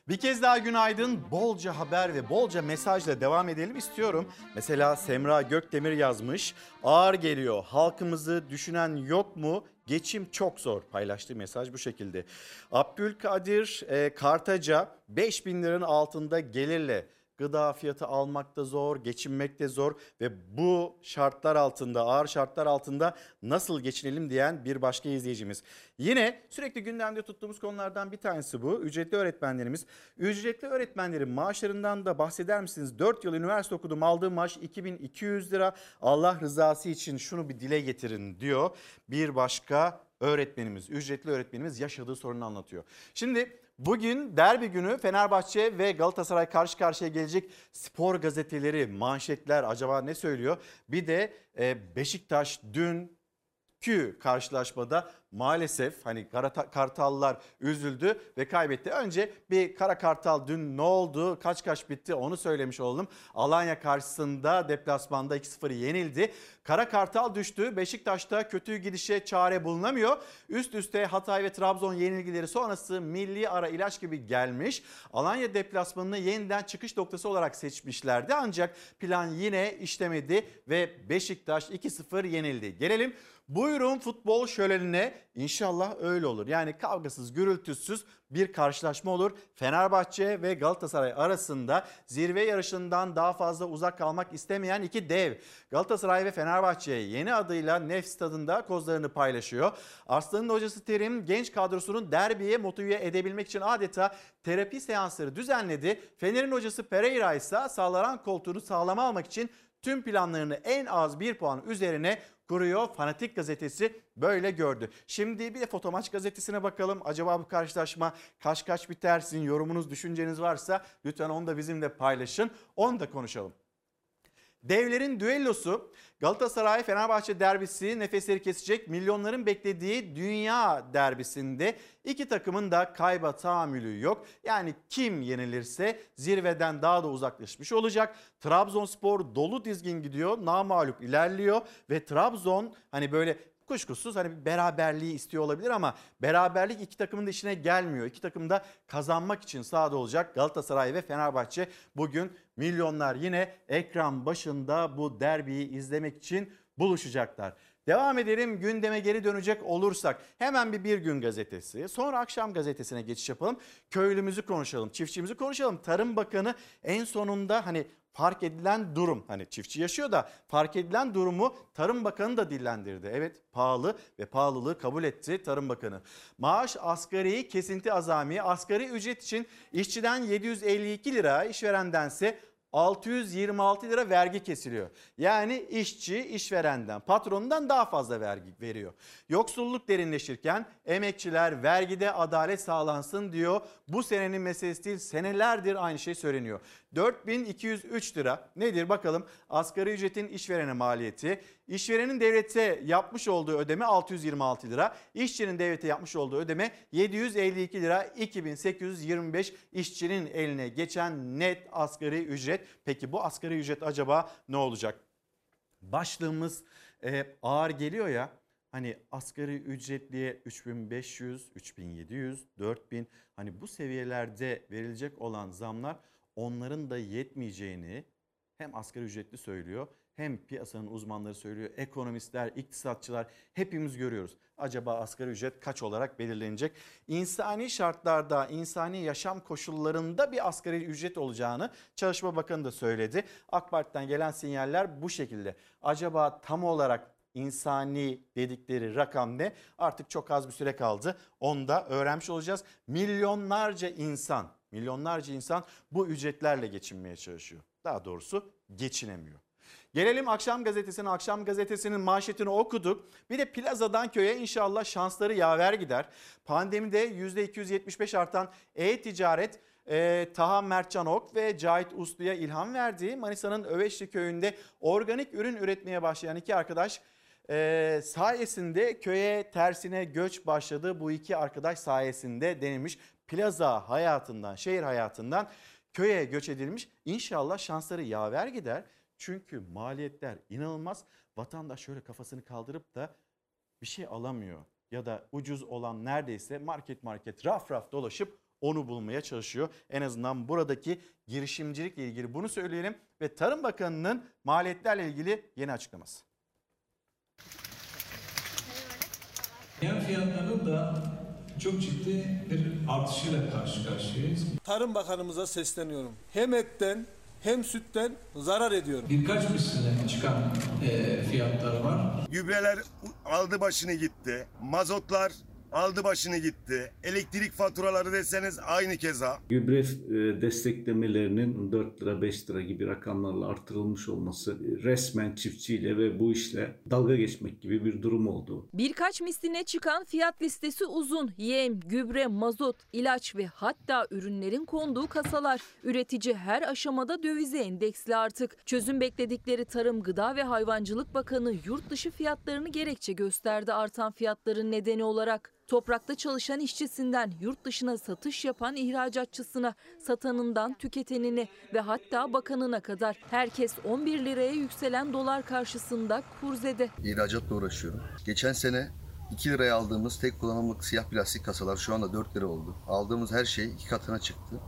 [SPEAKER 1] Bir kez daha günaydın. Bolca haber ve bolca mesajla devam edelim istiyorum. Mesela Semra Gökdemir yazmış. Ağır geliyor. Halkımızı düşünen yok mu? Geçim çok zor. Paylaştığı mesaj bu şekilde. Abdülkadir e, Kartaca 5000 liranın altında gelirle gıda fiyatı almak da zor, geçinmek de zor ve bu şartlar altında, ağır şartlar altında nasıl geçinelim diyen bir başka izleyicimiz. Yine sürekli gündemde tuttuğumuz konulardan bir tanesi bu. Ücretli öğretmenlerimiz. Ücretli öğretmenlerin maaşlarından da bahseder misiniz? 4 yıl üniversite okudum aldığım maaş 2200 lira. Allah rızası için şunu bir dile getirin diyor. Bir başka öğretmenimiz, ücretli öğretmenimiz yaşadığı sorunu anlatıyor. Şimdi Bugün derbi günü Fenerbahçe ve Galatasaray karşı karşıya gelecek spor gazeteleri, manşetler acaba ne söylüyor? Bir de e, Beşiktaş dünkü karşılaşmada maalesef hani Kara- Kartallılar üzüldü ve kaybetti. Önce bir Kara Kartal dün ne oldu, kaç kaç bitti onu söylemiş oldum. Alanya karşısında deplasmanda 2-0 yenildi. Kara Kartal düştü. Beşiktaş'ta kötü gidişe çare bulunamıyor. Üst üste Hatay ve Trabzon yenilgileri sonrası milli ara ilaç gibi gelmiş. Alanya deplasmanını yeniden çıkış noktası olarak seçmişlerdi. Ancak plan yine işlemedi ve Beşiktaş 2-0 yenildi. Gelelim Buyurun futbol şölenine inşallah öyle olur. Yani kavgasız, gürültüsüz bir karşılaşma olur. Fenerbahçe ve Galatasaray arasında zirve yarışından daha fazla uzak kalmak istemeyen iki dev. Galatasaray ve Fenerbahçe yeni adıyla Nef stadında kozlarını paylaşıyor. Arslan'ın hocası Terim genç kadrosunun derbiye motive edebilmek için adeta terapi seansları düzenledi. Fener'in hocası Pereira ise sağlanan koltuğunu sağlama almak için tüm planlarını en az bir puan üzerine kuruyor. Fanatik gazetesi böyle gördü. Şimdi bir de Fotomaç gazetesine bakalım. Acaba bu karşılaşma kaç kaç biter? Sizin yorumunuz, düşünceniz varsa lütfen onu da bizimle paylaşın. Onu da konuşalım. Devlerin düellosu Galatasaray Fenerbahçe derbisi nefesleri kesecek milyonların beklediği dünya derbisinde iki takımın da kayba tahammülü yok. Yani kim yenilirse zirveden daha da uzaklaşmış olacak. Trabzonspor dolu dizgin gidiyor. Namalup ilerliyor ve Trabzon hani böyle kuşkusuz hani bir beraberliği istiyor olabilir ama beraberlik iki takımın da işine gelmiyor. İki takım da kazanmak için sahada olacak. Galatasaray ve Fenerbahçe bugün milyonlar yine ekran başında bu derbiyi izlemek için buluşacaklar. Devam edelim gündeme geri dönecek olursak hemen bir Bir Gün gazetesi sonra akşam gazetesine geçiş yapalım. Köylümüzü konuşalım çiftçimizi konuşalım. Tarım Bakanı en sonunda hani fark edilen durum hani çiftçi yaşıyor da fark edilen durumu Tarım Bakanı da dillendirdi. Evet pahalı ve pahalılığı kabul etti Tarım Bakanı. Maaş asgari kesinti azami asgari ücret için işçiden 752 lira işverendense 626 lira vergi kesiliyor. Yani işçi işverenden, patronundan daha fazla vergi veriyor. Yoksulluk derinleşirken emekçiler vergide adalet sağlansın diyor. Bu senenin meselesi değil senelerdir aynı şey söyleniyor. 4203 lira nedir bakalım asgari ücretin işverene maliyeti. İşverenin devlete yapmış olduğu ödeme 626 lira. İşçinin devlete yapmış olduğu ödeme 752 lira 2825 işçinin eline geçen net asgari ücret. Peki bu asgari ücret acaba ne olacak? Başlığımız e, ağır geliyor ya. Hani asgari ücretliye 3500, 3700, 4000 hani bu seviyelerde verilecek olan zamlar onların da yetmeyeceğini hem asgari ücretli söylüyor hem piyasanın uzmanları söylüyor. Ekonomistler, iktisatçılar hepimiz görüyoruz. Acaba asgari ücret kaç olarak belirlenecek? İnsani şartlarda, insani yaşam koşullarında bir asgari ücret olacağını Çalışma Bakanı da söyledi. AK Parti'den gelen sinyaller bu şekilde. Acaba tam olarak insani dedikleri rakam ne? Artık çok az bir süre kaldı. Onu da öğrenmiş olacağız. Milyonlarca insan, milyonlarca insan bu ücretlerle geçinmeye çalışıyor. Daha doğrusu geçinemiyor. Gelelim akşam gazetesine. Akşam gazetesinin manşetini okuduk. Bir de plazadan köye inşallah şansları yaver gider. Pandemide %275 artan e-ticaret e, Taha Mertcanok ve Cahit Uslu'ya ilham verdi. Manisa'nın Öveçli köyünde organik ürün üretmeye başlayan iki arkadaş e, sayesinde köye tersine göç başladı. Bu iki arkadaş sayesinde denilmiş. Plaza hayatından, şehir hayatından köye göç edilmiş. İnşallah şansları yaver gider. Çünkü maliyetler inanılmaz. Vatandaş şöyle kafasını kaldırıp da bir şey alamıyor. Ya da ucuz olan neredeyse market market raf raf dolaşıp onu bulmaya çalışıyor. En azından buradaki girişimcilikle ilgili bunu söyleyelim ve Tarım Bakanı'nın maliyetlerle ilgili yeni açıklaması.
[SPEAKER 60] Yem fiyatlarının da çok ciddi bir artışıyla karşı karşıyayız.
[SPEAKER 61] Tarım Bakanımıza sesleniyorum. Hem etten hem sütten zarar ediyorum.
[SPEAKER 60] Birkaç misline çıkan e, fiyatlar var.
[SPEAKER 62] Gübreler aldı başını gitti. Mazotlar aldı başını gitti. Elektrik faturaları deseniz aynı keza.
[SPEAKER 63] Gübre e, desteklemelerinin 4 lira 5 lira gibi rakamlarla artırılmış olması resmen çiftçiyle ve bu işle dalga geçmek gibi bir durum oldu.
[SPEAKER 2] Birkaç misline çıkan fiyat listesi uzun. Yem, gübre, mazot, ilaç ve hatta ürünlerin konduğu kasalar. Üretici her aşamada dövize endeksli artık. Çözüm bekledikleri Tarım, Gıda ve Hayvancılık Bakanı yurt dışı fiyatlarını gerekçe gösterdi artan fiyatların nedeni olarak. Toprakta çalışan işçisinden yurt dışına satış yapan ihracatçısına, satanından tüketenine ve hatta bakanına kadar herkes 11 liraya yükselen dolar karşısında kurzede.
[SPEAKER 64] İhracatla uğraşıyorum. Geçen sene 2 liraya aldığımız tek kullanımlık siyah plastik kasalar şu anda 4 lira oldu. Aldığımız her şey iki katına çıktı.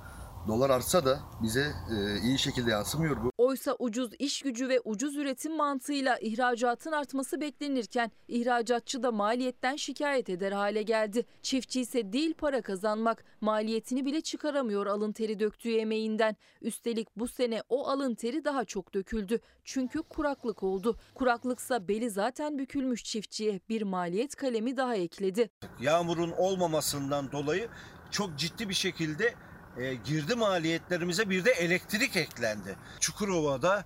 [SPEAKER 64] Dolar artsa da bize e, iyi şekilde yansımıyor bu.
[SPEAKER 2] Oysa ucuz iş gücü ve ucuz üretim mantığıyla ihracatın artması beklenirken ihracatçı da maliyetten şikayet eder hale geldi. Çiftçi ise değil para kazanmak, maliyetini bile çıkaramıyor alın teri döktüğü emeğinden. Üstelik bu sene o alın teri daha çok döküldü. Çünkü kuraklık oldu. Kuraklıksa beli zaten bükülmüş çiftçiye bir maliyet kalemi daha ekledi.
[SPEAKER 65] Yağmurun olmamasından dolayı çok ciddi bir şekilde e, girdi maliyetlerimize bir de elektrik eklendi. Çukurova'da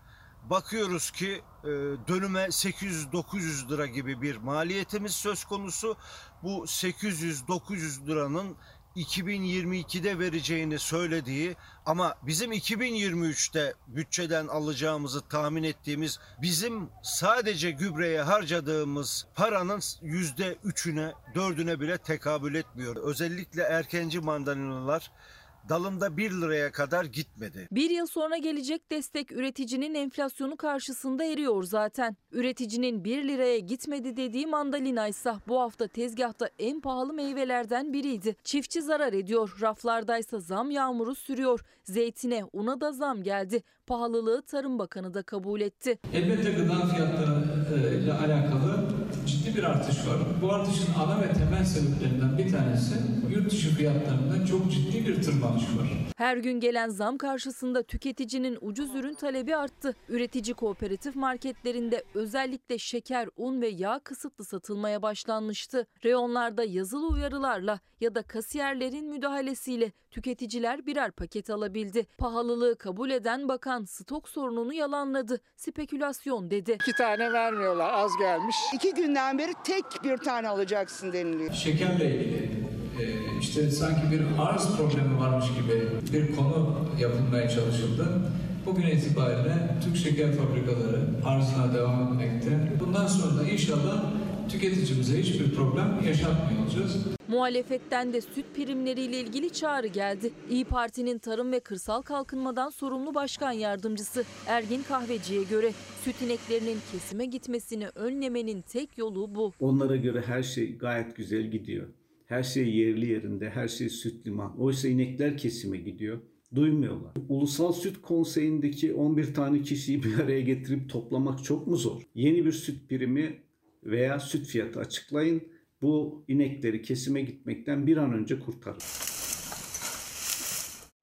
[SPEAKER 65] bakıyoruz ki e, dönüme 800-900 lira gibi bir maliyetimiz söz konusu. Bu 800-900 liranın 2022'de vereceğini söylediği ama bizim 2023'te bütçeden alacağımızı tahmin ettiğimiz bizim sadece gübreye harcadığımız paranın yüzde üçüne dördüne bile tekabül etmiyor. Özellikle erkenci mandalinalar dalında 1 liraya kadar gitmedi.
[SPEAKER 2] Bir yıl sonra gelecek destek üreticinin enflasyonu karşısında eriyor zaten. Üreticinin 1 liraya gitmedi dediği mandalina ise bu hafta tezgahta en pahalı meyvelerden biriydi. Çiftçi zarar ediyor, raflardaysa zam yağmuru sürüyor. Zeytine, una da zam geldi. Pahalılığı Tarım Bakanı da kabul etti.
[SPEAKER 60] Elbette gıda fiyatları ile alakalı bir artış var. Bu artışın ana ve temel sebeplerinden bir tanesi yurt dışı fiyatlarında çok ciddi bir tırmanış var.
[SPEAKER 2] Her gün gelen zam karşısında tüketicinin ucuz ürün talebi arttı. Üretici kooperatif marketlerinde özellikle şeker, un ve yağ kısıtlı satılmaya başlanmıştı. Reyonlarda yazılı uyarılarla ya da kasiyerlerin müdahalesiyle tüketiciler birer paket alabildi. Pahalılığı kabul eden bakan stok sorununu yalanladı. Spekülasyon dedi.
[SPEAKER 66] İki tane vermiyorlar az gelmiş. İki günden beri tek bir tane alacaksın deniliyor.
[SPEAKER 60] Şekerle ilgili işte sanki bir arz problemi varmış gibi bir konu yapılmaya çalışıldı. Bugün itibariyle Türk şeker fabrikaları arzına devam etmekte. Bundan sonra da inşallah tüketicimize hiçbir problem yaşatmıyor olacağız.
[SPEAKER 2] Muhalefetten de süt primleriyle ilgili çağrı geldi. İyi Parti'nin Tarım ve Kırsal Kalkınmadan sorumlu başkan yardımcısı Ergin Kahveci'ye göre süt ineklerinin kesime gitmesini önlemenin tek yolu bu.
[SPEAKER 63] Onlara göre her şey gayet güzel gidiyor. Her şey yerli yerinde, her şey süt liman. Oysa inekler kesime gidiyor. Duymuyorlar. Ulusal Süt Konseyi'ndeki 11 tane kişiyi bir araya getirip toplamak çok mu zor? Yeni bir süt primi veya süt fiyatı açıklayın. Bu inekleri kesime gitmekten bir an önce kurtarın.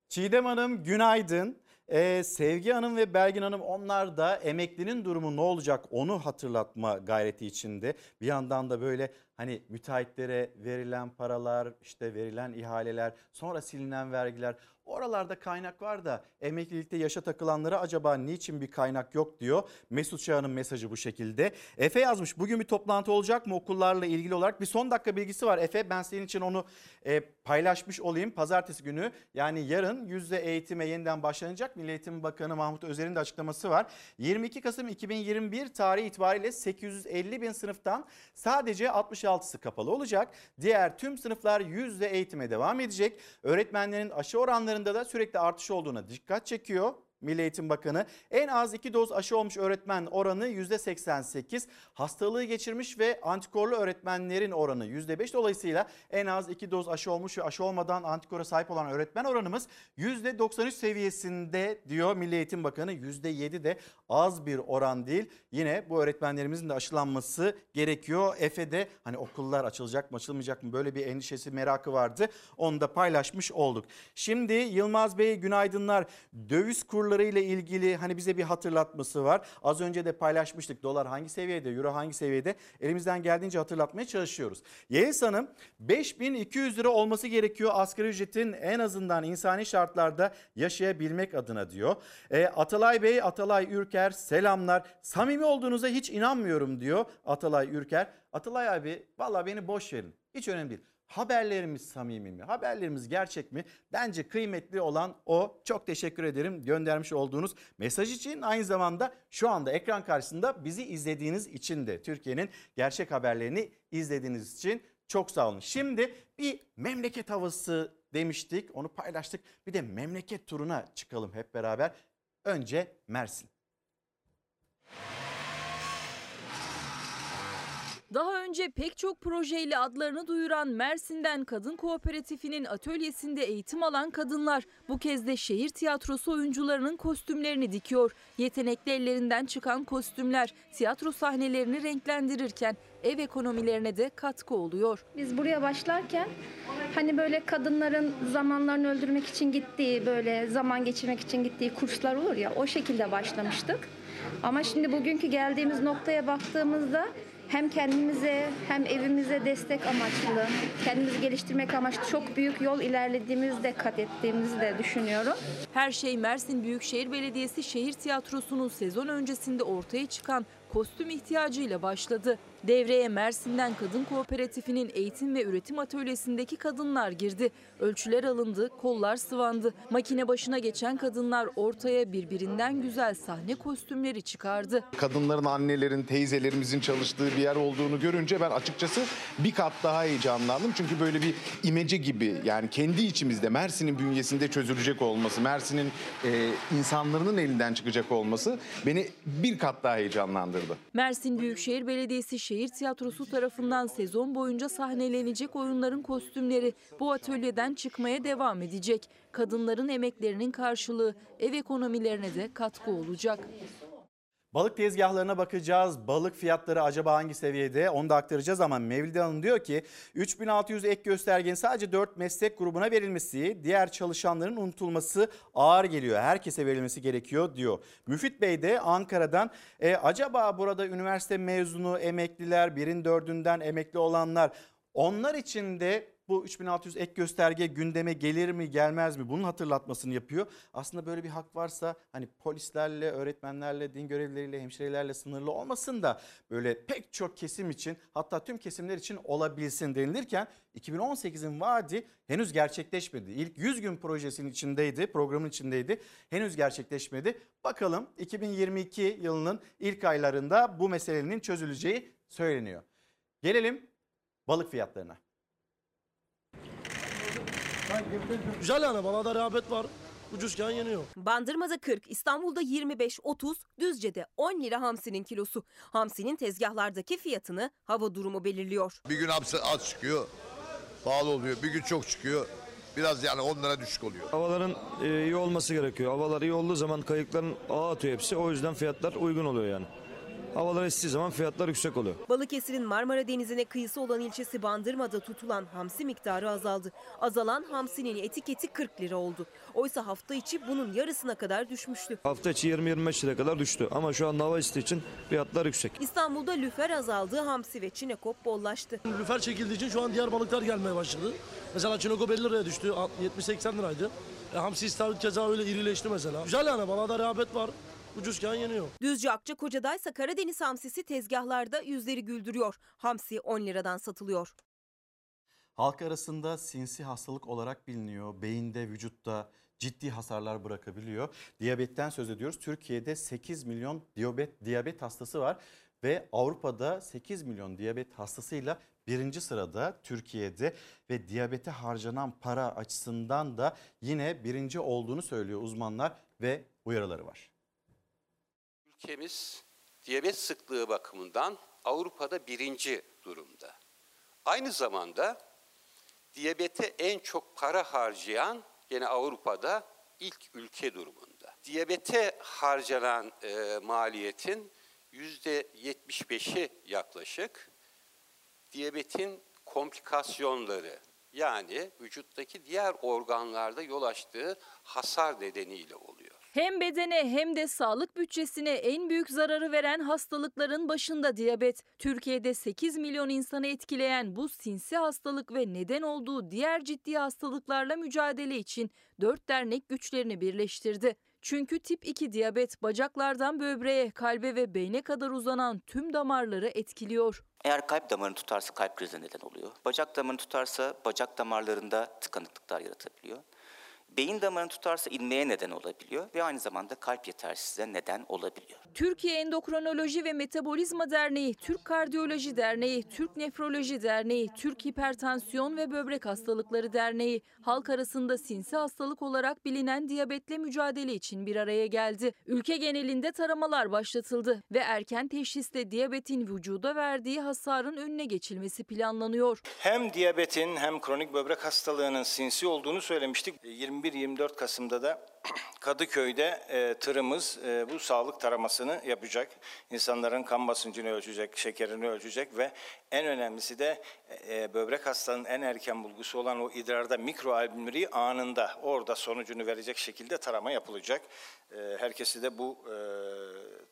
[SPEAKER 1] Çiğdem Hanım günaydın. Ee, Sevgi Hanım ve Belgin Hanım onlar da emeklinin durumu ne olacak onu hatırlatma gayreti içinde. Bir yandan da böyle hani müteahhitlere verilen paralar, işte verilen ihaleler, sonra silinen vergiler Oralarda kaynak var da emeklilikte yaşa takılanlara acaba niçin bir kaynak yok diyor. Mesut Şahan'ın mesajı bu şekilde. Efe yazmış bugün bir toplantı olacak mı okullarla ilgili olarak? Bir son dakika bilgisi var Efe ben senin için onu e, paylaşmış olayım. Pazartesi günü yani yarın yüzde eğitime yeniden başlanacak. Milli Eğitim Bakanı Mahmut Özer'in de açıklaması var. 22 Kasım 2021 tarihi itibariyle 850 bin sınıftan sadece 66'sı kapalı olacak. Diğer tüm sınıflar yüzde eğitime devam edecek. Öğretmenlerin aşı oranları oranlarında da sürekli artış olduğuna dikkat çekiyor. Milli Eğitim Bakanı en az 2 doz aşı olmuş öğretmen oranı %88. Hastalığı geçirmiş ve antikorlu öğretmenlerin oranı %5. Dolayısıyla en az 2 doz aşı olmuş ve aşı olmadan antikora sahip olan öğretmen oranımız %93 seviyesinde diyor Milli Eğitim Bakanı. %7 de az bir oran değil. Yine bu öğretmenlerimizin de aşılanması gerekiyor. Efe'de hani okullar açılacak mı açılmayacak mı böyle bir endişesi merakı vardı. Onu da paylaşmış olduk. Şimdi Yılmaz Bey günaydınlar. Döviz kurları ile ilgili hani bize bir hatırlatması var. Az önce de paylaşmıştık. Dolar hangi seviyede, euro hangi seviyede? Elimizden geldiğince hatırlatmaya çalışıyoruz. Yeliz Hanım 5200 lira olması gerekiyor asgari ücretin en azından insani şartlarda yaşayabilmek adına diyor. E, Atalay Bey, Atalay Ürker selamlar. Samimi olduğunuza hiç inanmıyorum diyor Atalay Ürker. Atalay abi valla beni boş verin. Hiç önemli değil. Haberlerimiz samimi mi? Haberlerimiz gerçek mi? Bence kıymetli olan o. Çok teşekkür ederim göndermiş olduğunuz mesaj için. Aynı zamanda şu anda ekran karşısında bizi izlediğiniz için de Türkiye'nin gerçek haberlerini izlediğiniz için çok sağ olun. Şimdi bir memleket havası demiştik. Onu paylaştık. Bir de memleket turuna çıkalım hep beraber. Önce Mersin.
[SPEAKER 2] Daha önce pek çok projeyle adlarını duyuran Mersin'den Kadın Kooperatifinin atölyesinde eğitim alan kadınlar bu kez de şehir tiyatrosu oyuncularının kostümlerini dikiyor. Yetenekli ellerinden çıkan kostümler tiyatro sahnelerini renklendirirken ev ekonomilerine de katkı oluyor.
[SPEAKER 67] Biz buraya başlarken hani böyle kadınların zamanlarını öldürmek için gittiği böyle zaman geçirmek için gittiği kurslar olur ya o şekilde başlamıştık. Ama şimdi bugünkü geldiğimiz noktaya baktığımızda hem kendimize hem evimize destek amaçlı, kendimizi geliştirmek amaçlı çok büyük yol ilerlediğimizi de kat ettiğimizi de düşünüyorum.
[SPEAKER 2] Her şey Mersin Büyükşehir Belediyesi Şehir Tiyatrosu'nun sezon öncesinde ortaya çıkan kostüm ihtiyacıyla başladı. Devreye Mersin'den Kadın Kooperatifinin eğitim ve üretim atölyesindeki kadınlar girdi. Ölçüler alındı, kollar sıvandı. Makine başına geçen kadınlar ortaya birbirinden güzel sahne kostümleri çıkardı.
[SPEAKER 68] Kadınların, annelerin, teyzelerimizin çalıştığı bir yer olduğunu görünce ben açıkçası bir kat daha heyecanlandım. Çünkü böyle bir imece gibi yani kendi içimizde Mersin'in bünyesinde çözülecek olması, Mersin'in e, insanların elinden çıkacak olması beni bir kat daha heyecanlandırdı.
[SPEAKER 2] Mersin Büyükşehir Belediyesi Şehir Tiyatrosu tarafından sezon boyunca sahnelenecek oyunların kostümleri bu atölyeden çıkmaya devam edecek. Kadınların emeklerinin karşılığı ev ekonomilerine de katkı olacak.
[SPEAKER 1] Balık tezgahlarına bakacağız. Balık fiyatları acaba hangi seviyede? Onu da aktaracağız ama Mevlide Hanım diyor ki 3600 ek göstergenin sadece 4 meslek grubuna verilmesi, diğer çalışanların unutulması ağır geliyor. Herkese verilmesi gerekiyor diyor. Müfit Bey de Ankara'dan e, acaba burada üniversite mezunu emekliler, birin dördünden emekli olanlar onlar için de bu 3600 ek gösterge gündeme gelir mi gelmez mi bunun hatırlatmasını yapıyor. Aslında böyle bir hak varsa hani polislerle, öğretmenlerle, din görevlileriyle, hemşirelerle sınırlı olmasın da böyle pek çok kesim için hatta tüm kesimler için olabilsin denilirken 2018'in vaadi henüz gerçekleşmedi. İlk 100 gün projesinin içindeydi, programın içindeydi. Henüz gerçekleşmedi. Bakalım 2022 yılının ilk aylarında bu meselenin çözüleceği söyleniyor. Gelelim balık fiyatlarına.
[SPEAKER 69] Güzel yani balada rağbet var. Ucuzken yeniyor.
[SPEAKER 59] Bandırma'da 40, İstanbul'da 25-30, Düzce'de 10 lira hamsinin kilosu. Hamsinin tezgahlardaki fiyatını hava durumu belirliyor.
[SPEAKER 70] Bir gün hamsi az çıkıyor, pahalı oluyor. Bir gün çok çıkıyor. Biraz yani 10 lira düşük oluyor.
[SPEAKER 71] Havaların e, iyi olması gerekiyor. Havalar iyi olduğu zaman kayıkların ağ atıyor hepsi. O yüzden fiyatlar uygun oluyor yani.
[SPEAKER 72] Havalar estiği zaman fiyatlar yüksek oluyor.
[SPEAKER 59] Balıkesir'in Marmara Denizi'ne kıyısı olan ilçesi Bandırma'da tutulan hamsi miktarı azaldı. Azalan hamsinin etiketi 40 lira oldu. Oysa hafta içi bunun yarısına kadar düşmüştü.
[SPEAKER 72] Hafta içi 20-25 liraya kadar düştü ama şu an hava estiği için fiyatlar yüksek.
[SPEAKER 59] İstanbul'da lüfer azaldı, hamsi ve çinekop bollaştı.
[SPEAKER 69] Lüfer çekildiği için şu an diğer balıklar gelmeye başladı. Mesela çinoko 50 liraya düştü. 70-80 liraydı. E, hamsi istavrit keza öyle irileşti mesela. Güzel yani bana da rağbet var. Ucuzken yeniyor.
[SPEAKER 59] Düzce Akçakoca'daysa Karadeniz hamsisi tezgahlarda yüzleri güldürüyor. Hamsi 10 liradan satılıyor.
[SPEAKER 1] Halk arasında sinsi hastalık olarak biliniyor. Beyinde, vücutta ciddi hasarlar bırakabiliyor. Diyabetten söz ediyoruz. Türkiye'de 8 milyon diyabet, diyabet hastası var ve Avrupa'da 8 milyon diyabet hastasıyla birinci sırada Türkiye'de ve diyabete harcanan para açısından da yine birinci olduğunu söylüyor uzmanlar ve uyarıları var.
[SPEAKER 71] Ülkemiz diyabet sıklığı bakımından Avrupa'da birinci durumda. Aynı zamanda diyabete en çok para harcayan gene Avrupa'da ilk ülke durumunda. Diyabete harcanan e, maliyetin yüzde 75'i yaklaşık diyabetin komplikasyonları yani vücuttaki diğer organlarda yol açtığı hasar nedeniyle oluyor.
[SPEAKER 2] Hem bedene hem de sağlık bütçesine en büyük zararı veren hastalıkların başında diyabet. Türkiye'de 8 milyon insanı etkileyen bu sinsi hastalık ve neden olduğu diğer ciddi hastalıklarla mücadele için 4 dernek güçlerini birleştirdi. Çünkü tip 2 diyabet bacaklardan böbreğe, kalbe ve beyne kadar uzanan tüm damarları etkiliyor.
[SPEAKER 73] Eğer kalp damarını tutarsa kalp krizi neden oluyor. Bacak damarını tutarsa bacak damarlarında tıkanıklıklar yaratabiliyor. Beyin damarını tutarsa inmeye neden olabiliyor ve aynı zamanda kalp yetersizliğe neden olabiliyor.
[SPEAKER 2] Türkiye Endokrinoloji ve Metabolizma Derneği, Türk Kardiyoloji Derneği, Türk Nefroloji Derneği, Türk Hipertansiyon ve Böbrek Hastalıkları Derneği halk arasında sinsi hastalık olarak bilinen diyabetle mücadele için bir araya geldi. Ülke genelinde taramalar başlatıldı ve erken teşhisle diyabetin vücuda verdiği hasarın önüne geçilmesi planlanıyor.
[SPEAKER 74] Hem diyabetin hem kronik böbrek hastalığının sinsi olduğunu söylemiştik. 21-24 Kasım'da da Kadıköy'de e, tırımız e, bu sağlık taramasını yapacak. İnsanların kan basıncını ölçecek, şekerini ölçecek ve en önemlisi de e, böbrek hastalığının en erken bulgusu olan o idrarda mikroalbümleri anında orada sonucunu verecek şekilde tarama yapılacak. E, herkesi de bu e,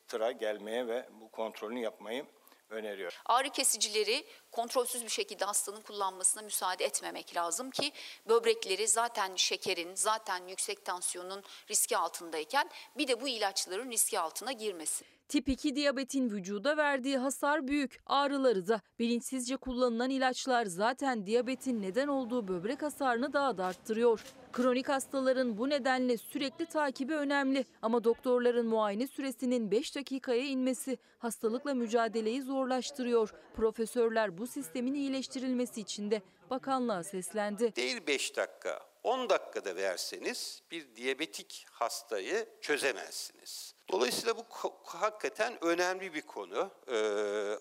[SPEAKER 74] tıra gelmeye ve bu kontrolünü yapmayı öneriyor.
[SPEAKER 75] Ağrı kesicileri kontrolsüz bir şekilde hastanın kullanmasına müsaade etmemek lazım ki böbrekleri zaten şekerin, zaten yüksek tansiyonun riski altındayken bir de bu ilaçların riski altına girmesi.
[SPEAKER 2] Tip 2 diyabetin vücuda verdiği hasar büyük. Ağrıları da bilinçsizce kullanılan ilaçlar zaten diyabetin neden olduğu böbrek hasarını daha da arttırıyor. Kronik hastaların bu nedenle sürekli takibi önemli ama doktorların muayene süresinin 5 dakikaya inmesi hastalıkla mücadeleyi zorlaştırıyor. Profesörler bu sistemin iyileştirilmesi için de bakanlığa seslendi.
[SPEAKER 71] Değil 5 dakika, 10 dakikada verseniz bir diyabetik hastayı çözemezsiniz. Dolayısıyla bu hakikaten önemli bir konu e,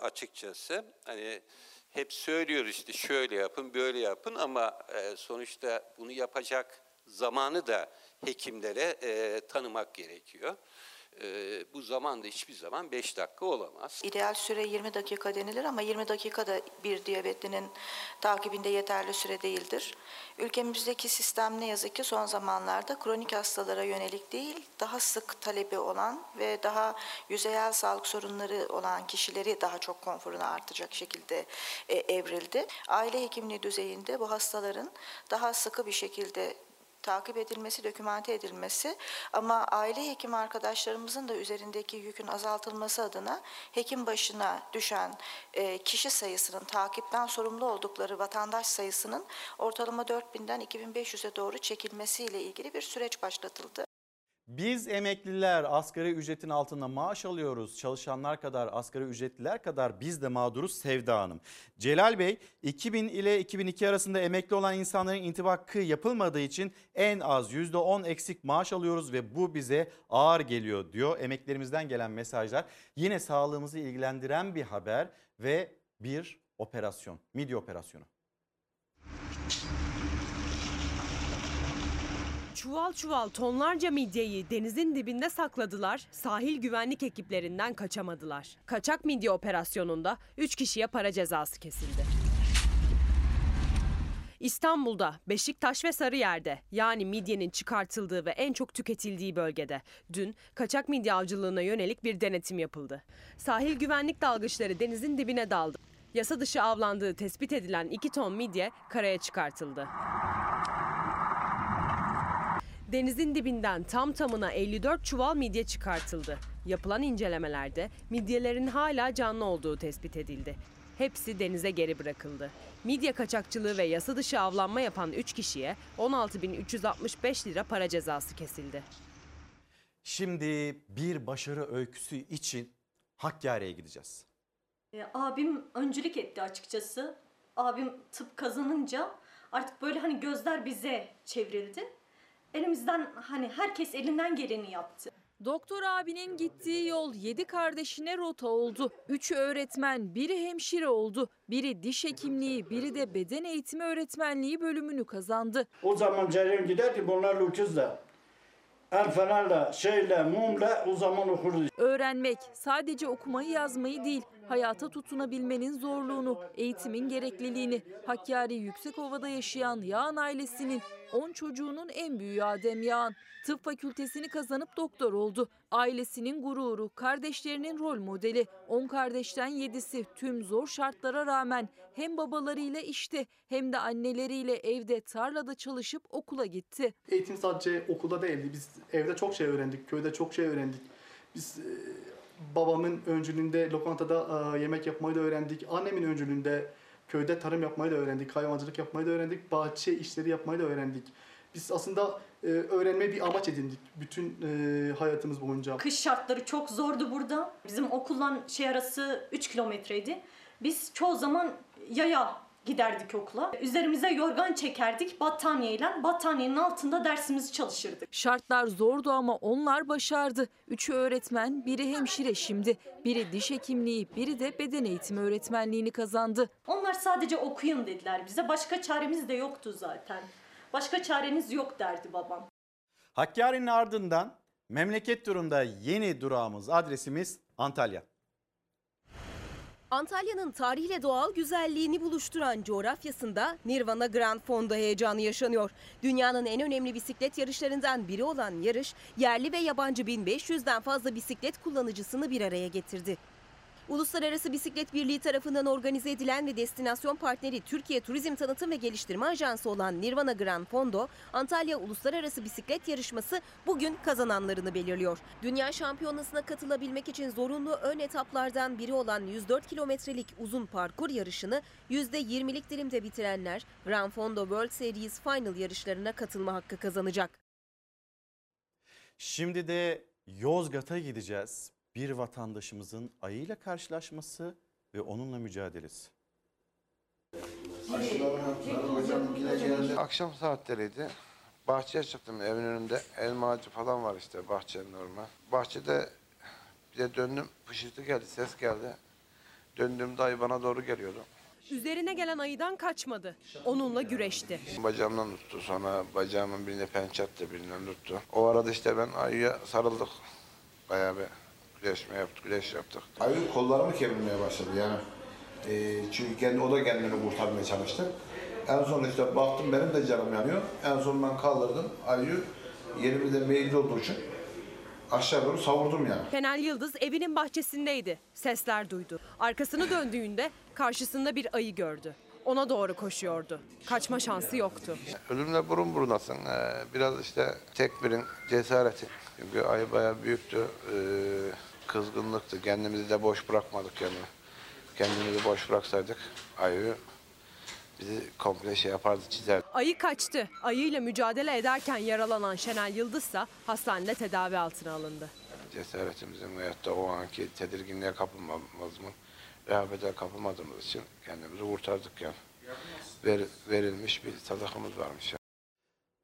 [SPEAKER 71] açıkçası. Hani hep söylüyoruz işte şöyle yapın, böyle yapın ama e, sonuçta bunu yapacak zamanı da hekimlere e, tanımak gerekiyor. E, bu zaman da hiçbir zaman 5 dakika olamaz.
[SPEAKER 76] İdeal süre 20 dakika denilir ama 20 dakikada bir diyabetlinin takibinde yeterli süre değildir. Ülkemizdeki sistem ne yazık ki son zamanlarda kronik hastalara yönelik değil, daha sık talebi olan ve daha yüzeyel sağlık sorunları olan kişileri daha çok konforunu artacak şekilde e, evrildi. Aile hekimliği düzeyinde bu hastaların daha sıkı bir şekilde takip edilmesi, dokümante edilmesi ama aile hekim arkadaşlarımızın da üzerindeki yükün azaltılması adına hekim başına düşen e, kişi sayısının takipten sorumlu oldukları vatandaş sayısının ortalama 4000'den 2500'e doğru çekilmesiyle ilgili bir süreç başlatıldı.
[SPEAKER 1] Biz emekliler asgari ücretin altında maaş alıyoruz. Çalışanlar kadar asgari ücretliler kadar biz de mağduruz Sevda Hanım. Celal Bey 2000 ile 2002 arasında emekli olan insanların intibakı yapılmadığı için en az %10 eksik maaş alıyoruz ve bu bize ağır geliyor diyor. Emeklerimizden gelen mesajlar yine sağlığımızı ilgilendiren bir haber ve bir operasyon, midye operasyonu.
[SPEAKER 77] Çuval çuval tonlarca midyeyi denizin dibinde sakladılar, sahil güvenlik ekiplerinden kaçamadılar. Kaçak midye operasyonunda 3 kişiye para cezası kesildi. İstanbul'da, Beşiktaş ve Sarıyer'de yani midyenin çıkartıldığı ve en çok tüketildiği bölgede dün kaçak midye avcılığına yönelik bir denetim yapıldı. Sahil güvenlik dalgıçları denizin dibine daldı. Yasa dışı avlandığı tespit edilen 2 ton midye karaya çıkartıldı. Denizin dibinden tam tamına 54 çuval midye çıkartıldı. Yapılan incelemelerde midyelerin hala canlı olduğu tespit edildi. Hepsi denize geri bırakıldı. Midye kaçakçılığı ve yasa dışı avlanma yapan 3 kişiye 16.365 lira para cezası kesildi.
[SPEAKER 1] Şimdi bir başarı öyküsü için Hakkari'ye gideceğiz.
[SPEAKER 71] E, abim öncülük etti açıkçası. Abim tıp kazanınca artık böyle hani gözler bize çevrildi. Elimizden hani herkes elinden geleni yaptı.
[SPEAKER 2] Doktor abinin gittiği yol yedi kardeşine rota oldu. Üçü öğretmen, biri hemşire oldu. Biri diş hekimliği, biri de beden eğitimi öğretmenliği bölümünü kazandı.
[SPEAKER 78] O zaman ceryan giderdi bunlarla ucuzla. El fenerle, şeyle, mumla o zaman okurdu.
[SPEAKER 2] Öğrenmek sadece okumayı yazmayı değil, hayata tutunabilmenin zorluğunu, eğitimin gerekliliğini. Hakkari Yüksekova'da yaşayan Yağan ailesinin 10 çocuğunun en büyüğü Adem Yağan. Tıp fakültesini kazanıp doktor oldu. Ailesinin gururu, kardeşlerinin rol modeli. 10 kardeşten 7'si tüm zor şartlara rağmen hem babalarıyla işte hem de anneleriyle evde tarlada çalışıp okula gitti.
[SPEAKER 79] Eğitim sadece okulda değildi. Biz evde çok şey öğrendik, köyde çok şey öğrendik. Biz e, babamın öncülüğünde lokantada e, yemek yapmayı da öğrendik. Annemin öncülüğünde köyde tarım yapmayı da öğrendik. Hayvancılık yapmayı da öğrendik. Bahçe işleri yapmayı da öğrendik. Biz aslında e, öğrenmeyi bir amaç edindik bütün e, hayatımız boyunca.
[SPEAKER 71] Kış şartları çok zordu burada. Bizim okulla şey arası 3 kilometreydi. Biz çoğu zaman yaya giderdik okula. Üzerimize yorgan çekerdik battaniyeyle. Battaniyenin altında dersimizi çalışırdık.
[SPEAKER 2] Şartlar zordu ama onlar başardı. Üçü öğretmen, biri hemşire şimdi. Biri diş hekimliği, biri de beden eğitimi öğretmenliğini kazandı.
[SPEAKER 71] Onlar sadece okuyun dediler bize. Başka çaremiz de yoktu zaten. Başka çareniz yok derdi babam.
[SPEAKER 1] Hakkari'nin ardından memleket turunda yeni durağımız, adresimiz Antalya.
[SPEAKER 59] Antalya'nın tarihle doğal güzelliğini buluşturan coğrafyasında Nirvana Grand Fondo heyecanı yaşanıyor. Dünyanın en önemli bisiklet yarışlarından biri olan yarış, yerli ve yabancı 1500'den fazla bisiklet kullanıcısını bir araya getirdi. Uluslararası Bisiklet Birliği tarafından organize edilen ve destinasyon partneri Türkiye Turizm Tanıtım ve Geliştirme Ajansı olan Nirvana Grand Fondo, Antalya Uluslararası Bisiklet Yarışması bugün kazananlarını belirliyor. Dünya Şampiyonası'na katılabilmek için zorunlu ön etaplardan biri olan 104 kilometrelik uzun parkur yarışını %20'lik dilimde bitirenler Grand Fondo World Series Final yarışlarına katılma hakkı kazanacak.
[SPEAKER 1] Şimdi de Yozgat'a gideceğiz. Bir vatandaşımızın ayıyla karşılaşması ve onunla mücadelesi.
[SPEAKER 80] Akşam saatleriydi. Bahçeye çıktım evin önünde. Elma ağacı falan var işte bahçenin normal. Bahçede bir de döndüm fışırtı geldi ses geldi. Döndüğümde ayı bana doğru geliyordu.
[SPEAKER 77] Üzerine gelen ayıdan kaçmadı. Onunla güreşti.
[SPEAKER 80] Bacağımdan tuttu sonra bacağımın birine pençe attı birinden tuttu. O arada işte ben ayıya sarıldık. Bayağı bir güreşme yaptık, güreş yaptık.
[SPEAKER 22] Ayı kollarımı kemirmeye başladı yani. Ee, çünkü kendi, o da kendini kurtarmaya çalıştı. En son işte baktım benim de canım yanıyor. En son ben kaldırdım ayıyı yerimde meyilli olduğu için aşağı doğru savurdum yani.
[SPEAKER 77] Şenel Yıldız evinin bahçesindeydi. Sesler duydu. Arkasını döndüğünde karşısında bir ayı gördü. Ona doğru koşuyordu. Kaçma şansı yoktu.
[SPEAKER 80] Ölümle burun burunasın. Ee, biraz işte tekbirin cesareti. Çünkü ayı bayağı büyüktü. Ee, kızgınlıktı. Kendimizi de boş bırakmadık yani. Kendimizi boş bıraksaydık ayı bizi komple şey yapardı çizerdi.
[SPEAKER 77] Ayı kaçtı. Ayıyla mücadele ederken yaralanan Şenel Yıldız ise hastanede tedavi altına alındı.
[SPEAKER 80] Cesaretimizin veyahut da o anki tedirginliğe kapılmamamızın rehavete kapılmadığımız için kendimizi kurtardık yani. Ver, verilmiş bir sadakamız varmış. Yani.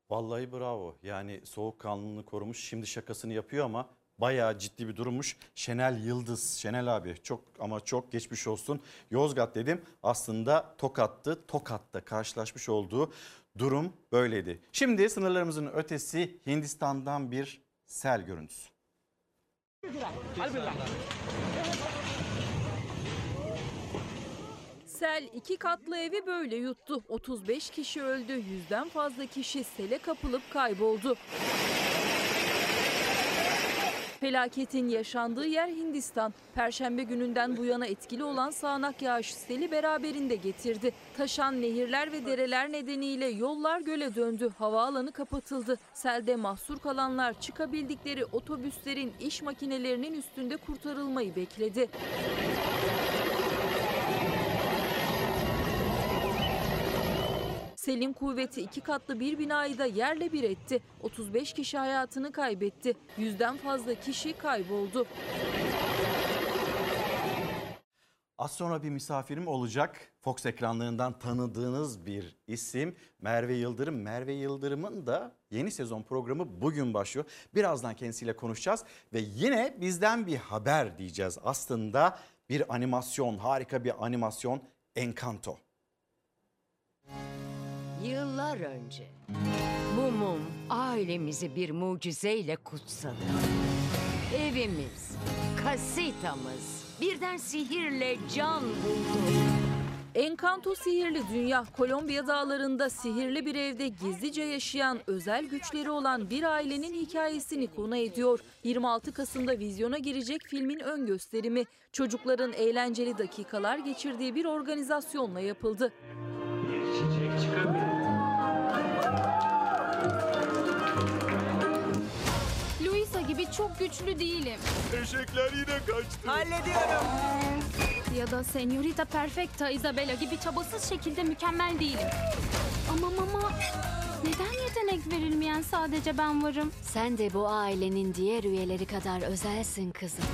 [SPEAKER 1] Vallahi bravo. Yani soğukkanlılığını korumuş. Şimdi şakasını yapıyor ama bayağı ciddi bir durummuş. Şenel Yıldız, Şenel abi çok ama çok geçmiş olsun. Yozgat dedim aslında Tokat'tı. Tokat'ta karşılaşmış olduğu durum böyleydi. Şimdi sınırlarımızın ötesi Hindistan'dan bir sel görüntüsü.
[SPEAKER 2] Sel iki katlı evi böyle yuttu. 35 kişi öldü, yüzden fazla kişi sele kapılıp kayboldu. Felaketin yaşandığı yer Hindistan. Perşembe gününden bu yana etkili olan sağanak yağış seli beraberinde getirdi. Taşan nehirler ve dereler nedeniyle yollar göle döndü. Havaalanı kapatıldı. Selde mahsur kalanlar çıkabildikleri otobüslerin iş makinelerinin üstünde kurtarılmayı bekledi. Selin kuvveti iki katlı bir binayı da yerle bir etti. 35 kişi hayatını kaybetti. Yüzden fazla kişi kayboldu.
[SPEAKER 1] Az sonra bir misafirim olacak. Fox ekranlarından tanıdığınız bir isim Merve Yıldırım. Merve Yıldırım'ın da yeni sezon programı bugün başlıyor. Birazdan kendisiyle konuşacağız ve yine bizden bir haber diyeceğiz. Aslında bir animasyon, harika bir animasyon Encanto.
[SPEAKER 81] Yıllar önce bu mum ailemizi bir mucizeyle kutsadı. Evimiz, kasitamız birden sihirle can buldu.
[SPEAKER 2] Encanto sihirli dünya. Kolombiya dağlarında sihirli bir evde gizlice yaşayan özel güçleri olan bir ailenin hikayesini konu ediyor. 26 Kasım'da vizyona girecek filmin ön gösterimi çocukların eğlenceli dakikalar geçirdiği bir organizasyonla yapıldı.
[SPEAKER 82] Luisa gibi çok güçlü değilim.
[SPEAKER 83] Eşekler yine kaçtı.
[SPEAKER 82] Hallediyorum. Ya da Senorita Perfecta Isabella gibi çabasız şekilde mükemmel değilim. Ama mama neden yetenek verilmeyen sadece ben varım?
[SPEAKER 84] Sen de bu ailenin diğer üyeleri kadar özelsin kızım.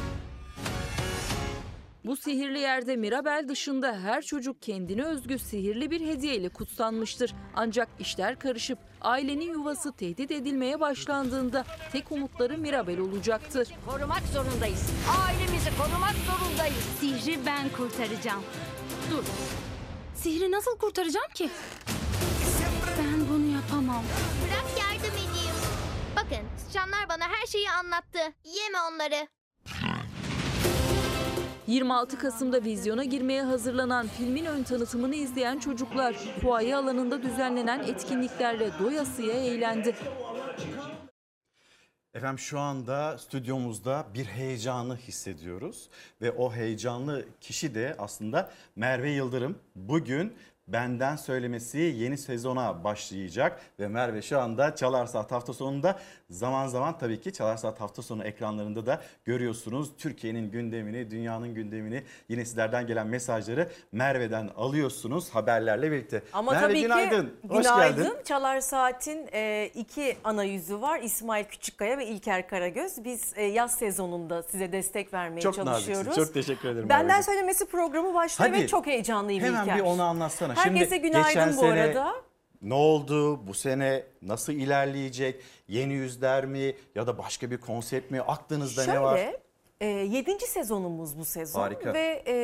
[SPEAKER 2] Bu sihirli yerde Mirabel dışında her çocuk kendine özgü sihirli bir hediyeyle kutsanmıştır. Ancak işler karışıp ailenin yuvası tehdit edilmeye başlandığında tek umutları Mirabel olacaktır.
[SPEAKER 81] Korumak zorundayız. Ailemizi korumak zorundayız.
[SPEAKER 82] Sihri ben kurtaracağım. Dur. Sihri nasıl kurtaracağım ki? Ben bunu yapamam.
[SPEAKER 85] Bırak yardım edeyim. Bakın sıçanlar bana her şeyi anlattı. Yeme onları.
[SPEAKER 2] 26 Kasım'da vizyona girmeye hazırlanan filmin ön tanıtımını izleyen çocuklar fuaye alanında düzenlenen etkinliklerle doyasıya eğlendi.
[SPEAKER 1] Efendim şu anda stüdyomuzda bir heyecanı hissediyoruz ve o heyecanlı kişi de aslında Merve Yıldırım. Bugün benden söylemesi yeni sezona başlayacak ve Merve şu anda Çalar Saat hafta sonunda zaman zaman tabii ki Çalar Saat hafta sonu ekranlarında da görüyorsunuz. Türkiye'nin gündemini, dünyanın gündemini yine sizlerden gelen mesajları Merve'den alıyorsunuz haberlerle birlikte.
[SPEAKER 86] Ama
[SPEAKER 1] Merve
[SPEAKER 86] tabii
[SPEAKER 1] günaydın.
[SPEAKER 86] ki
[SPEAKER 1] Hoş
[SPEAKER 86] günaydın.
[SPEAKER 1] geldin.
[SPEAKER 86] Çalar Saat'in e, iki ana yüzü var. İsmail Küçükkaya ve İlker Karagöz. Biz e, yaz sezonunda size destek vermeye
[SPEAKER 1] Çok
[SPEAKER 86] çalışıyoruz.
[SPEAKER 1] naziksin. Çok teşekkür ederim.
[SPEAKER 86] Benden
[SPEAKER 1] Merveciğim.
[SPEAKER 86] söylemesi programı başlıyor
[SPEAKER 1] Hadi.
[SPEAKER 86] ve çok heyecanlıyım
[SPEAKER 1] Hemen
[SPEAKER 86] İlker.
[SPEAKER 1] bir onu anlatsana.
[SPEAKER 86] Herkese
[SPEAKER 1] Şimdi
[SPEAKER 86] günaydın bu
[SPEAKER 1] sene
[SPEAKER 86] arada.
[SPEAKER 1] Ne oldu? Bu sene nasıl ilerleyecek? Yeni yüzler mi ya da başka bir konsept mi? Aklınızda
[SPEAKER 86] Şöyle,
[SPEAKER 1] ne var?
[SPEAKER 86] e, yedinci sezonumuz bu sezon.
[SPEAKER 1] Harika.
[SPEAKER 86] Ve e,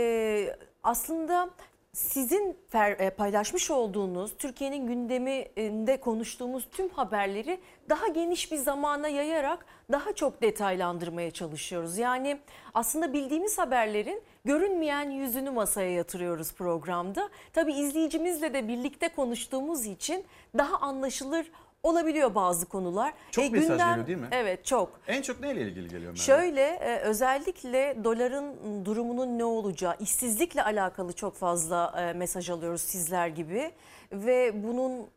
[SPEAKER 86] aslında sizin e, paylaşmış olduğunuz Türkiye'nin gündeminde konuştuğumuz tüm haberleri daha geniş bir zamana yayarak daha çok detaylandırmaya çalışıyoruz. Yani aslında bildiğimiz haberlerin görünmeyen yüzünü masaya yatırıyoruz programda. Tabii izleyicimizle de birlikte konuştuğumuz için daha anlaşılır olabiliyor bazı konular.
[SPEAKER 1] Çok mesaj geliyor değil mi?
[SPEAKER 86] Evet çok.
[SPEAKER 1] En çok neyle ilgili geliyor Merve?
[SPEAKER 86] Şöyle e, özellikle doların durumunun ne olacağı, işsizlikle alakalı çok fazla e, mesaj alıyoruz sizler gibi ve bunun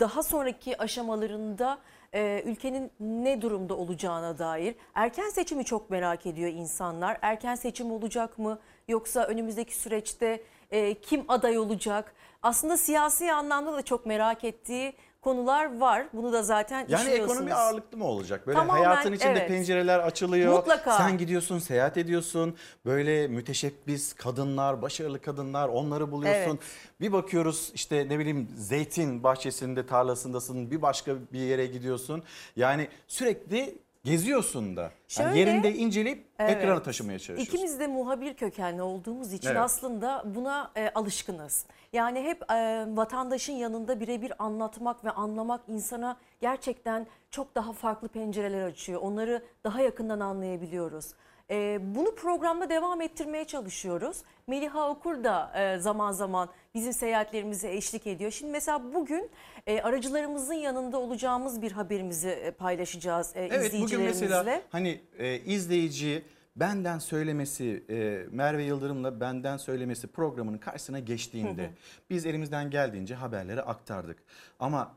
[SPEAKER 86] daha sonraki aşamalarında e, ülkenin ne durumda olacağına dair erken seçimi çok merak ediyor insanlar. Erken seçim olacak mı yoksa önümüzdeki süreçte e, kim aday olacak? Aslında siyasi anlamda da çok merak ettiği konular var. Bunu da zaten
[SPEAKER 1] Yani ekonomi ağırlıklı mı olacak? Böyle
[SPEAKER 86] Tamamen,
[SPEAKER 1] hayatın içinde
[SPEAKER 86] evet.
[SPEAKER 1] pencereler açılıyor.
[SPEAKER 86] Mutlaka.
[SPEAKER 1] Sen gidiyorsun, seyahat ediyorsun. Böyle müteşebbis kadınlar, başarılı kadınlar onları buluyorsun.
[SPEAKER 86] Evet.
[SPEAKER 1] Bir bakıyoruz işte ne bileyim zeytin bahçesinde, tarlasındasın. Bir başka bir yere gidiyorsun. Yani sürekli geziyorsun da. Yani
[SPEAKER 86] Şöyle-
[SPEAKER 1] yerinde inceleyip
[SPEAKER 86] Evet.
[SPEAKER 1] ekrana taşımaya çalışıyorsun.
[SPEAKER 86] İkimiz de muhabir kökenli olduğumuz için
[SPEAKER 1] Evet.
[SPEAKER 86] aslında buna e, alışkınız. Yani hep e, vatandaşın yanında birebir anlatmak ve anlamak insana gerçekten çok daha farklı pencereler açıyor. Onları daha yakından anlayabiliyoruz. E, bunu programda devam ettirmeye çalışıyoruz. Meliha Okur da e, zaman zaman bizim seyahatlerimize eşlik ediyor. Şimdi mesela bugün e, aracılarımızın yanında olacağımız bir haberimizi paylaşacağız e,
[SPEAKER 1] Evet bugün
[SPEAKER 86] izleyicilerimizle.
[SPEAKER 1] mesela hani e, izleyici benden söylemesi e, Merve Yıldırım'la benden söylemesi programının karşısına geçtiğinde
[SPEAKER 86] Hı hı.
[SPEAKER 1] biz elimizden geldiğince haberleri aktardık. Ama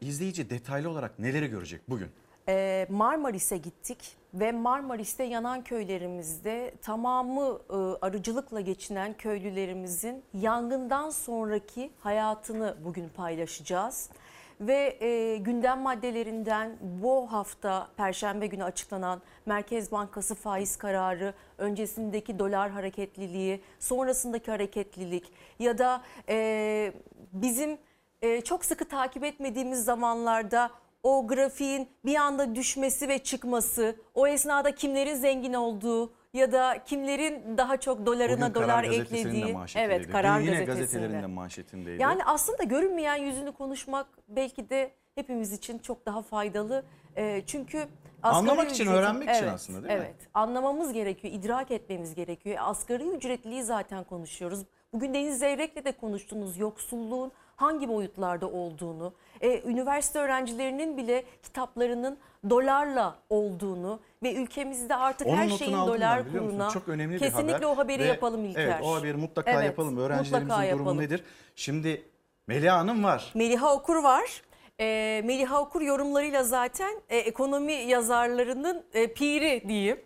[SPEAKER 1] izleyici detaylı olarak neleri görecek bugün?
[SPEAKER 86] Marmaris'e gittik ve Marmaris'te yanan köylerimizde tamamı e, arıcılıkla geçinen köylülerimizin yangından sonraki hayatını bugün paylaşacağız. Ve e, gündem maddelerinden bu hafta Perşembe günü açıklanan Merkez Bankası faiz kararı, öncesindeki dolar hareketliliği, sonrasındaki hareketlilik ya da e, bizim e, çok sıkı takip etmediğimiz zamanlarda o grafiğin bir anda düşmesi ve çıkması, o esnada kimlerin zengin olduğu ya da kimlerin daha çok dolarına
[SPEAKER 1] Bugün
[SPEAKER 86] dolar eklediği. Evet, Karar
[SPEAKER 1] Dün yine
[SPEAKER 86] Gazetesi'nde.
[SPEAKER 1] gazetelerinin de manşetindeydi.
[SPEAKER 86] Yani aslında görünmeyen yüzünü konuşmak belki de hepimiz için çok daha faydalı. Ee, çünkü
[SPEAKER 1] Anlamak için,
[SPEAKER 86] ücretin-
[SPEAKER 1] öğrenmek için
[SPEAKER 86] Evet,
[SPEAKER 1] aslında değil mi?
[SPEAKER 86] Evet, anlamamız gerekiyor, idrak etmemiz gerekiyor. Asgari ücretliliği zaten konuşuyoruz. Bugün Deniz Zeyrek'le de konuştunuz yoksulluğun hangi boyutlarda olduğunu, e, üniversite öğrencilerinin bile kitaplarının dolarla olduğunu ve ülkemizde artık
[SPEAKER 1] Onun
[SPEAKER 86] her
[SPEAKER 1] notunu
[SPEAKER 86] şeyin
[SPEAKER 1] aldım
[SPEAKER 86] dolar
[SPEAKER 1] ben, biliyor musun?
[SPEAKER 86] kuruna
[SPEAKER 1] Çok önemli bir
[SPEAKER 86] kesinlikle
[SPEAKER 1] haber.
[SPEAKER 86] o haberi
[SPEAKER 1] Ve-
[SPEAKER 86] yapalım İlker.
[SPEAKER 1] Evet o haberi mutlaka
[SPEAKER 86] Evet,
[SPEAKER 1] yapalım. Öğrencilerimizin
[SPEAKER 86] mutlaka
[SPEAKER 1] durumu
[SPEAKER 86] yapalım.
[SPEAKER 1] nedir? Şimdi Melia Hanım var.
[SPEAKER 86] Meliha Okur var. Ee, Meliha Okur yorumlarıyla zaten e, ekonomi yazarlarının e, piri diyeyim.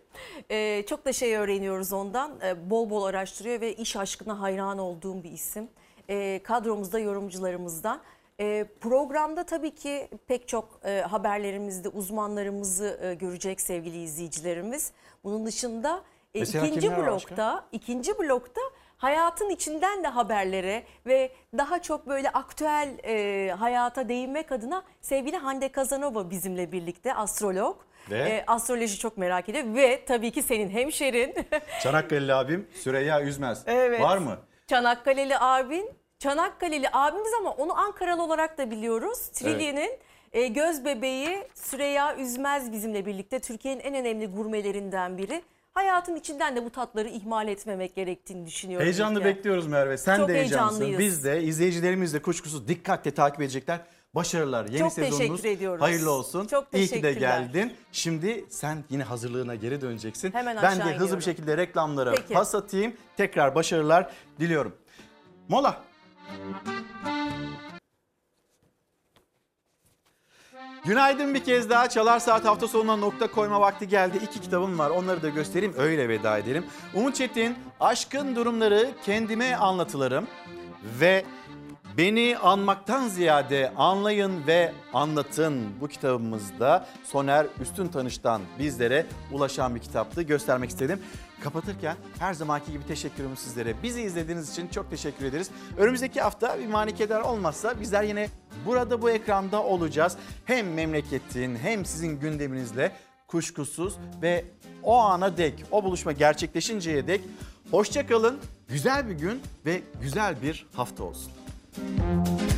[SPEAKER 86] E, çok da şey öğreniyoruz ondan. E, bol bol araştırıyor ve iş aşkına hayran olduğum bir isim. E, kadromuzda yorumcularımızdan. E, programda tabii ki pek çok e, haberlerimizde uzmanlarımızı e, görecek sevgili izleyicilerimiz. Bunun dışında e,
[SPEAKER 1] Mesela
[SPEAKER 86] ikinci
[SPEAKER 1] kimler var
[SPEAKER 86] blokta
[SPEAKER 1] başka?
[SPEAKER 86] ikinci blokta hayatın içinden de haberlere ve daha çok böyle aktüel e, hayata değinmek adına sevgili Hande Kazanova bizimle birlikte astrolog.
[SPEAKER 1] Ve?
[SPEAKER 86] E, astroloji çok merak ediyor ve tabii ki senin hemşerin
[SPEAKER 1] Çanakkale'li abim Süreyya Üzmez.
[SPEAKER 86] Evet.
[SPEAKER 1] Var mı?
[SPEAKER 86] Çanakkale'li abin. Çanakkale'li abimiz ama onu Ankaralı olarak da biliyoruz. Trilye'nin e, göz bebeği Süreyya Üzmez bizimle birlikte Türkiye'nin en önemli gurmelerinden biri. Hayatın içinden de bu tatları ihmal etmemek gerektiğini düşünüyorum.
[SPEAKER 1] Heyecanlı
[SPEAKER 86] İlker.
[SPEAKER 1] bekliyoruz Merve. Sen
[SPEAKER 86] Çok
[SPEAKER 1] de heyecanlısın. Biz de izleyicilerimiz de kuşkusuz dikkatle takip edecekler. Başarılar. Yeni
[SPEAKER 86] Çok
[SPEAKER 1] sezonunuz
[SPEAKER 86] teşekkür ediyoruz.
[SPEAKER 1] hayırlı olsun.
[SPEAKER 86] Çok
[SPEAKER 1] İyi ki de geldin. Şimdi sen yine hazırlığına geri döneceksin.
[SPEAKER 86] Hemen
[SPEAKER 1] ben de hızlı
[SPEAKER 86] iniyorum.
[SPEAKER 1] bir şekilde reklamlara
[SPEAKER 86] Peki.
[SPEAKER 1] pas atayım. Tekrar başarılar diliyorum. Mola. Günaydın bir kez daha. Çalar Saat hafta sonuna nokta koyma vakti geldi. İki kitabım var. Onları da göstereyim. Öyle veda edelim. Umut Çetin, Aşkın Durumları Kendime Anlatılarım ve Beni anmaktan ziyade anlayın ve anlatın bu kitabımızda Soner Üstün Tanış'tan bizlere ulaşan bir kitaptı. Göstermek istedim. Kapatırken her zamanki gibi teşekkürümüz sizlere. Bizi izlediğiniz için çok teşekkür ederiz. Önümüzdeki hafta bir manikeler olmazsa bizler yine burada bu ekranda olacağız. Hem memleketin hem sizin gündeminizle kuşkusuz ve o ana dek, o buluşma gerçekleşinceye dek hoşça kalın. Güzel bir gün ve güzel bir hafta olsun.
[SPEAKER 87] Thank